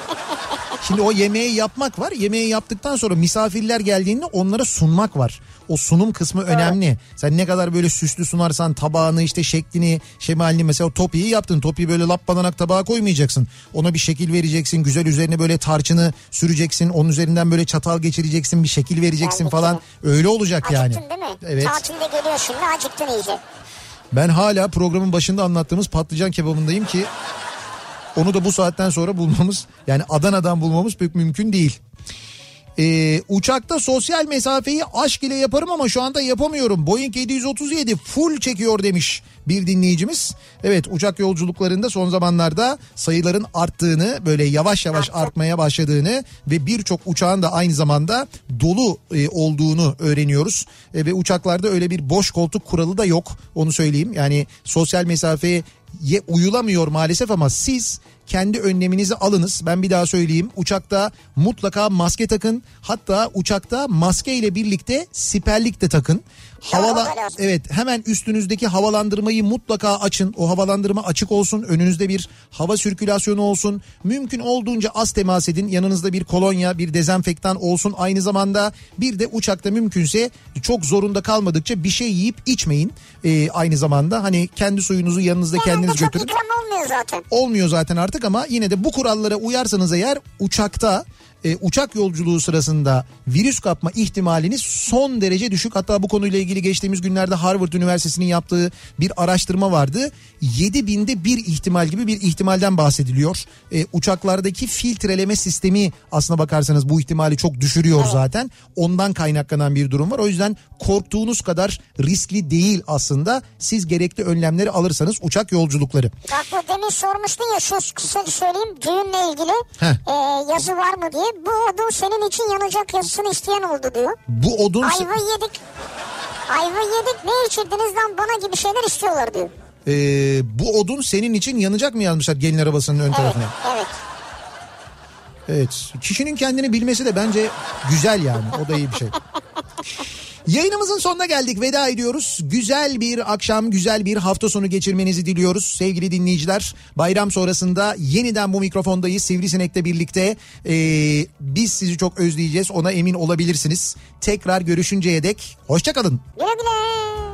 [SPEAKER 1] Şimdi o yemeği yapmak var. Yemeği yaptıktan sonra misafirler geldiğinde onlara sunmak var. O sunum kısmı önemli. Sen ne kadar böyle süslü sunarsan tabağını işte şeklini şemalini mesela topiyi yaptın. Topiyi böyle lap balanak tabağa koymayacaksın. Ona bir şekil vereceksin. Güzel üzerine böyle tarçını süreceksin. Onun üzerinden böyle çatal geçireceksin. Bir şekil vereceksin
[SPEAKER 2] Geldik
[SPEAKER 1] falan. Öyle olacak yani.
[SPEAKER 2] Acıktın değil mi?
[SPEAKER 1] Evet.
[SPEAKER 2] Tatilde geliyor şimdi acıktın iyice.
[SPEAKER 1] Ben hala programın başında anlattığımız patlıcan kebabındayım ki onu da bu saatten sonra bulmamız yani Adana'dan bulmamız pek mümkün değil. Ee, uçakta sosyal mesafeyi aşk ile yaparım ama şu anda yapamıyorum. Boeing 737 full çekiyor demiş bir dinleyicimiz. Evet uçak yolculuklarında son zamanlarda sayıların arttığını böyle yavaş yavaş artmaya başladığını ve birçok uçağın da aynı zamanda dolu e, olduğunu öğreniyoruz. E, ve uçaklarda öyle bir boş koltuk kuralı da yok onu söyleyeyim. Yani sosyal mesafeye ye uyulamıyor maalesef ama siz kendi önleminizi alınız. Ben bir daha söyleyeyim. Uçakta mutlaka maske takın. Hatta uçakta maske ile birlikte siperlik de takın. Havala evet hemen üstünüzdeki havalandırmayı mutlaka açın. O havalandırma açık olsun. Önünüzde bir hava sirkülasyonu olsun. Mümkün olduğunca az temas edin. Yanınızda bir kolonya, bir dezenfektan olsun. Aynı zamanda bir de uçakta mümkünse çok zorunda kalmadıkça bir şey yiyip içmeyin. Ee, aynı zamanda hani kendi suyunuzu yanınızda
[SPEAKER 2] Genelde
[SPEAKER 1] kendiniz götürün.
[SPEAKER 2] olmuyor zaten.
[SPEAKER 1] Olmuyor zaten artık ama yine de bu kurallara uyarsanız eğer uçakta e, uçak yolculuğu sırasında virüs kapma ihtimaliniz son derece düşük. Hatta bu konuyla ilgili geçtiğimiz günlerde Harvard Üniversitesi'nin yaptığı bir araştırma vardı. 7 binde bir ihtimal gibi bir ihtimalden bahsediliyor. E, uçaklardaki filtreleme sistemi aslına bakarsanız bu ihtimali çok düşürüyor zaten. Ondan kaynaklanan bir durum var. O yüzden korktuğunuz kadar riskli değil aslında. Siz gerekli önlemleri alırsanız uçak yolculukları.
[SPEAKER 2] Bak bu demin sormuştun ya şu kısa söyleyeyim düğünle ilgili
[SPEAKER 1] Heh.
[SPEAKER 2] e, yazı var mı diye. Bu odun senin için yanacak yazısını isteyen oldu diyor.
[SPEAKER 1] Bu odun
[SPEAKER 2] Ayva yedik. Ayva yedik ne içirdiniz lan bana gibi şeyler istiyorlar diyor.
[SPEAKER 1] Ee, bu odun senin için yanacak mı yazmışlar gelin arabasının ön
[SPEAKER 2] Evet,
[SPEAKER 1] tarafına?
[SPEAKER 2] evet.
[SPEAKER 1] Evet. Kişinin kendini bilmesi de bence güzel yani. O da iyi bir şey. Yayınımızın sonuna geldik. Veda ediyoruz. Güzel bir akşam, güzel bir hafta sonu geçirmenizi diliyoruz sevgili dinleyiciler. Bayram sonrasında yeniden bu mikrofondayız. Sivrisinek'le birlikte ee, biz sizi çok özleyeceğiz. Ona emin olabilirsiniz. Tekrar görüşünceye dek hoşçakalın.
[SPEAKER 2] Güle güle.